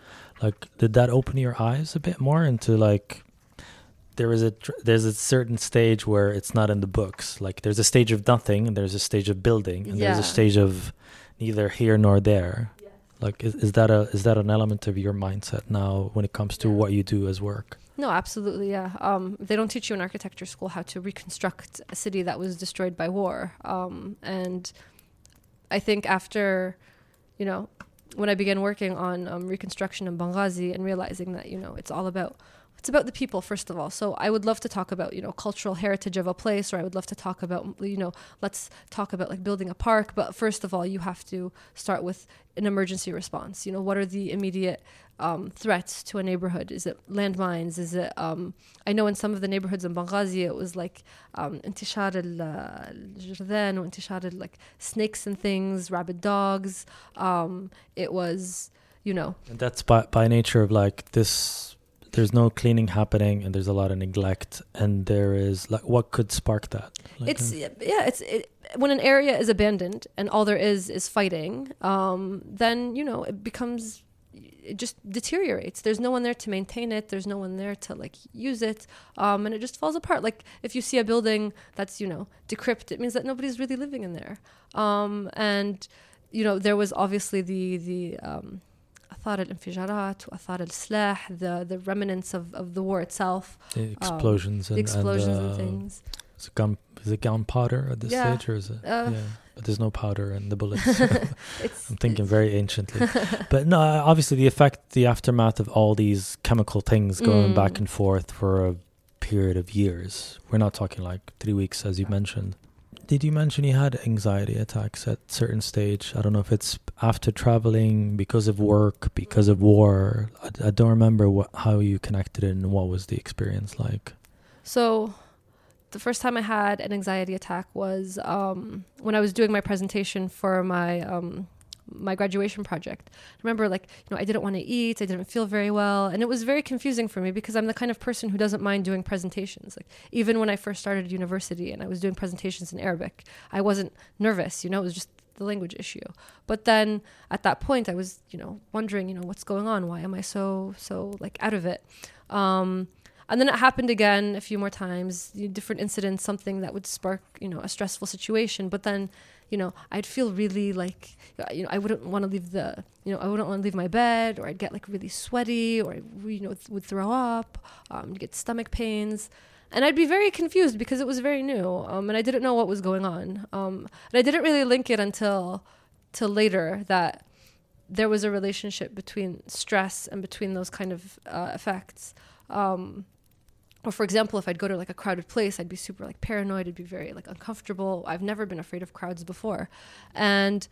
Like did that open your eyes a bit more into like there is a tr- there's a certain stage where it's not in the books. Like there's a stage of nothing and there's a stage of building and there's a stage of neither here nor there. Like is, is that a is that an element of your mindset now when it comes to Yeah. what you do as work? No, absolutely, yeah. Um, they don't teach you in architecture school how to reconstruct a city that was destroyed by war. Um, and I think after, you know, when I began working on um, reconstruction in Benghazi and realizing that, you know, it's all about it's about the people first of all. So i would love to talk about you know cultural heritage of a place or i would love to talk about you know let's talk about like building a park. But first of all you have to start with an emergency response. You know what are the immediate um, threats to a neighborhood? Is it landmines? Is it um, i know in some of the neighborhoods in benghazi it was like um, al-jirdan or intishar like snakes and things rabid dogs. Um, it was you know. And that's by, by nature of like this there's no cleaning happening, and there's a lot of neglect, and there is like what could spark that? Like, it's uh, yeah, it's it, when an area is abandoned and all there is is fighting. Um, then you know it becomes it just deteriorates. There's no one there to maintain it. There's no one there to like use it, um, and it just falls apart. Like if you see a building that's you know decrepit, it means that nobody's really living in there. Um, and you know there was obviously the the um, آثار الانفجارات وآثار السلاح, the the remnants of, of the war itself, the explosions um, the and, explosions and, and, uh, things. Is it gun? Is it gunpowder at this Yeah. stage, or is it? Uh, yeah, but there's no powder in the bullets. It's, I'm thinking it's- very anciently, but no. Obviously, the effect, the aftermath of all these chemical things going Mm. back and forth for a period of years. We're not talking like three weeks, as you mentioned. Did you mention you had anxiety attacks at certain stage? I don't know if it's after traveling because of work, because of war. I, I don't remember what how you connected it and what was the experience like. So, the first time I had an anxiety attack was um, when I was doing my presentation for my um, my graduation project. I remember, like, you know, I didn't want to eat, I didn't feel very well, and it was very confusing for me because I'm the kind of person who doesn't mind doing presentations. Like, even when I first started university and I was doing presentations in Arabic, I wasn't nervous. You know, it was just the language issue. But then at that point, I was, you know, wondering, you know, what's going on? Why am I so so like out of it? Um, and then it happened again a few more times, different incidents, something that would spark, you know, a stressful situation. But then, you know, I'd feel really like, you know, I wouldn't want to leave the, you know, I wouldn't want to leave my bed, or I'd get like really sweaty, or I, you know, would throw up, um, get stomach pains. And I'd be very confused because it was very new, um, and I didn't know what was going on. Um, and I didn't really link it until, till later that there was a relationship between stress and between those kind of uh, effects. Um, or for example, if I'd go to like a crowded place, I'd be super like paranoid. I'd be very like uncomfortable. I've never been afraid of crowds before, and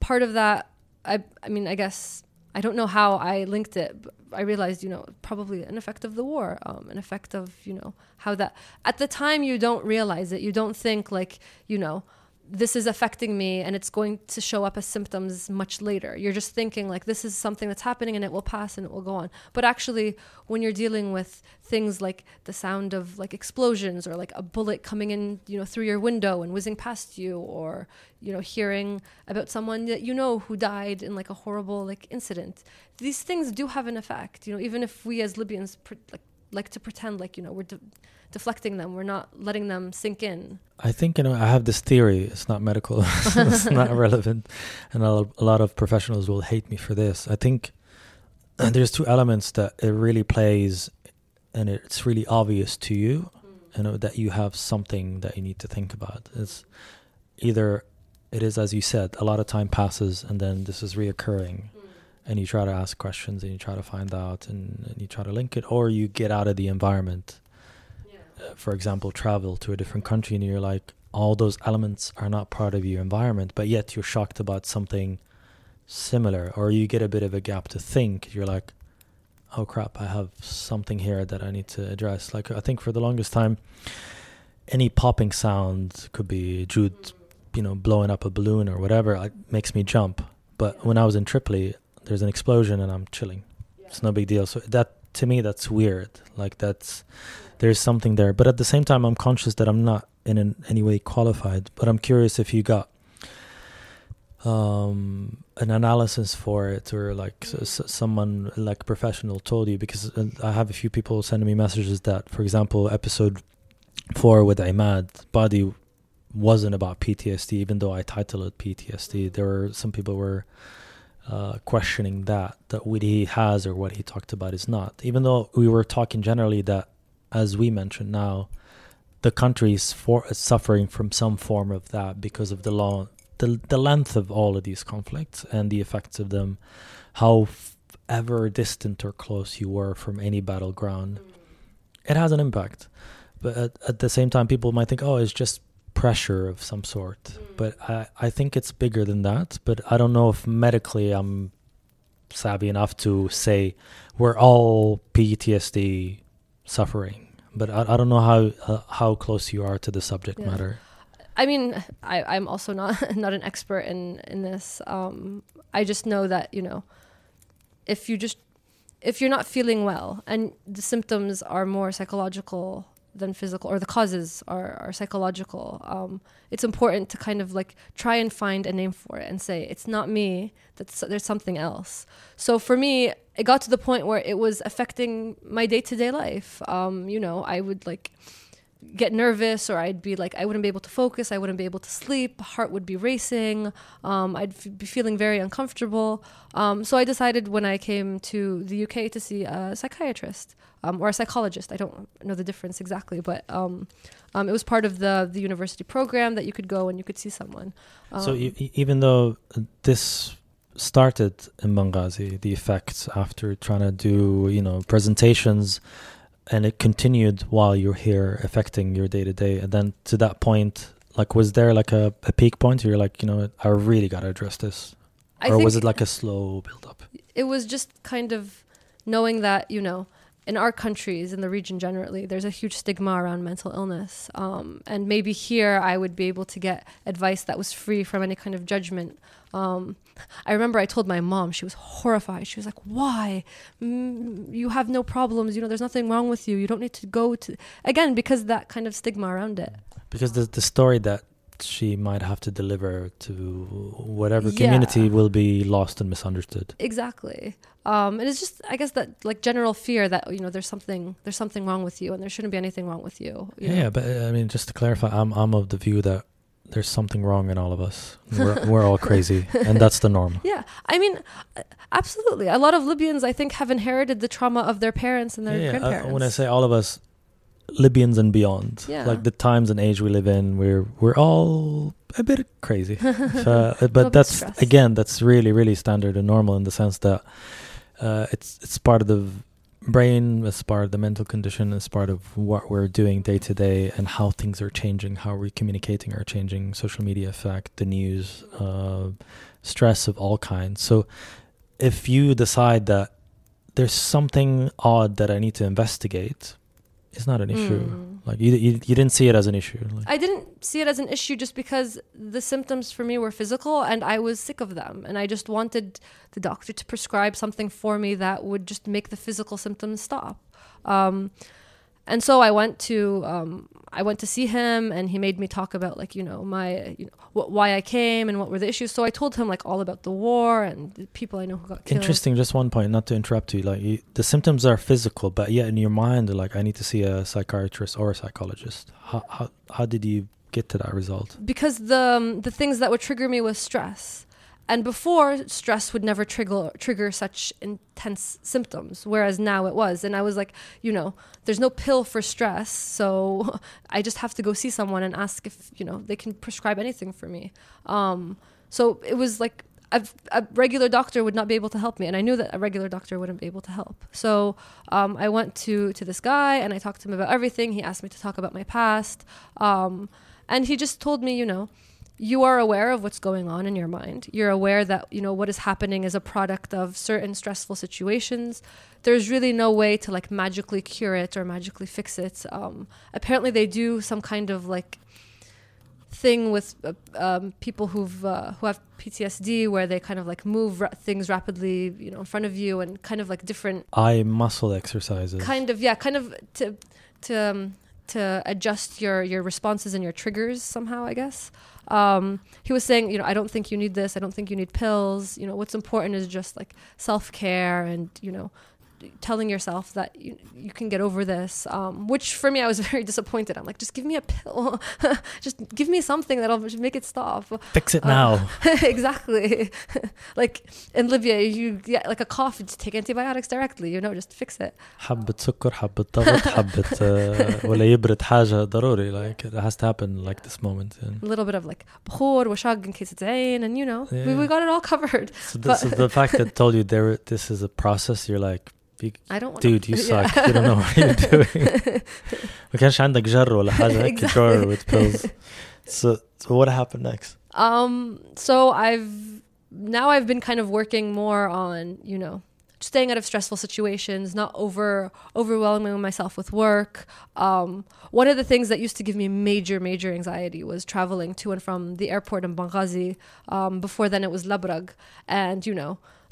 part of that, I I mean, I guess I don't know how I linked it. But I realized, you know, probably an effect of the war, um, an effect of you know how that at the time you don't realize it. You don't think like you know this is affecting me and it's going to show up as symptoms much later. You're just thinking like this is something that's happening and it will pass and it will go on. But actually, when you're dealing with things like the sound of like explosions or like a bullet coming in, you know, through your window and whizzing past you or, you know, hearing about someone that you know who died in like a horrible like incident. These things do have an effect, you know, even if we as Libyans like like to pretend like, you know, we're de- deflecting them. We're not letting them sink in. I think you know I have this theory. It's not medical. it's not relevant, and a lot of professionals will hate me for this. I think there's two elements that it really plays, and it's really obvious to you, mm. you know, that you have something that you need to think about. It's either it is as you said, a lot of time passes, and then this is reoccurring, and you try to ask questions and you try to find out and, and you try to link it, or you get out of the environment uh, for example, travel to a different country and you're like, all those elements are not part of your environment, but yet you're shocked about something similar, or you get a bit of a gap to think. You're like, oh crap, I have something here that I need to address. Like, I think for the longest time, any popping sound could be Jude, you know, blowing up a balloon or whatever, it makes me jump. But when I was in Tripoli, there's an explosion and I'm chilling. It's no big deal. So that to me, that's weird. Like that's there's something there. But at the same time, I'm conscious that I'm not in an, any way qualified. But I'm curious if you got um, an analysis for it or like s- s- someone like professional told you because uh, I have a few people sending me messages that, for example, episode four with Ahmad body wasn't about PTSD, even though I titled it PTSD. There were some people were uh, questioning that that what he has or what he talked about is not. Even though we were talking generally that, as we mentioned now, the country is for suffering from some form of that because of the long the the length of all of these conflicts and the effects of them, how ever distant or close you were from any battleground, it has an impact. But at, at the same time, people might think, oh, it's just pressure of some sort. But I, I think it's bigger than that. But I don't know if medically I'm savvy enough to say we're all PTSD suffering. But I, I don't know how uh, how close you are to the subject Yeah. matter. I mean, I, I'm also not not an expert in in this. Um, I just know that you know, if you just if you're not feeling well and the symptoms are more psychological than physical, or the causes are are psychological, um, it's important to kind of like try and find a name for it and say it's not me. That's there's something else. So for me, it got to the point where it was affecting my day to day life. Um, you know, I would like get nervous or I'd be like I wouldn't be able to focus I wouldn't be able to sleep heart would be racing um, I'd f- be feeling very uncomfortable. Um, so I decided when I came to the UK to see a psychiatrist um, or a psychologist I don't know the difference exactly but um, um, it was part of the the university program that you could go and you could see someone. Um, so e- even though this started in Benghazi, the effects after trying to do you know presentations, and it continued while you're here, affecting your day to day, and then to that point, like was there like a, a peak point? Where you're like, you know, I really got to address this, I or was it like a slow build up? it was just kind of knowing that you know in our countries in the region generally there's a huge stigma around mental illness um, and maybe here i would be able to get advice that was free from any kind of judgment um, i remember i told my mom she was horrified she was like why mm, you have no problems you know there's nothing wrong with you you don't need to go to again because that kind of stigma around it Because the the story that she might have to deliver to whatever Yeah. community will be lost and misunderstood. exactly um, and it's just i guess that like general fear that you know there's something there's something wrong with you and there shouldn't be anything wrong with you, you Yeah, know? but uh, I mean, just to clarify, I'm I'm of the view that there's something wrong in all of us. We're we're all crazy, and that's the norm. Yeah, I mean, absolutely. A lot of Libyans, I think, have inherited the trauma of their parents and their Yeah, yeah, uh, grandparents. when I say all of us, Libyans and beyond, Yeah. like the times and age we live in, we're we're all a bit crazy. uh, but that's again, that's really really standard and normal in the sense that uh, it's it's part of the brain, it's part of the mental condition, it's part of what we're doing day to day and how things are changing, how we're communicating are changing, social media effect, the news, uh, stress of all kinds. So if you decide that there's something odd that I need to investigate, is not an issue. Mm. Like you, you, you didn't see it as an issue. Like, I didn't see it as an issue just because the symptoms for me were physical and I was sick of them. And I just wanted the doctor to prescribe something for me that would just make the physical symptoms stop. Um, and so I went to um, I went to see him, and he made me talk about like you know my you know wh- why I came and what were the issues. So I told him like all about the war and the people I know who got killed. Interesting. Just one point, not to interrupt you. Like you, the symptoms are physical, but yet in your mind, like I need to see a psychiatrist or a psychologist. How how how did you get to that result? because the um, the things that would trigger me was stress and before stress would never trigger trigger such intense symptoms whereas now it was. And i was like you know there's no pill for stress so i just have to go see someone and ask if you know they can prescribe anything for me. Um, so it was like a, a regular doctor would not be able to help me and i knew that a regular doctor wouldn't be able to help. So um, i went to to this guy and i talked to him about everything. He asked me to talk about my past. Um, and he just told me you know you are aware of what's going on in your mind. You're aware that you know what is happening is a product of certain stressful situations. There's really no way to like magically cure it or magically fix it. Um, apparently they do some kind of like thing with uh, um, people who've uh, who have PTSD where they kind of like move ra- things rapidly you know in front of you and kind of like different Eye muscle exercises. kind of yeah kind of to to um, to adjust your your responses and your triggers somehow i guess. Um, he was saying you know i don't think you need this. I don't think you need pills. You know what's important is just like self-care and you know telling yourself that you, you can get over this um, which for me i was very disappointed i'm like just give me a pill just give me something that'll make it stop Fix it Uh, now. exactly like in libya you get like a cough you just take antibiotics directly you know just fix it حبة سكر حبة ضغط حبة uh, ولا يبرد حاجة ضروري like it has to happen like this moment and a little bit of like بخور وشق in case it's ain and you know we, Yeah. we got it all covered so, the, so the fact that told you there this is a process you're like I don't want dude you Yeah. suck you don't know what you're doing ما كانش عندك جر ولا حاجة هيك Exactly. drawer with pills so, so what happened next um so I've now I've been kind of working more on you know staying out of stressful situations not over overwhelming myself with work um one of the things that used to give me major major anxiety was traveling to and from the airport in Benghazi um before then it was Labrag and you know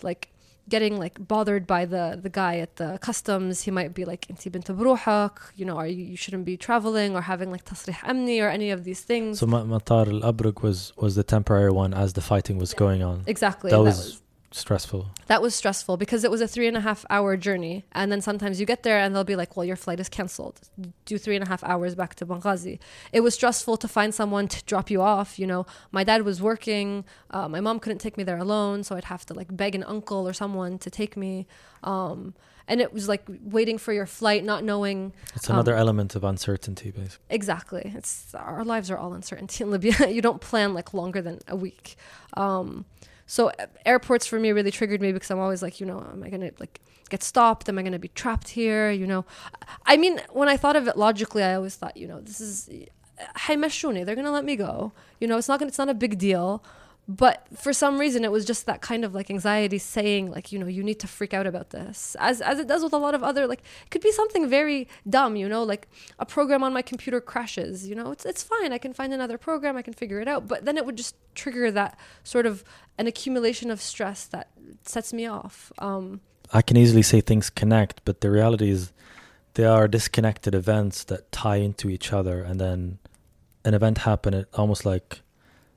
like getting like bothered by the the guy at the customs he might be like انتي بنت بروحك you know are you, you shouldn't be traveling or having like تصريح أمني or any of these things so Ma- Matar al-Abraq was was the temporary one as the fighting was going on exactly that and was stressful. That was stressful because it was a three and a half hour journey. And then sometimes you get there and they'll be like well your flight is cancelled do three and a half hours back to Benghazi. It was stressful to find someone to drop you off. You know my dad was working. Uh, my mom couldn't take me there alone. So I'd have to like beg an uncle or someone to take me. Um, and it was like waiting for your flight not knowing it's another Um, element of uncertainty basically. Exactly. It's our lives are all uncertainty in Libya. you don't plan like longer than a week. Um, so uh, airports for me really triggered me because I'm always like, you know, am I gonna like get stopped? Am I gonna be trapped here? You know, I mean, when I thought of it logically, I always thought, you know, this is haymashuni. They're gonna let me go. You know, it's not gonna. It's not a big deal. But for some reason, it was just that kind of like anxiety saying, like, you know, you need to freak out about this, as as it does with a lot of other like, it could be something very dumb, you know, like a program on my computer crashes, you know, it's it's fine, I can find another program, I can figure it out, but then it would just trigger that sort of an accumulation of stress that sets me off. Um, I can easily say things connect, but the reality is they are disconnected events that tie into each other, and then an event happen. Almost like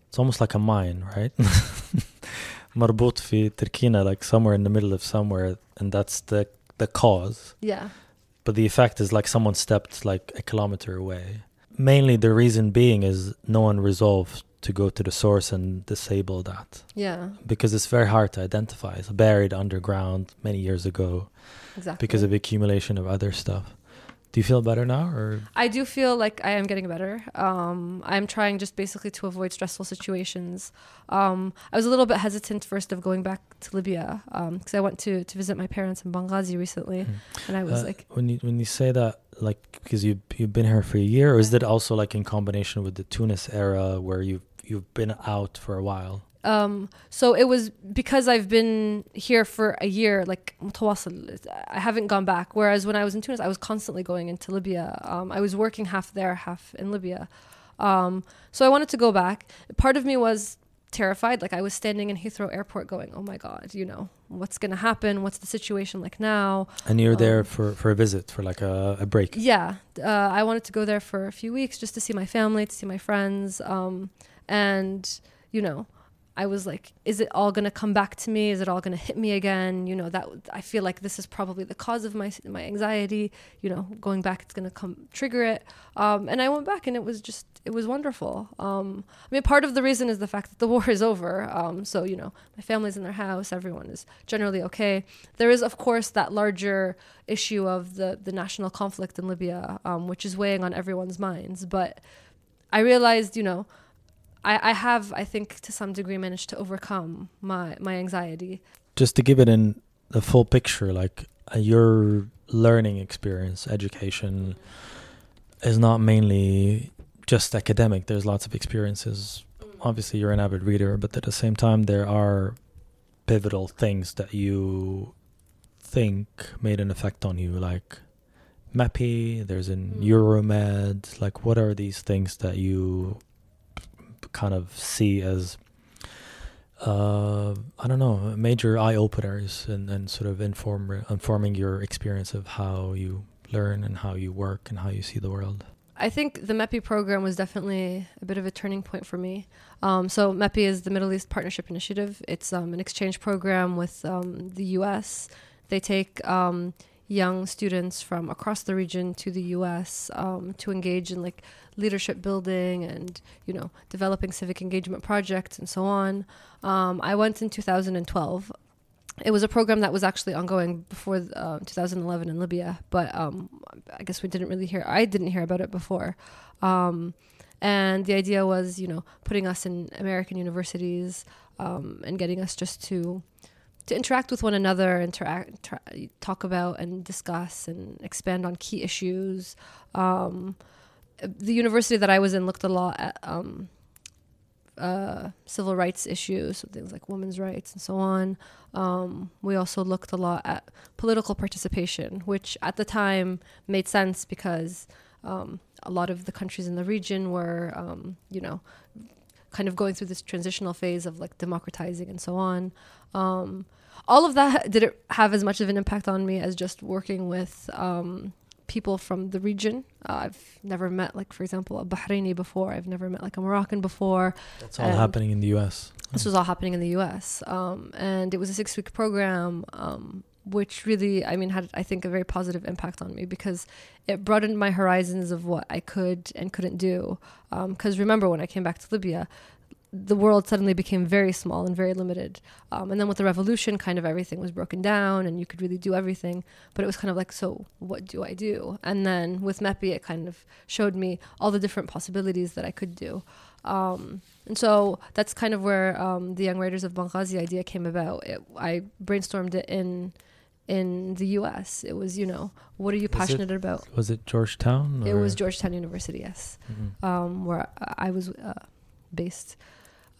it's almost like a mine, right? Marbut fi Turkina, like somewhere in the middle of somewhere, and that's the the cause. Yeah. But the effect is like someone stepped like a kilometer away. Mainly the reason being is no one resolved to go to the source and disable that. Yeah. Because it's very hard to identify. It's buried underground many years ago. Exactly. Because of accumulation of other stuff. Do you feel better now, or I do feel like I am getting better. Um, I'm trying just basically to avoid stressful situations. Um, I was a little bit hesitant first of going back to Libya because I went to, to visit my parents in Benghazi recently, and I was Uh, like, when you when you say that, like because you you've been here for a year, or is that also like in combination with the Tunis era where you you've been out for a while? um, so it was because I've been here for a year, like متواصل, I haven't gone back. Whereas when I was in Tunis, I was constantly going into Libya. Um, I was working half there, half in Libya. Um, so I wanted to go back. Part of me was terrified. Like I was standing in Heathrow Airport, going, "Oh my God, you know what's going to happen? What's the situation like now?" And you're there Um, for, for a visit, for like a, a break. Yeah, uh, I wanted to go there for a few weeks just to see my family, to see my friends, um, and you know, I was like, is it all gonna come back to me? Is it all gonna hit me again? You know, that I feel like this is probably the cause of my my anxiety. You know, going back, it's gonna come trigger it. Um, and I went back, and it was just it was wonderful. Um, I mean, part of the reason is the fact that the war is over. Um, so you know, my family's in their house. Everyone is generally okay. There is, of course, that larger issue of the the national conflict in Libya, um, which is weighing on everyone's minds. But I realized, you know, I, I have, I think, to some degree, managed to overcome my my anxiety. Just to give it in the full picture, like uh, your learning experience, education is not mainly just academic. There's lots of experiences. Obviously, you're an avid reader, but at the same time, there are pivotal things that you think made an effect on you, like MEPI, there's an Mm. Euromed. Like, what are these things that you kind of see as uh, I don't know, major eye openers and, and sort of inform informing your experience of how you learn and how you work and how you see the world. I think the MEPI program was definitely a bit of a turning point for me. Um, so MEPI is the Middle East Partnership Initiative. It's um, an exchange program with um, the U.S. They take um, young students from across the region to the U.S. Um, to engage in like leadership building and you know developing civic engagement projects and so on. Um, I went in 2012. It was a program that was actually ongoing before uh, 2011 in Libya, but um, I guess we didn't really hear. I didn't hear about it before. Um, and the idea was, you know, putting us in American universities um, and getting us just to to interact with one another, interact, talk about and discuss and expand on key issues. Um, the university that I was in looked a lot at um, uh, civil rights issues, so things like women's rights and so on. Um, we also looked a lot at political participation, which at the time made sense because um, a lot of the countries in the region were, um, you know, kind of going through this transitional phase of like democratizing and so on. Um, all of that didn't have as much of an impact on me as just working with um, people from the region. Uh, I've never met, like, for example, a Bahraini before. I've never met, like, a Moroccan before. That's all And- happening in the U.S. This was all happening in the US. Um, and it was a six week program, um, which really, I mean, had, I think, a very positive impact on me because it broadened my horizons of what I could and couldn't do. Because remember, when I came back to Libya, the world suddenly became very small and very limited. Um, and then with the revolution, kind of everything was broken down and you could really do everything. But it was kind of like, so what do I do? And then with MEPI, it kind of showed me all the different possibilities that I could do. Um, and so that's kind of where um, the Young Writers of Benghazi idea came about. It, I brainstormed it in in the U.S. It was, you know, what are you Was it- passionate about? Was it Georgetown? It was Georgetown University, yes Mhm. um, where I I was uh, based.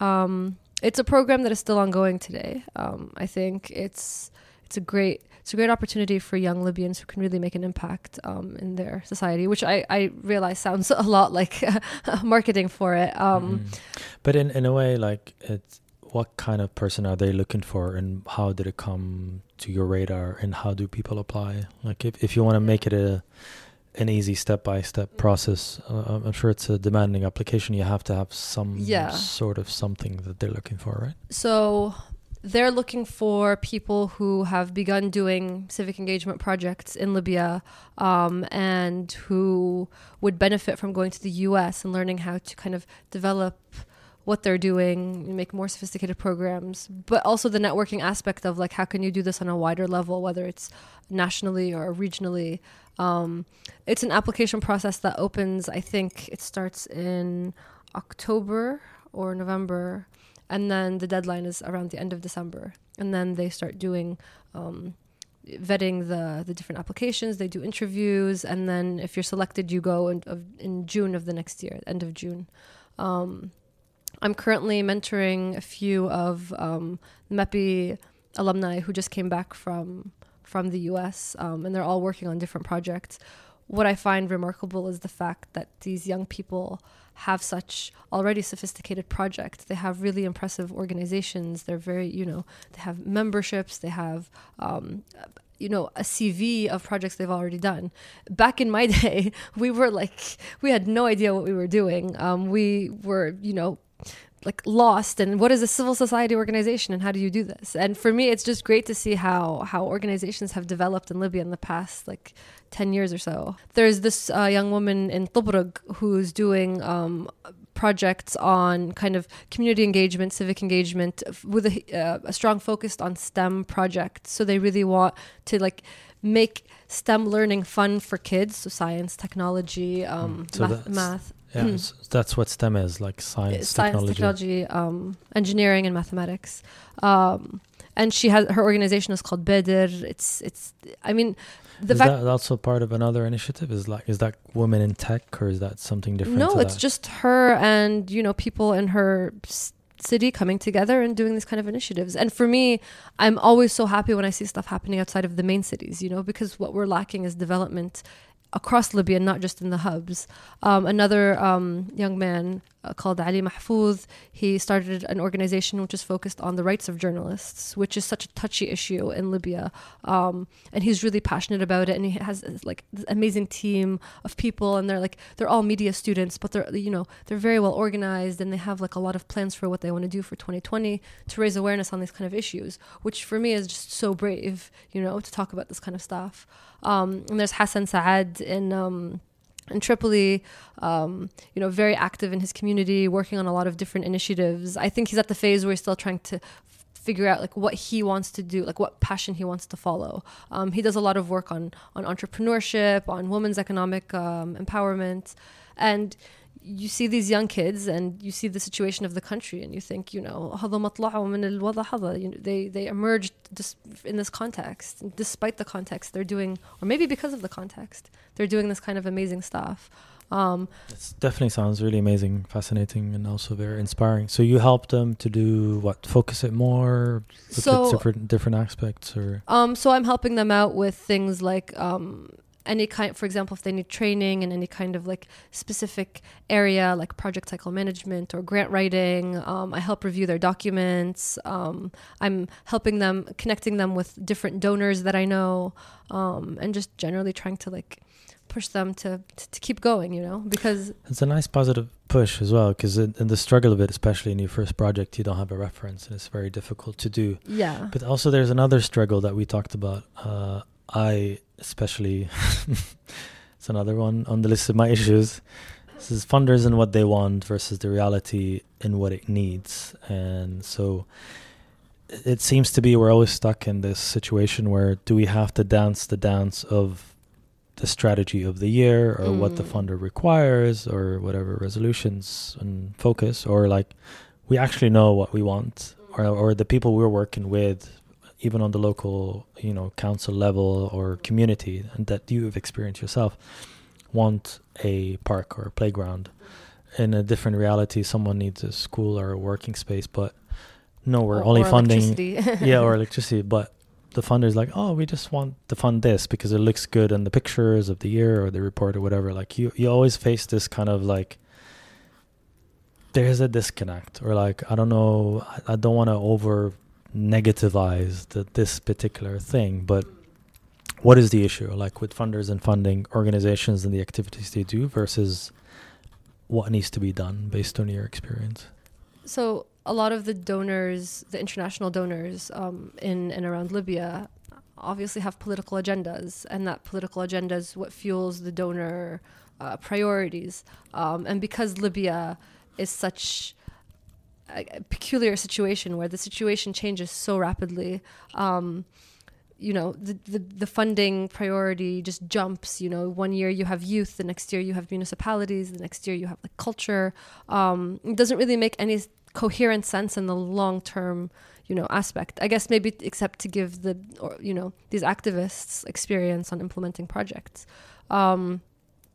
Um, it's a program that is still ongoing today. Um, I think it's it's a great it's a great opportunity for young Libyans who can really make an impact um, in their society, which I, I realize sounds a lot like marketing for it. Um, Mhm. But in in a way, like it's what kind of person are they looking for, and how did it come to your radar, and how do people apply? Like if if you want to make it a an easy step by step process, uh, I'm sure it's a demanding application. You have to have some Yeah. sort of something that they're looking for, right? So they're looking for people who have begun doing civic engagement projects in Libya um, and who would benefit from going to the US and learning how to kind of develop what they're doing, make more sophisticated programs, but also the networking aspect of like how can you do this on a wider level, whether it's nationally or regionally. Um, it's an application process that opens, I think it starts in October or November and then the deadline is around the end of December, and then they start doing um, vetting the the different applications. They do interviews, and then if you're selected, you go in, in June of the next year, end of June. Um, I'm currently mentoring a few of um, MEPI alumni who just came back from from the U.S. Um, and they're all working on different projects. What I find remarkable is the fact that these young people have such already sophisticated projects. They have really impressive organizations. They're very, you know, they have memberships. They have um, you know a cv of projects they've already done back in my day we were like we had no idea what we were doing um, we were you know like lost and what is a civil society organization and how do you do this and for me it's just great to see how how organizations have developed in libya in the past like 10 years or so there's this uh, young woman in Tobruk who's doing um, projects on kind of community engagement, civic engagement, with a, uh, a strong focus on STEM projects. So they really want to like make STEM learning fun for kids, so science, technology, um. So math, math, Yeah, s- that's what STEM is like science, science, technology. technology, um, engineering, and mathematics. Um, and she has her organization is called Bedir. It's it's. I mean, the is fact that also part of another initiative? Is like is that women in tech or is that something different? No, it's that? just her and you know people in her city coming together and doing these kind of initiatives. And for me, I'm always so happy when I see stuff happening outside of the main cities. You know, because what we're lacking is development across Libya, not just in the hubs. Um, another um, young man uh, called Ali Mahfouz, he started an organization which is focused on the rights of journalists, which is such a touchy issue in Libya. Um, and he's really passionate about it, and he has uh, like this amazing team of people, and they're like they're all media students, but they're you know they're very well organized, and they have like a lot of plans for what they want to do for 2020 to raise awareness on these kind of issues, which for me is just so brave, you know, to talk about this kind of stuff. Um, and there's Hassan Saad in um, in Tripoli, um, you know, very active in his community, working on a lot of different initiatives. I think he's at the phase where he's still trying to figure out like what he wants to do, like what passion he wants to follow. Um, he does a lot of work on on entrepreneurship, on women's economic um, empowerment, and you see these young kids and you see the situation of the country and you think you know هذا مطلعوا من الوضع هذا you know, they they emerged just in this context despite the context they're doing or maybe because of the context they're doing this kind of amazing stuff um, It definitely sounds really amazing, fascinating, and also very inspiring. So you help them to do what? Focus it more, look So- at different different aspects, or Um, so I'm helping them out with things like um, any kind, for example, if they need training in any kind of like specific area, like project cycle management or grant writing. Um, I help review their documents. Um, I'm helping them, connecting them with different donors that I know, um, and just generally trying to like push them to, to to keep going. You know, because it's a nice positive push as well. Because in, in the struggle of it, especially in your first project, you don't have a reference, and it's very difficult to do. yeah, But also, there's another struggle that we talked about. Uh, I especially, it's another one on the list of my issues. This is funders and what they want versus the reality and what it needs. And so it- seems to be we're always stuck in this situation where do we have to dance the dance of the strategy of the year or what the Mm. funder requires or whatever resolutions and focus or like we actually know what we want or, or the people we're working with even on the local you know council level or community and that you've experienced yourself want a park or a playground. In a different reality someone needs a school or a working space but no we're Or- only or funding yeah or electricity but the funder's like oh we just want to fund this because it looks good in the pictures of the year or the report or whatever. Like you you always face this kind of like there's a disconnect or like i don't know i, I don't want to over negativize the, this particular thing but what is the issue like with funders and funding organizations and the activities they do versus what needs to be done based on your experience So a lot of the donors, the international donors um, in and around Libya, obviously have political agendas, and that political agenda is what fuels the donor uh, priorities. Um, and because Libya is such a, peculiar situation where the situation changes so rapidly. Um, you know the, the the funding priority just jumps you know. One year you have youth the next year you have municipalities the next year you have like culture. Um, it doesn't really make any coherent sense in the long term you know aspect. I guess maybe except to give the or you know these activists experience on implementing projects. Um,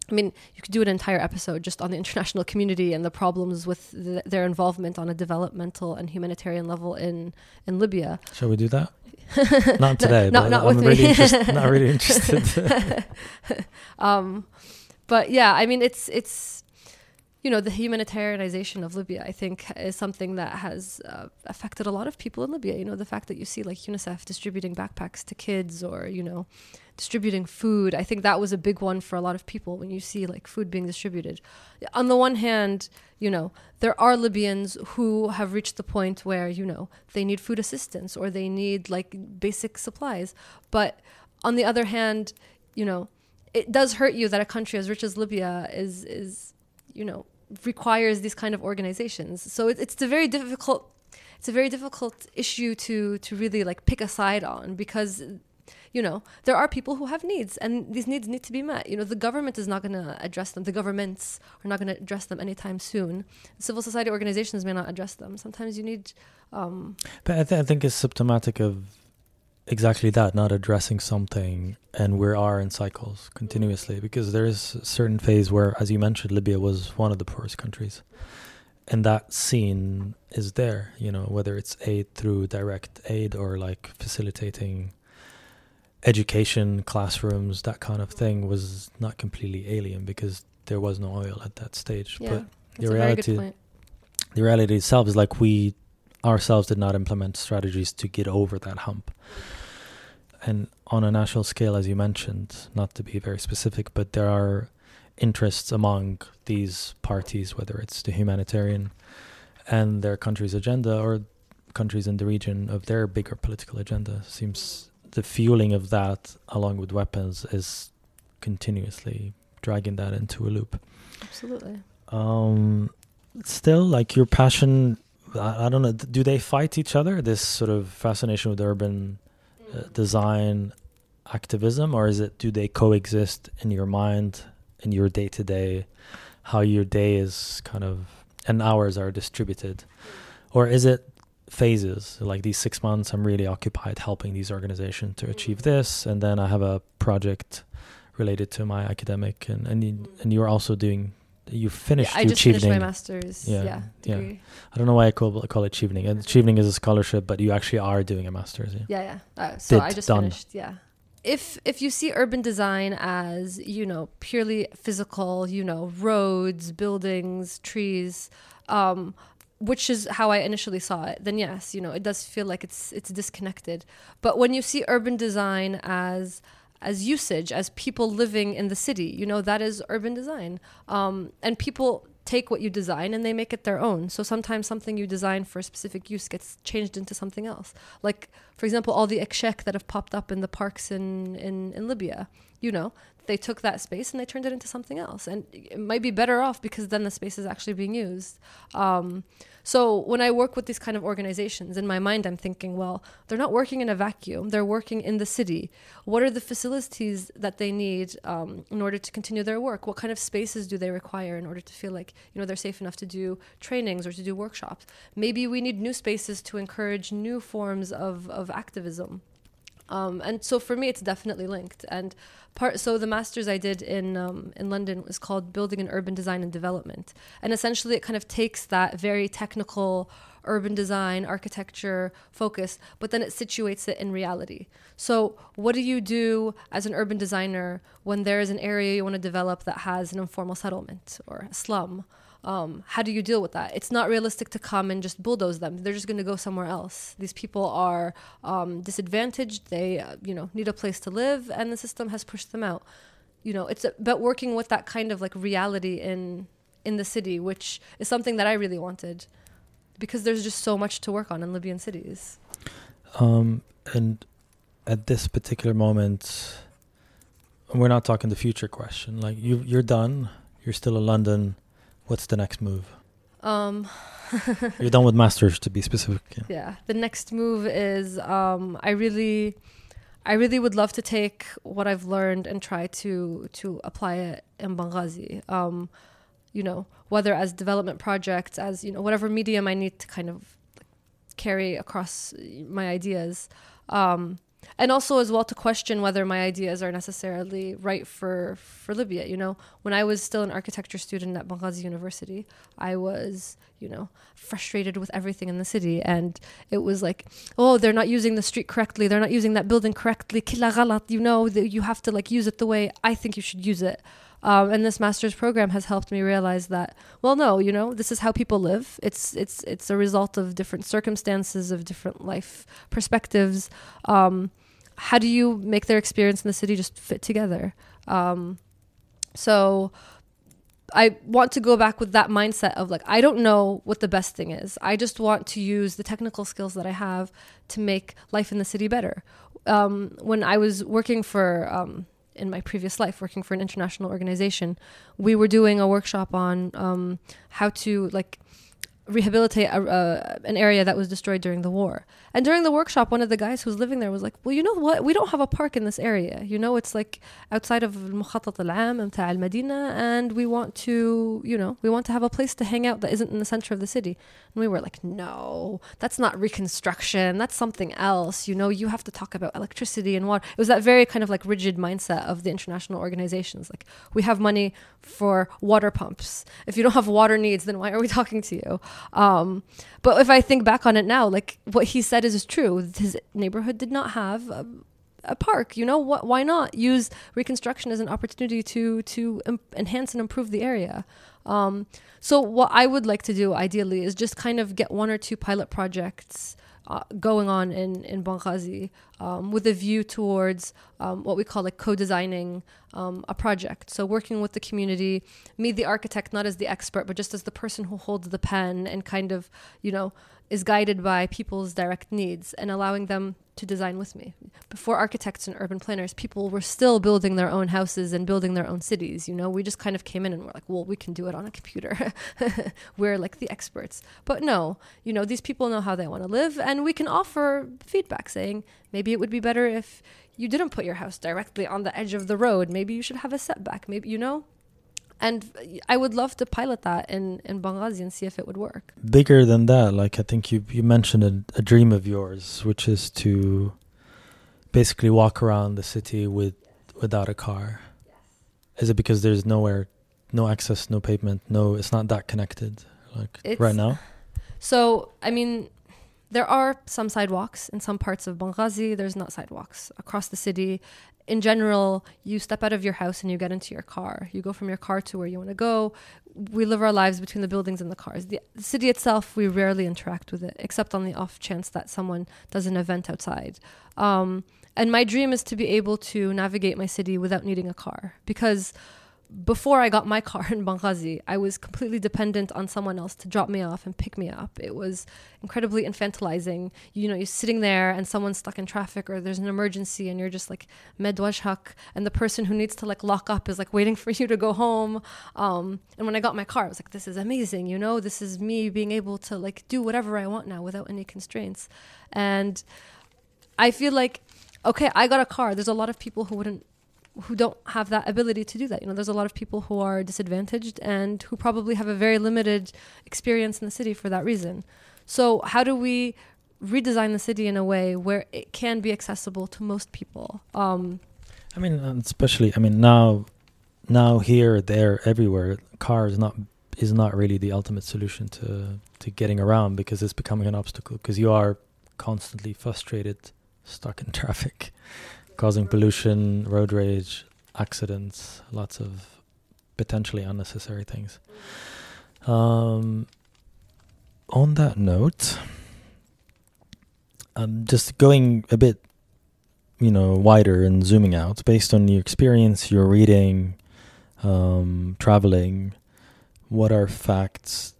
I mean, you could do an entire episode just on the international community and the problems with th their involvement on a developmental and humanitarian level in in Libya. Shall we do that? not today. not- but not I'm with really me. interest- not really interested. um, but yeah, I mean, it's it's you know the humanitarianization of Libya. I think is something that has uh, affected a lot of people in Libya. You know, the fact that you see like UNICEF distributing backpacks to kids, or you know, distributing food. I think that was a big one for a lot of people when you see like food being distributed. On the one hand, you know, there are Libyans who have reached the point where you know they need food assistance or they need like basic supplies, but on the other hand, you know, it does hurt you that a country as rich as Libya is is you know requires these kind of organizations. So it, it's a very difficult it's a very difficult issue to to really like pick a side on because you know there are people who have needs and these needs need to be met. You know the government is not going to address them. The governments are not going to address them anytime soon. Civil society organizations may not address them. Sometimes you need um But I, th- I think it's symptomatic of exactly that, not addressing something, and we are in cycles continuously because there is a certain phase where, as you mentioned, Libya was one of the poorest countries, and that scene is there. You know, whether it's aid through direct aid or like facilitating education, classrooms, that kind of thing was not completely alien because there was no oil at that stage. yeah But the a very good reality the reality itself is like we ourselves did not implement strategies to get over that hump. And on a national scale, as you mentioned, not to be very specific, but there are interests among these parties, whether it's the humanitarian and their country's agenda or countries in the region of their bigger political agenda. Seems the fueling of that, along with weapons, is continuously dragging that into a loop absolutely um still like your passion I, I don't know do they fight each other this sort of fascination with urban uh, mm. design activism or is it do they coexist in your mind in your day to day how your day is kind of and hours are distributed? Mm. Or is it phases like these six months i'm really occupied helping these organizations to achieve mm. this and then i have a project related to my academic and and, you, and you're also doing you finished yeah, I just finished my master's Yeah, yeah, yeah. I don't know why I call, I call it achieving. Achieving is a scholarship, but you actually are doing a master's. Yeah. Yeah, yeah. Uh, so Did, I just done. finished. Yeah. If if you see urban design as you know purely physical, you know roads, buildings, trees, um, which is how I initially saw it, then yes, you know it does feel like it's it's disconnected. But when you see urban design as as usage, as people living in the city, you know that is urban design, um, and people take what you design and they make it their own. So sometimes something you design for a specific use gets changed into something else. Like, for example, all the ekshek that have popped up in the parks in, in, in Libya, you know, they took that space and they turned it into something else. And it might be better off because then the space is actually being used. Um, so when I work with these kind of organizations, in my mind, I'm thinking, well, they're not working in a vacuum. They're working in the city. What are the facilities that they need um, in order to continue their work? What kind of spaces do they require in order to feel like you know they're safe enough to do trainings or to do workshops? Maybe we need new spaces to encourage new forms of, of activism. Um, and so for me, it's definitely linked. And part so the masters I did in um, in London was called Building and Urban Design in Development, and essentially it kind of takes that very technical urban design architecture focus, but then it situates it in reality. So what do you do as an urban designer when there is an area you want to develop that has an informal settlement or a slum? Um, how do you deal with that? It's not realistic to come and just bulldoze them. They're just going to go somewhere else. These people are um, disadvantaged. They, uh, you know, need a place to live, and the system has pushed them out. You know, it's about working with that kind of like reality in in the city, which is something that I really wanted, because there's just so much to work on in Libyan cities. Um, and at this particular moment, we're not talking the future question. Like you, you're done. You're still in London. What's the next move? Um, You're done with masters, to be specific. Yeah. yeah the next move is um, i really i really would love to take what i've learned and try to to apply it in benghazi um, you know whether as development projects as you know whatever medium i need to kind of carry across my ideas um, and also as well to question whether my ideas are necessarily right for for Libya. You know, when I was still an architecture student at Benghazi University, I was you know frustrated with everything in the city, and it was like, oh, they're not using the street correctly, they're not using that building correctly. Kila ghalat, you know, you have to like use it the way I think you should use it. Um, and this master's program has helped me realize that well no you know this is how people live it's it's it's a result of different circumstances of different life perspectives um, how do you make their experience in the city just fit together um, so I want to go back with that mindset of like I don't know what the best thing is. I just want to use the technical skills that I have to make life in the city better. Um, when I was working for um, in my previous life, working for an international organization, we were doing a workshop on um, how to like rehabilitate a, uh, an area that was destroyed during the war. And during the workshop, one of the guys who was living there was like, "Well, you know what? We don't have a park in this area. You know, it's like outside of المخطط العام متاع المدينة, and we want to, you know, we want to have a place to hang out that isn't in the center of the city." And we were like, "No, that's not reconstruction. That's something else. You know, you have to talk about electricity and water." It was that very kind of like rigid mindset of the international organizations. Like, we have money for water pumps. If you don't have water needs, then why are we talking to you? Um, but if I think back on it now, like what he said is true. His neighborhood did not have a, a park. You know what? Why not use reconstruction as an opportunity to to em- enhance and improve the area? Um, so what I would like to do ideally is just kind of get one or two pilot projects uh, going on in in Benghazi um, with a view towards um, what we call like co-designing um, a project. So working with the community, me the architect, not as the expert, but just as the person who holds the pen and kind of you know is guided by people's direct needs and allowing them to design with me. Before architects and urban planners, people were still building their own houses and building their own cities. You know, we just kind of came in and we're like, well, we can do it on a computer. we're like the experts. But no, you know, these people know how they want to live and we can offer feedback saying maybe it would be better if you didn't put your house directly on the edge of the road. Maybe you should have a setback. Maybe, you know, and I would love to pilot that in in Benghazi and see if it would work. Bigger than that, like I think you you mentioned a, a dream of yours, which is to basically walk around the city with without a car. Is it because there's nowhere, no access, no pavement, no? It's not that connected, like It's- right now. So, I mean, there are some sidewalks in some parts of Benghazi. There's not sidewalks across the city. In general, you step out of your house and you get into your car. You go from your car to where you want to go. We live our lives between the buildings and the cars. The, the city itself, we rarely interact with it, except on the off chance that someone does an event outside. Um, and my dream is to be able to navigate my city without needing a car because before I got my car in Benghazi, I was completely dependent on someone else to drop me off and pick me up. It was incredibly infantilizing. You know, you're sitting there and someone's stuck in traffic or there's an emergency and you're just like medwajhak and the person who needs to like lock up is like waiting for you to go home. Um, and when I got my car, I was like, this is amazing. You know, this is me being able to like do whatever I want now without any constraints. And I feel like, okay, I got a car. There's a lot of people who wouldn't who don't have that ability to do that. You know, there's a lot of people who are disadvantaged and who probably have a very limited experience in the city for that reason. So, how do we redesign the city in a way where it can be accessible to most people? Um, I mean, especially, I mean, now, now here, there, everywhere, car is not is not really the ultimate solution to to getting around because it's becoming an obstacle because you are constantly frustrated, stuck in traffic, causing pollution, road rage, accidents, lots of potentially unnecessary things. Um, on that note, um, just going a bit you know wider and zooming out based on your experience your reading um, traveling what are facts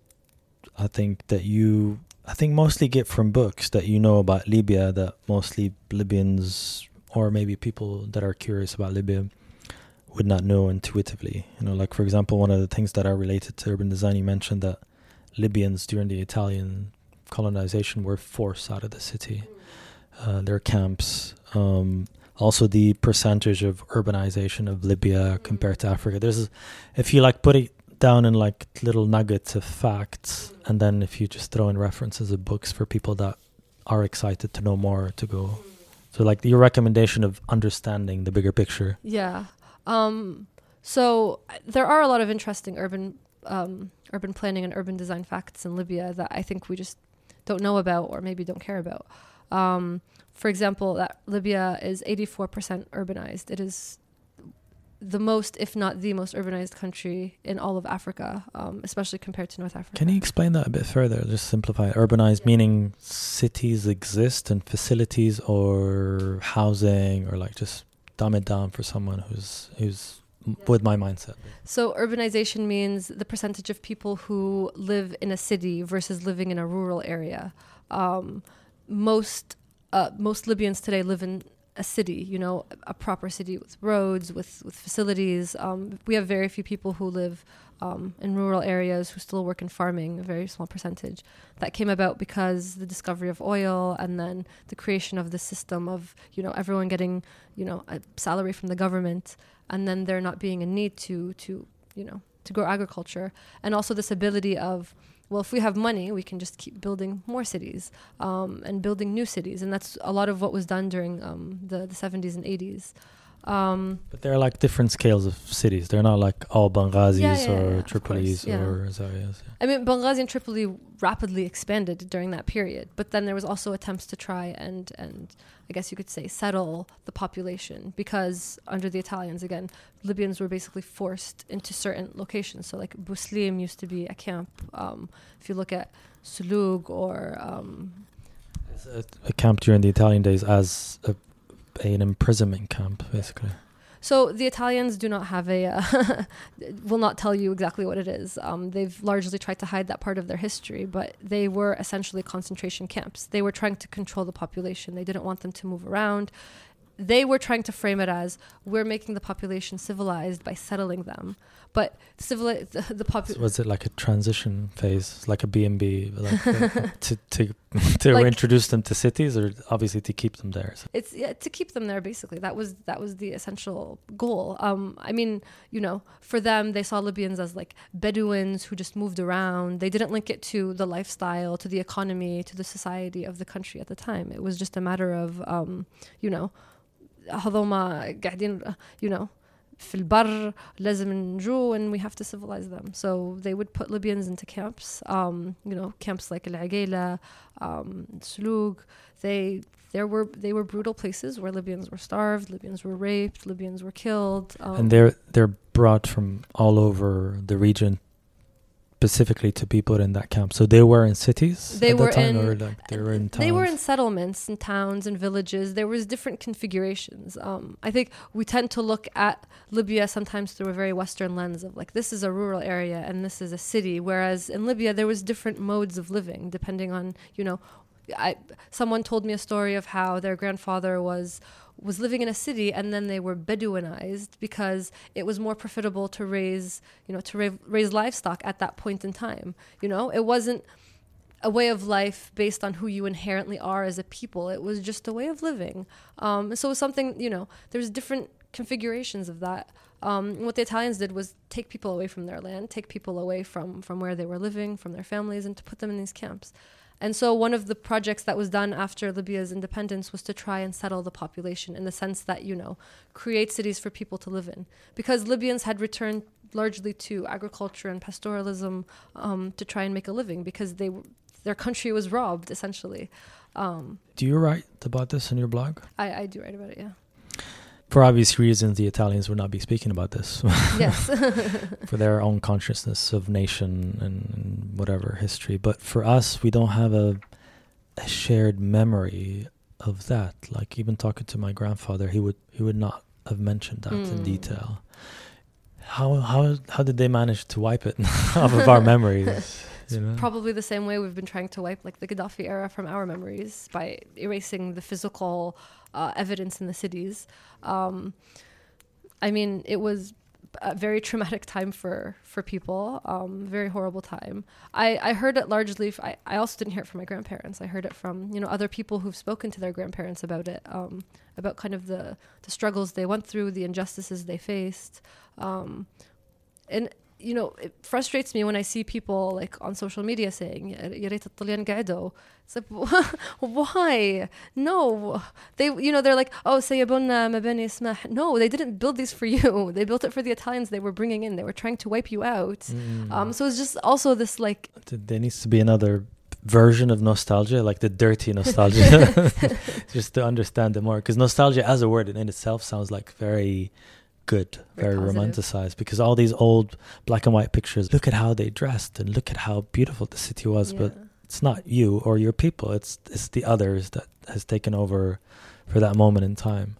i think that you i think mostly get from books that you know about libya that mostly libyans or maybe people that are curious about libya would not know intuitively you know like for example one of the things that are related to urban design you mentioned that libyans during the italian colonization were forced out of the city uh, their camps. Um, also, the percentage of urbanization of Libya compared to Africa. There's, if you like put it down in like little nuggets of facts, and then if you just throw in references of books for people that are excited to know more, to go So, like your recommendation of understanding the bigger picture. Yeah. Um, so there are a lot of interesting urban um, urban planning and urban design facts in Libya that I think we just don't know about or maybe don't care about. Um, for example, that Libya is 84% urbanized. It is the most, if not the most urbanized country in all of Africa, um, especially compared to North Africa. Can you explain that a bit further? Just simplify. it. Urbanized Yeah. meaning cities exist and facilities or housing or like just dumb it down for someone who's who's m with my mindset. So urbanization means the percentage of people who live in a city versus living in a rural area. Um, most uh, most Libyans today live in a city, you know, a proper city with roads, with with facilities. Um, we have very few people who live um, in rural areas who still work in farming, a very small percentage. That came about because the discovery of oil and then the creation of the system of, you know, everyone getting, you know, a salary from the government and then there not being a need to to, you know, to grow agriculture and also this ability of well, if we have money, we can just keep building more cities um, and building new cities, and that's a lot of what was done during um, the the 70s and 80s. Um, But they're like different scales of cities. They're not like all Benghazis Yeah, yeah, or yeah, Tripolis course, or Zawias. I mean, Benghazi and Tripoli rapidly expanded during that period, but then there was also attempts to try and and I guess you could say settle the population because under the Italians again, Libyans were basically forced into certain locations. So like Buslim used to be a camp. Um, if you look at Sulug or um, a, a camp during the Italian days as a, an imprisonment camp, basically. So the Italians do not have a, uh, will not tell you exactly what it is. Um, they've largely tried to hide that part of their history, but they were essentially concentration camps. They were trying to control the population. They didn't want them to move around. They were trying to frame it as we're making the population civilized by settling them, but civil the, the So population. was it like a transition phase, like a B&B, like uh, to to to Like- introduce them to cities, or obviously to keep them there? So it's yeah, to keep them there basically that was that was the essential goal um i mean you know for them they saw libyans as like bedouins who just moved around they didn't link it to the lifestyle to the economy to the society of the country at the time it was just a matter of um you know هذوما قاعدين you know في البر لازم نجو and we have to civilize them so they would put Libyans into camps um, you know camps like Al Agela um, Sulug they there were they were brutal places where Libyans were starved Libyans were raped Libyans were killed um, and they're they're brought from all over the region, specifically to people in that camp. So they were in cities They at were in- or like they were in towns. They were in settlements and towns and villages. There was different configurations. Um, I think we tend to look at Libya sometimes through a very Western lens of like this is a rural area and this is a city, whereas in Libya there was different modes of living depending on you know. I, someone told me a story of how their grandfather was was living in a city and then they were Bedouinized because it was more profitable to raise you know to ra- raise livestock at that point in time. You know, it wasn't a way of life based on who you inherently are as a people. It was just a way of living. Um, so something, you know, there's different configurations of that. Um, what the Italians did was take people away from their land, take people away from, from where they were living, from their families, and to put them in these camps. And so one of the projects that was done after Libya's independence was to try and settle the population in the sense that, you know, create cities for people to live in. Because Libyans had returned largely to agriculture and pastoralism um, to try and make a living because they their country was robbed essentially. Um, Do you write about this in your blog? I, I do write about it, yeah. For obvious reasons, the Italians would not be speaking about this yes. for their own consciousness of nation and, and whatever history. But for us, we don't have a, a shared memory of that. Like even talking to my grandfather, he would he would not have mentioned that in Mm. detail. How how how did they manage to wipe it off of our memories? You know? Probably the same way we've been trying to wipe like the Gaddafi era from our memories by erasing the physical uh, evidence in the cities. Um, I mean, it was a very traumatic time for for people. Um, very horrible time. I I heard it largely. F- I I also didn't hear it from my grandparents. I heard it from you know other people who've spoken to their grandparents about it. Um, about kind of the the struggles they went through, the injustices they faced. Um, and you know, it frustrates me when I see people like on social media saying "يا ريت الطليان قعدوا." It's like why? No, they you know they're like oh سيبونا مباني اسمح. No, they didn't build these for you. They built it for the Italians they were bringing in. They were trying to wipe you out. Mm. Um, so it's just also this like Th- there needs to be another version of nostalgia, like the dirty nostalgia, just to understand it more. Because nostalgia, as a word in itself, sounds like very good, Very very, romanticized. Because all these old black and white pictures, look at how they dressed and look at how beautiful the city was. But it's not you or your people. It's it's the others that has taken over for that moment in time.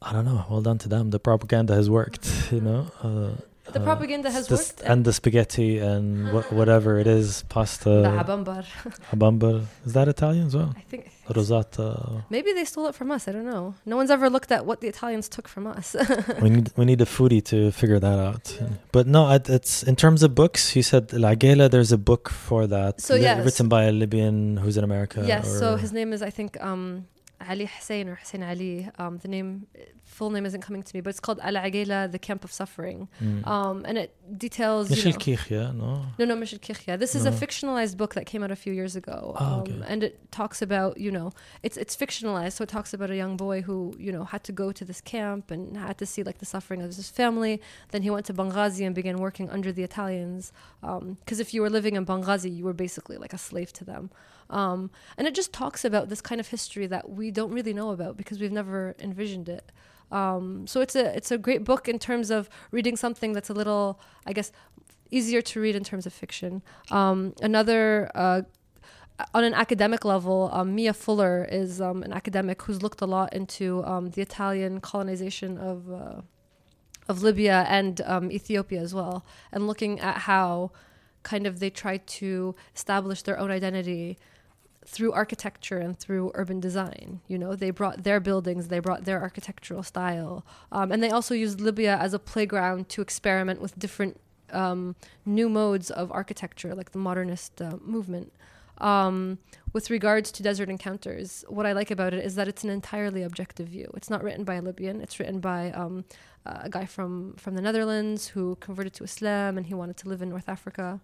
I don't know. Well done to them. The propaganda has worked. You know. Uh, the uh, propaganda has the worked. and the spaghetti and wha- whatever it is, pasta, the habambar. habambar. Is that Italian as well? I think Rosata. maybe they stole it from us. I don't know. No one's ever looked at what the Italians took from us. we need we need a foodie to figure that out. But no, it, it's in terms of books. You said La Gela. There's a book for that. So, li- yes. written by a Libyan who's in America. yes. So his name is I think um, Ali Hussein or Hussein Ali. Um, the name, full name isn't coming to me, but it's called Al Agela, the Camp of Suffering. Mm. Um, and it details. Michel Kichia, no? No, no, Michel Kichia. This no. is a fictionalized book that came out a few years ago. Oh, um, okay. And it talks about, you know, it's, it's fictionalized. So it talks about a young boy who, you know, had to go to this camp and had to see like the suffering of his family. Then he went to Benghazi and began working under the Italians. Um, because if you were living in Benghazi, you were basically like a slave to them. Um, and it just talks about this kind of history that we don't really know about because we've never envisioned it. Um, so it's a it's a great book in terms of reading something that's a little, I guess, easier to read in terms of fiction. Um, another, uh, on an academic level, um, Mia Fuller is um, an academic who's looked a lot into um, the Italian colonization of uh, of Libya and um, Ethiopia as well, and looking at how kind of they tried to establish their own identity through architecture and through urban design. You know, they brought their buildings, they brought their architectural style, um, and they also used Libya as a playground to experiment with different um, new modes of architecture, like the modernist uh, movement. Um, with regards to Desert Encounters, what I like about it is that it's an entirely objective view. It's not written by a Libyan. It's written by um, a guy from, from the Netherlands who converted to Islam and he wanted to live in North Africa.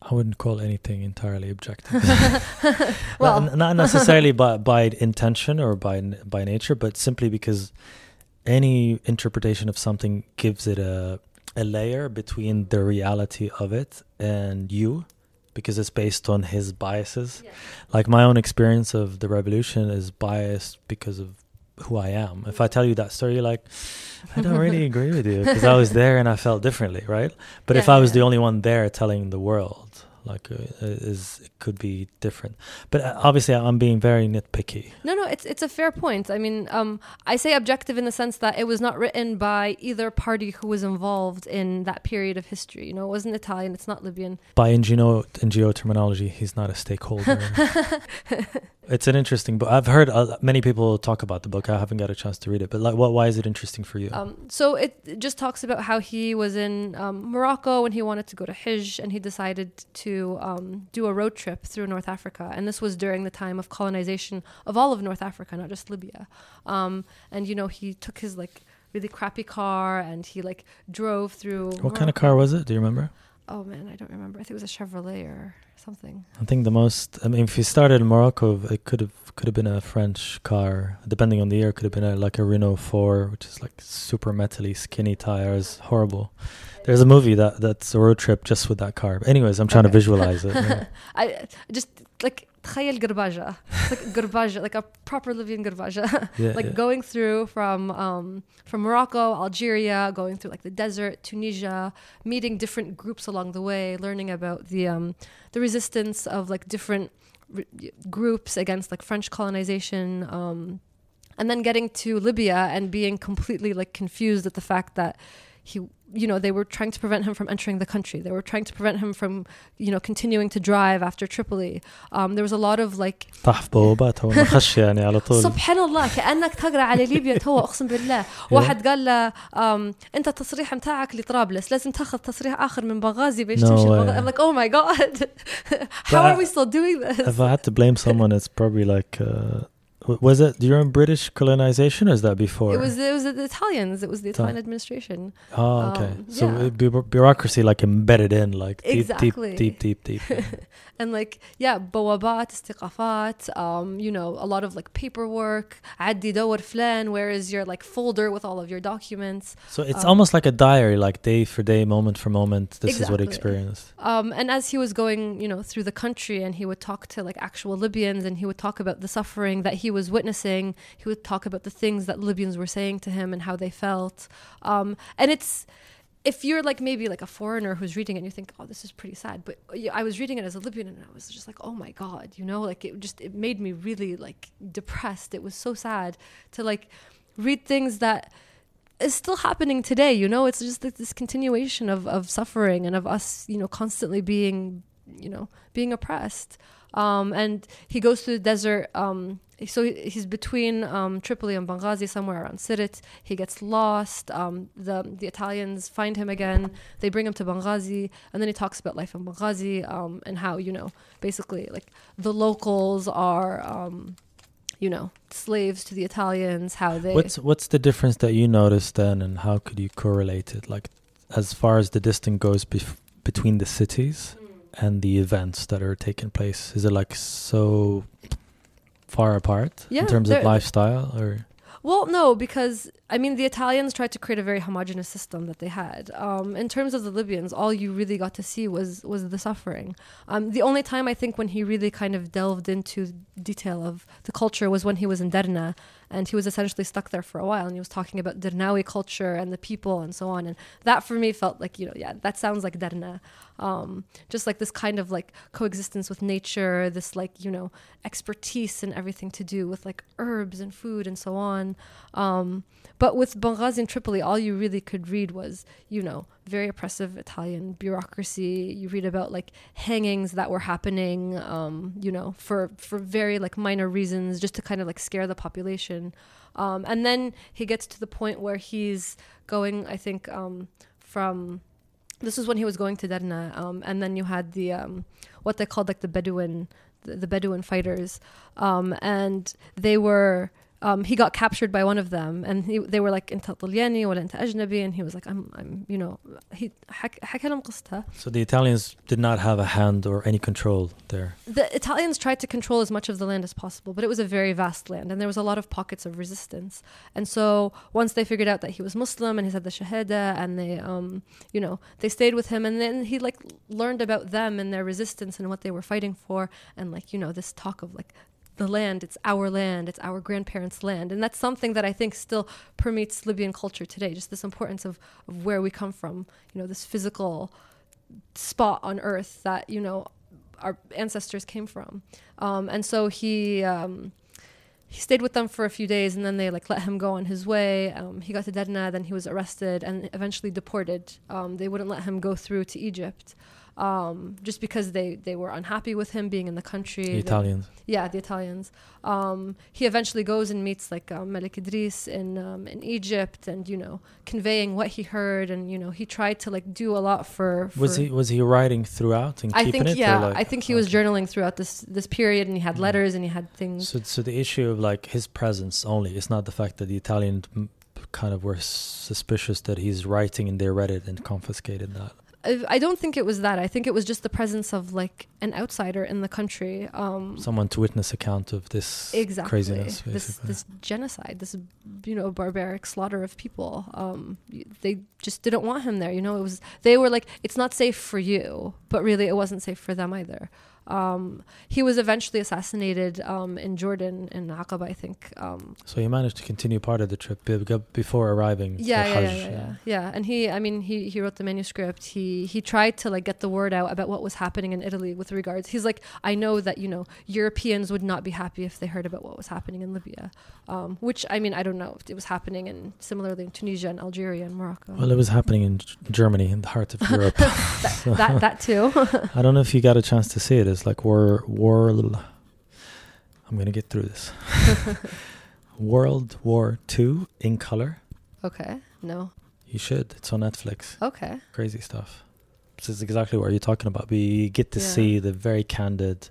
I wouldn't call anything entirely objective. Well- not, not necessarily by by intention or by by nature, but simply because any interpretation of something gives it a a layer between the reality of it and you, because it's based on his biases. Like my own experience of the revolution is biased because of who I am. If I tell you that story, you're like, I don't really agree with you because I was there and I felt differently, right? But if I was yeah. the only one there telling the world, like, uh, is it could be different. But uh, obviously, I'm being very nitpicky. No, no, it's it's a fair point. I mean, um, I say objective in the sense that it was not written by either party who was involved in that period of history. You know, it wasn't Italian, it's not Libyan. By NGO NGO terminology, he's not a stakeholder. it's an interesting book. I've heard uh, many people talk about the book. I haven't got a chance to read it, but like, what? Why is it interesting for you? Um, so it it just talks about how he was in um, Morocco and he wanted to go to Hajj and he decided to um, do a road trip through North Africa. And this was during the time of colonization of all of North Africa, not just Libya. Um, and you know, he took his like really crappy car and he like drove through. what kind of car was it? Do you remember? Oh man, I don't remember. I think it was a Chevrolet or something. I think the most. I mean, if you started in Morocco, it could have could have been a French car. Depending on the year, could have been a, like a Renault Four, which is like super metally, skinny tires, horrible. There's a movie that that's a road trip just with that car. But anyways, I'm trying to Okay. visualize it. yeah. I just like تخيل قرباجة like قرباجة like a proper Libyan قرباجة Yeah, like yeah. going through from um, from Morocco, Algeria, going through like the desert, Tunisia, meeting different groups along the way, learning about the um, the resistance of like different r- groups against like French colonization, um, and then getting to Libya and being completely like confused at the fact that he you know they were trying to prevent him from entering the country they were trying to prevent him from you know continuing to drive after Tripoli um, there was a lot of like طاح في بوابات هو نخش يعني على طول سبحان الله كانك تقرا على ليبيا تو اقسم بالله واحد قال له um, انت التصريح متاعك لطرابلس لازم تاخذ تصريح اخر من بنغازي باش No تمشي way. لبنغازي. I'm like oh my god how But are I- we still doing this if I had to blame someone, it's probably like uh, W- was it during British colonization or is that before? It was it was the Italians. It was the Ital- Italian administration. Oh, okay. um, so yeah. bu- bureaucracy like embedded in, like deep, Exactly. deep, deep, deep, deep. and like yeah بوابات استقافات um you know a lot of like paperwork عدي دور فلان where is your like folder with all of your documents So it's Um, almost like a diary, like day for day, moment for moment. This is what he Exactly. experienced. um and as he was going you know through the country and he would talk to like actual Libyans and he would talk about the suffering that he was witnessing he would talk about the things that Libyans were saying to him and how they felt um and it's if you're like maybe like a foreigner who's reading it and you think oh this is pretty sad but uh, i was reading it as a libyan and i was just like oh my god you know like it just it made me really like depressed. It was so sad to like read things that is still happening today you know? It's just this continuation of of suffering and of us you know constantly being you know being oppressed um and he goes to the desert um so he's between um, Tripoli and Benghazi, somewhere around Sirte. He gets lost. Um, the the Italians find him again. They bring him to Benghazi, and then he talks about life in Benghazi um, and how you know basically like the locals are um, you know slaves to the Italians. How they What's what's the difference that you noticed then, and how could you correlate it? Like, as far as the distance goes bef- between the cities. And the events that are taking place, is it like so far apart Yeah, in terms of lifestyle, or Well, no, because I mean the Italians tried to create a very homogenous system that they had. Um, in terms of the Libyans, all you really got to see was was the suffering. Um, the only time I think when he really kind of delved into detail of the culture was when he was in Derna, and he was essentially stuck there for a while, and he was talking about Dernawi culture and the people and so on. And that for me felt like you know, yeah, that sounds like Derna. Um, just like this kind of like coexistence with nature, this like you know expertise and everything to do with like herbs and food and so on. Um, but with Benghazi and Tripoli, all you really could read was, you know, very oppressive Italian bureaucracy. You read about like hangings that were happening, um, you know, for for very like minor reasons, just to kind of like scare the population. Um, and then he gets to the point where he's going, I think, um, from this was when he was going to Derna, um, and then you had the um, what they called like the Bedouin, the, the Bedouin fighters, um, and they were Um, he got captured by one of them, and he, they were like "انت طلياني ولا أنت أجنبي," and he was like, "I'm, I'm, you know." He حك- حكى لهم قصتها. so the Italians did not have a hand or any control there. The Italians tried to control as much of the land as possible, but it was a very vast land, and there was a lot of pockets of resistance. And so once they figured out that he was Muslim and he said the Shahada, and they, um, you know, they stayed with him, and then he like learned about them and their resistance and what they were fighting for, and like you know this talk of like the land, it's our land, it's our grandparents' land, and that's something that I think still permeates Libyan culture today. Just this importance of of where we come from, you know, this physical spot on earth that you know our ancestors came from. Um, and so he um, he stayed with them for a few days, and then they like let him go on his way. Um, he got to Derna, then he was arrested and eventually deported. Um, they wouldn't let him go through to Egypt. Um, just because they, they were unhappy with him being in the country. The They- Italians. yeah, the Italians. Um, he eventually goes and meets like um, Malik Idris in um, in Egypt, and you know, conveying what he heard, and you know, he tried to like do a lot for. for Was he was he writing throughout and I keeping think it? yeah, like- I think he was journaling throughout this this period, and he had Mhm. letters and he had things. So, so the issue of like his presence only is not the fact that the Italian kind of were suspicious that he's writing and they read it and confiscated that. I, I don't think it was that. I think it was just the presence of like an outsider in the country. Um, Someone to witness account of this exactly craziness, this this genocide, this you know barbaric slaughter of people. Um, they just didn't want him there. You know, it was they were like, it's not safe for you, but really, it wasn't safe for them either. Um, he was eventually assassinated um, in Jordan in Aqaba, I think. Um, So he managed to continue part of the trip be- be- before arriving. yeah, yeah, yeah, Hajj, yeah, yeah, yeah. And he, I mean, he he wrote the manuscript. He he tried to like get the word out about what was happening in Italy with regards. He's like, I know that you know Europeans would not be happy if they heard about what was happening in Libya, um, which I mean, I don't know if it was happening in similarly in Tunisia and Algeria and Morocco. Well, it was happening in Germany, in the heart of Europe. that that too. I don't know if you got a chance to see it. It's like war, war. I'm gonna get through this. World War Two in color. okay, no, You should. It's on Netflix. okay, Crazy stuff. This is exactly what you're talking about. We get to Yeah. see the very candid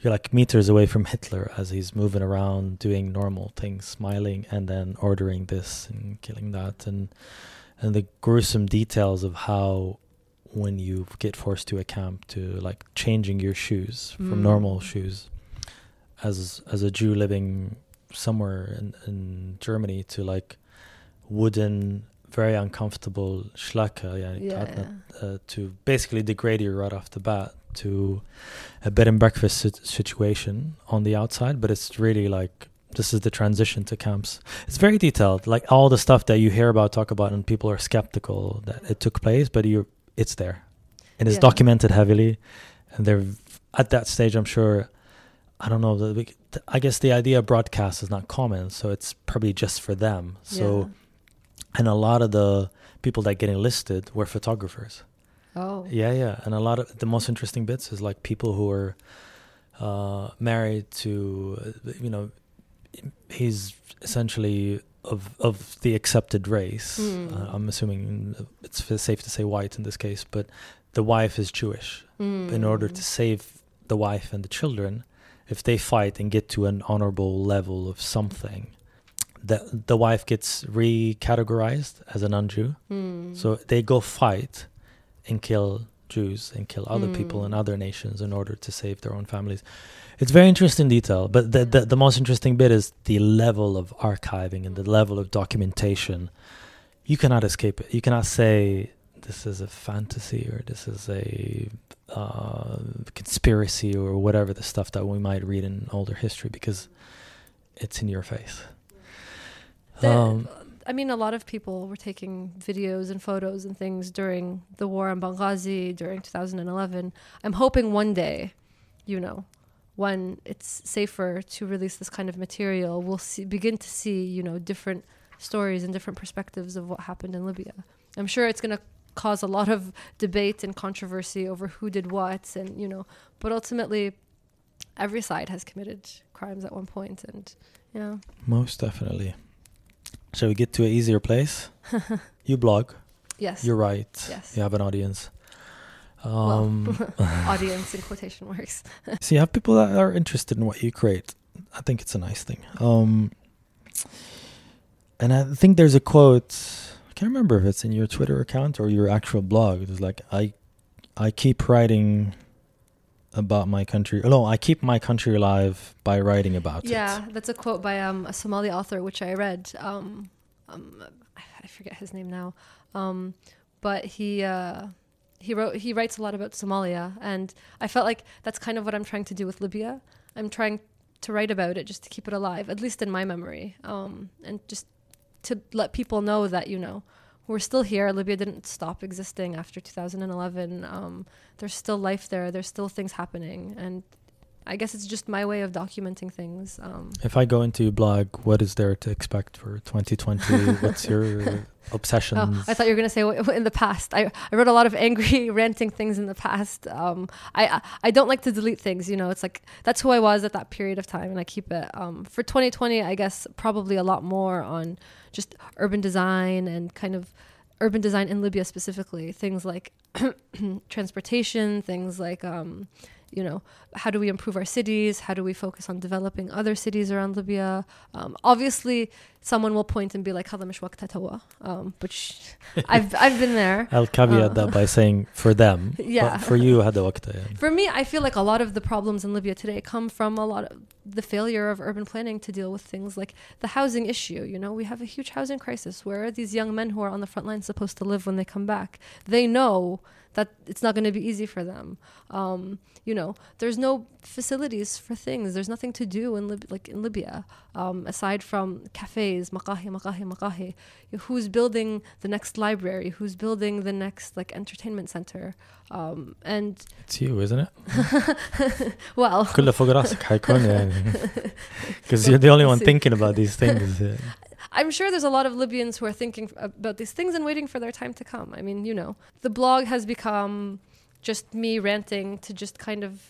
you're like meters away from Hitler as he's moving around doing normal things, smiling, and then ordering this and killing that, and and the gruesome details of how when you get forced to a camp to like changing your shoes from Mm. normal shoes as as a Jew living somewhere in, in Germany to like wooden very uncomfortable schlacke yeah, Yeah, uh, to basically degrade you right off the bat to a bed and breakfast sit- situation on the outside but it's really like this is the transition to camps it's very detailed like all the stuff that you hear about talk about and people are skeptical that it took place but you it's there and it's Yeah. documented heavily and they're at that stage i'm sure i don't know i guess the idea of broadcast is not common so it's probably just for them so and a lot of the people that get enlisted were photographers Yeah. Oh. yeah yeah and a lot of the most interesting bits is like people who are uh married to you know he's essentially of of the accepted race Hmm. uh, i'm assuming it's safe to say white in this case but the wife is jewish in order Mm. to save the wife and the children if they fight and get to an honorable level of something the the wife gets recategorized as a non-jew Mm. so they go fight and kill Jews and kill other people in Mm. other nations in order to save their own families. It's very interesting detail, but the, the the most interesting bit is the level of archiving and the level of documentation. You cannot escape it. You cannot say this is a fantasy or this is a uh, conspiracy or whatever the stuff that we might read in older history because it's in your face. The- Um, I mean, a lot of people were taking videos and photos and things during the war in Benghazi during 2011. I'm hoping one day, you know, when it's safer to release this kind of material, we'll see, begin to see, you know, different stories and different perspectives of what happened in Libya. I'm sure it's going to cause a lot of debate and controversy over who did what, and you know, but ultimately, every side has committed crimes at one point, and yeah. Most definitely. Shall we get to an easier place? you blog. Yes. You're right. Yes. You have an audience. Well, Um, audience in quotation marks. so you have people that are interested in what you create. I think it's a nice thing. Um, and I think there's a quote. I can't remember if it's in your Twitter account or your actual blog. It's like I, I keep writing about my country. No, I keep my country alive by writing about Yeah, it. Yeah, that's a quote by um, a Somali author, which I read. Um, um, I forget his name now, um, but he uh, he wrote he writes a lot about Somalia, and I felt like that's kind of what I'm trying to do with Libya. I'm trying to write about it just to keep it alive, at least in my memory, um, and just to let people know that you know we're still here. Libya didn't stop existing after 2011. Um, there's still life there. There's still things happening, and I guess it's just my way of documenting things. Um, If I go into your blog, what is there to expect for 2020? What's your obsession? Oh, I thought you were going to say what- in the past. I, I wrote a lot of angry, ranting things in the past. Um, I, I I don't like to delete things. You know, it's like that's who I was at that period of time, and I keep it. Um, for 2020, I guess probably a lot more on just urban design and kind of urban design in Libya specifically. Things like transportation, things like um, you know, how do we improve our cities? How do we focus on developing other cities around Libya? Um, obviously, someone will point and be like, "Hada mishwak tatawa," um, which I've I've been there. I'll caveat uh, that by saying for them, yeah, for you, hada For me, I feel like a lot of the problems in Libya today come from a lot of the failure of urban planning to deal with things like the housing issue. You know, we have a huge housing crisis. Where are these young men who are on the front line supposed to live when they come back? They know that it's not going to be easy for them. Um, you know, there's no facilities for things. There's nothing to do in Lib- like in Libya um, aside from cafes, maqahi, maqahi, maqahi. Who's building the next library? Who's building the next like entertainment center? Um, and It's you, isn't it? well, كله فوق راسك حيكون يعني. Because you're the only one See. thinking about these things. I'm sure there's a lot of Libyans who are thinking about these things and waiting for their time to come. I mean, you know, the blog has become just me ranting to just kind of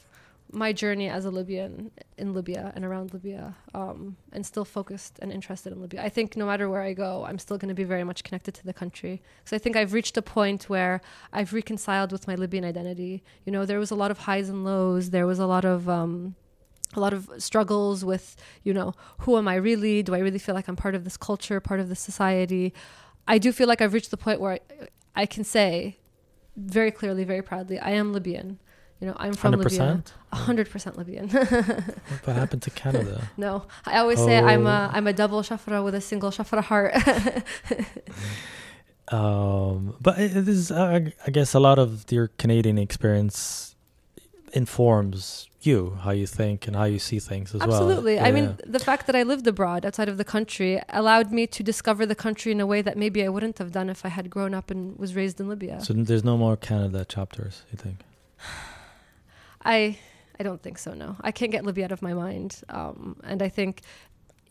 my journey as a Libyan in Libya and around Libya, um, and still focused and interested in Libya. I think no matter where I go, I'm still going to be very much connected to the country. Because I think I've reached a point where I've reconciled with my Libyan identity. You know, there was a lot of highs and lows. There was a lot of um, a lot of struggles with, you know, who am I really? Do I really feel like I'm part of this culture, part of this society? I do feel like I've reached the point where I, I can say very clearly, very proudly, I am Libyan. You know, I'm from Libya. 100%? 100% Libyan. What happened to Canada? no, I always say I'm a Oh. I'm a double shafra with a single shafra heart. Um, but it is, uh, I guess, a lot of your Canadian experience informs you how you think and how you see things as well. Absolutely. I mean, the fact that I lived abroad outside of the country allowed me to discover the country in a way that maybe I wouldn't have done if I had grown up and was raised in Libya. so there's no more Canada chapters. You think? I I don't think so. No, I can't get Libya out of my mind. Um, and I think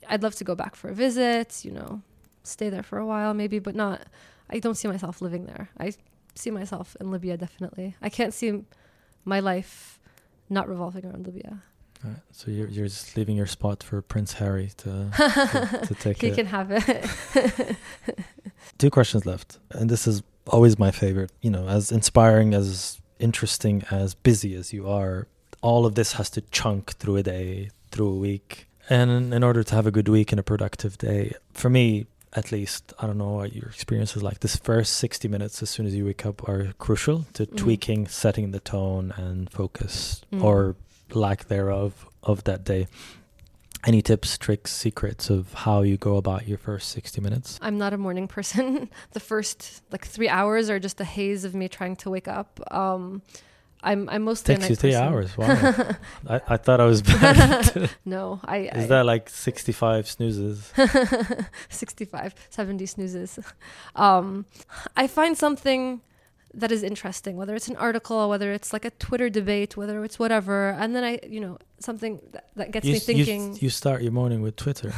I'd love to go back for a visit. You know, stay there for a while maybe, but not. I don't see myself living there. I see myself in Libya definitely. I can't see my life not revolving around Libya. Right. So you're you're just leaving your spot for Prince Harry to to, to take He it. can have it. Two questions left, and this is always my favorite. You know, as inspiring, as interesting, as busy as you are, all of this has to chunk through a day, through a week, and in order to have a good week and a productive day, for me at least, I don't know what your experience is like. This first sixty minutes, as soon as you wake up, are crucial to Mhm. tweaking, setting the tone, and focus, Mm. or lack thereof, of that day. Any tips, tricks, secrets of how you go about your first 60 minutes? I'm not a morning person. the first like three hours are just a haze of me trying to wake up. Um, I'm I'm mostly a Takes you three person. hours. Wow. I, I thought I was bad. No, I, Is I that like 65 snoozes? 65, 70 snoozes. Um, I find something that is interesting, whether it's an article, whether it's like a Twitter debate, whether it's whatever, and then I, you know, something that, that gets You, me s- you, thinking. you start your morning with Twitter.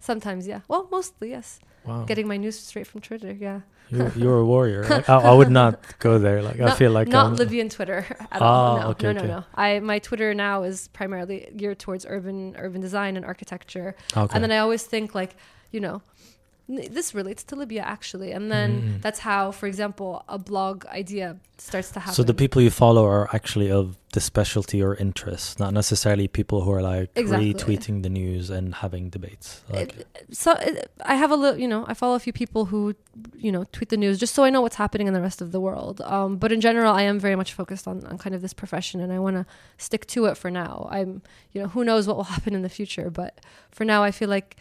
sometimes, yeah. Well, mostly, yes. Wow. Getting my news straight from Twitter, yeah. You're, you're a warrior. Like, I, I would not go there. Like I feel like not I'm, Libyan Twitter at all. Oh, No, okay, no, no, okay. no. I my Twitter now is primarily geared towards urban urban design and architecture, Okay. and then I always think like, you know, n- this relates to Libya actually, and then Mm. that's how, for example, a blog idea starts to happen. so the people you follow are actually of the specialty or interest, not necessarily people who are like Exactly. retweeting the news and having debates. Like, It- so it, I have a little, you know, I follow a few people who, you know, tweet the news just so I know what's happening in the rest of the world. Um, but in general, I am very much focused on, on kind of this profession, and I want to stick to it for now. I'm, you know, who knows what will happen in the future, but for now, I feel like,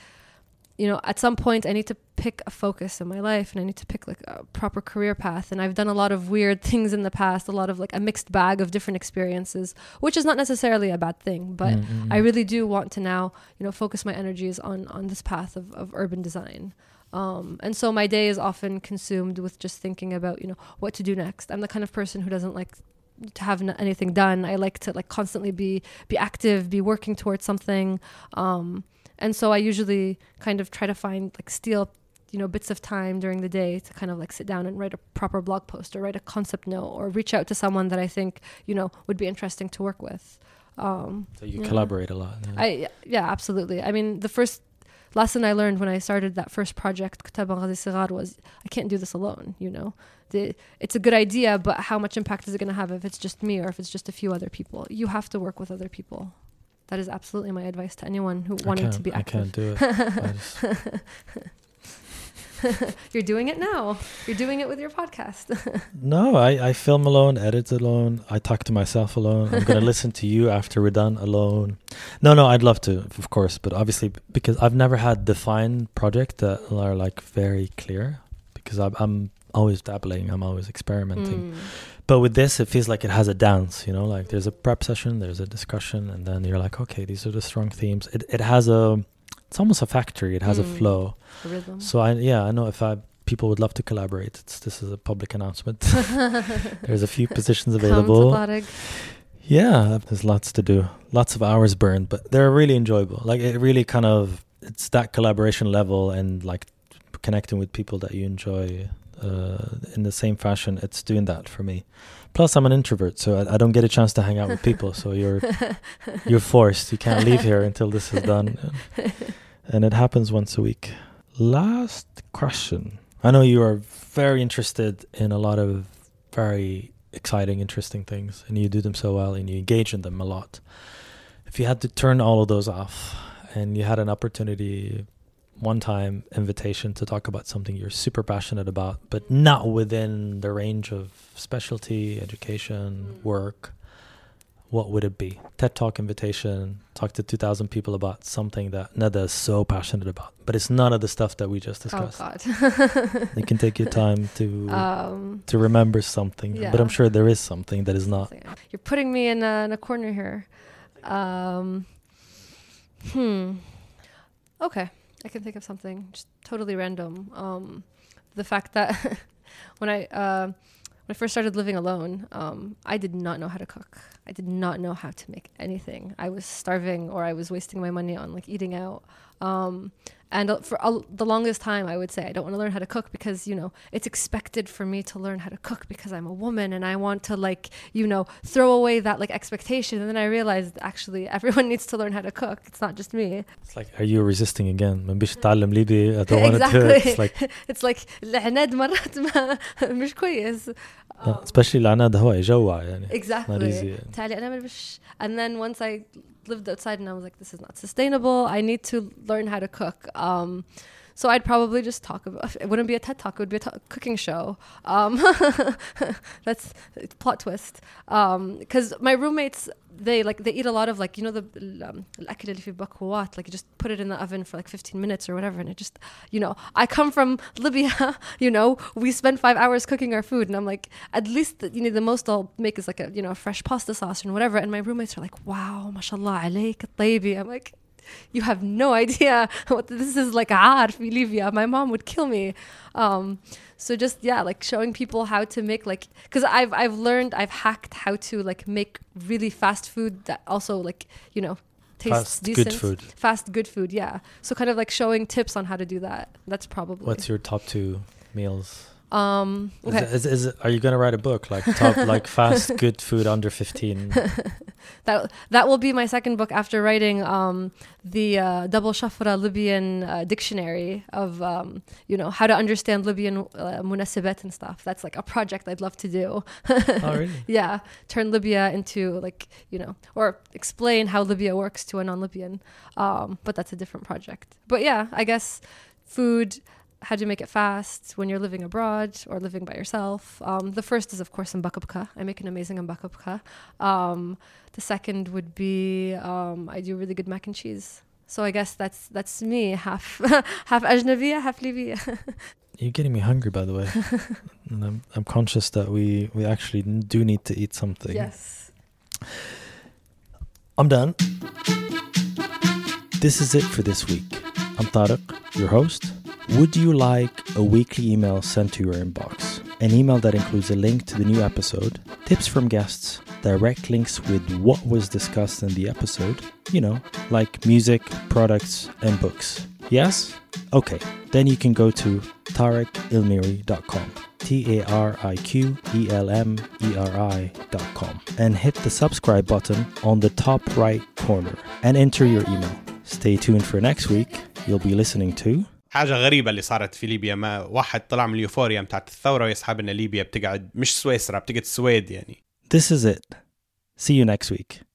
you know, at some point, I need to pick a focus in my life, and I need to pick like a proper career path. And I've done a lot of weird things in the past, a lot of like a mixed bag of different experiences, which is not necessarily a bad thing, but. mm, mm, I really do want to now, you know, focus my energies on on this path of, of urban design. Um, and so my day is often consumed with just thinking about, you know, what to do next. I'm the kind of person who doesn't like to have n- anything done. I like to like constantly be be active, be working towards something. Um, and so I usually kind of try to find like steal you know bits of time during the day to kind of like sit down and write a proper blog post or write a concept note or reach out to someone that I think you know would be interesting to work with. Um, So you yeah. collaborate a lot. yeah. I yeah, absolutely. I mean, the first lesson I learned when I started that first project, Kitab al Sigar, was I can't do this alone. You know, the, it's a good idea, but how much impact is it going to have if it's just me or if it's just a few other people? You have to work with other people. That is absolutely my advice to anyone who I wanting to be I can't do it. You're doing it now. You're doing it with your podcast. no, I, I film alone, edit alone. I talk to myself alone. I'm going to listen to you after we're done alone. No, no, I'd love to, of course, but obviously because I've never had defined projects that are like very clear because I'm, I'm always dabbling, I'm always experimenting. Mm. But with this, it feels like it has a dance, you know, like there's a prep session, there's a discussion, and then you're like, okay, these are the strong themes. It, it has a, it's almost a factory, it has a Mm. flow. The rhythm. So I yeah, I know if I people would love to collaborate. It's this is a public announcement. There's a few positions available. Yeah, there's lots to do. Lots of hours burned, but they're really enjoyable. Like it really kind of it's that collaboration level and like connecting with people that you enjoy uh, in the same fashion. It's doing that for me. Plus, I'm an introvert, so I, I don't get a chance to hang out with people. So you're you're forced. You can't leave here until this is done, and it happens once a week. Last question. I know you are very interested in a lot of very exciting, interesting things, and you do them so well, and you engage in them a lot. If if you had to turn all of those off and you had an opportunity one time invitation to talk about something you're super passionate about but not within the range of specialty education work what would it be ted talk invitation talk to 2000 people about something that Nada is so passionate about but it's none of the stuff that we just Oh discussed God. you can take your time to um, to remember something but i'm sure there is something that is not You're putting me in a, in a corner here. Um, hmm. Okay, I can think of something just totally random. Um, the fact that when I uh, when I first started living alone, um, I did not know how to cook. I did not know how to make anything. I was starving or I was wasting my money on like eating out. Um, and uh, for a, the longest time, I would say I don't want to learn how to cook because you know it's expected for me to learn how to cook because I'm a woman and I want to like you know throw away that like expectation. And then I realized actually everyone needs to learn how to cook. It's not just me. it's like are you resisting again ما بديش اتعلم ليبي I don't want to do it it's like It's like العناد مرات ما مش كويس. uh, especially العناد هو يجوع يعني not Exactly. easy تعالي أنا مش and then once I lived outside and I was like this is not sustainable I need to learn how to cook Um, so I'd probably just talk about it. Wouldn't be a TED talk; it would be a t- cooking show. Um, that's plot twist. Because um, my roommates, they like they eat a lot of like you know the um, like you just put it in the oven for like 15 minutes or whatever, and it just you know I come from Libya, you know we spend five hours cooking our food, and I'm like at least you know the most I'll make is like a you know a fresh pasta sauce and whatever, and my roommates are like wow, mashallah, alayk, I'm like you have no idea what this is like ah, arf in My mom would kill me. Um, so just yeah, like showing people how to make like because I've I've learned I've hacked how to like make really fast food that also like you know tastes fast decent. good food. Fast good food, yeah. So kind of like showing tips on how to do that. That's probably. What's your top two meals? Um Is okay. is, is, are you gonna write a book? Like top like fast good food under 15 that that will be my second book after writing um the uh, double shafra libyan uh, dictionary of um you know how to understand libyan uh, and stuff. That's like a project i'd love to do. Oh really? Yeah. Turn libya into like you know or explain how libya works to a non-libyan. Um but that's a different project. But yeah i guess food how do you make it fast when you're living abroad or living by yourself? Um, the first is of course mbakabka i make an amazing mbakabka um, the second would be um, i do really good mac and cheese. So i guess that's that's me half half ajnabiya half libya you're getting me hungry by the way. And I'm, I'm conscious that we we actually do need to eat something. Yes. I'm done. This is it for this week. I'm Tariq, your host would you like a weekly email sent to your inbox? An email that includes a link to the new episode tips from guests direct links with what was discussed in the episode you know like music products and books. Yes? Okay then you can go to tariqelmeri.com T-A-R-I-Q-E-L-M-E-R-I.com and hit the subscribe button on the top right corner and enter your email. Stay tuned for next week. You'll be listening to حاجة غريبة اللي صارت في ليبيا ما واحد طلع من اليوفوريا بتاعت الثورة ويسحب ان ليبيا بتقعد مش سويسرا بتقعد السويد يعني This is it. See you next week.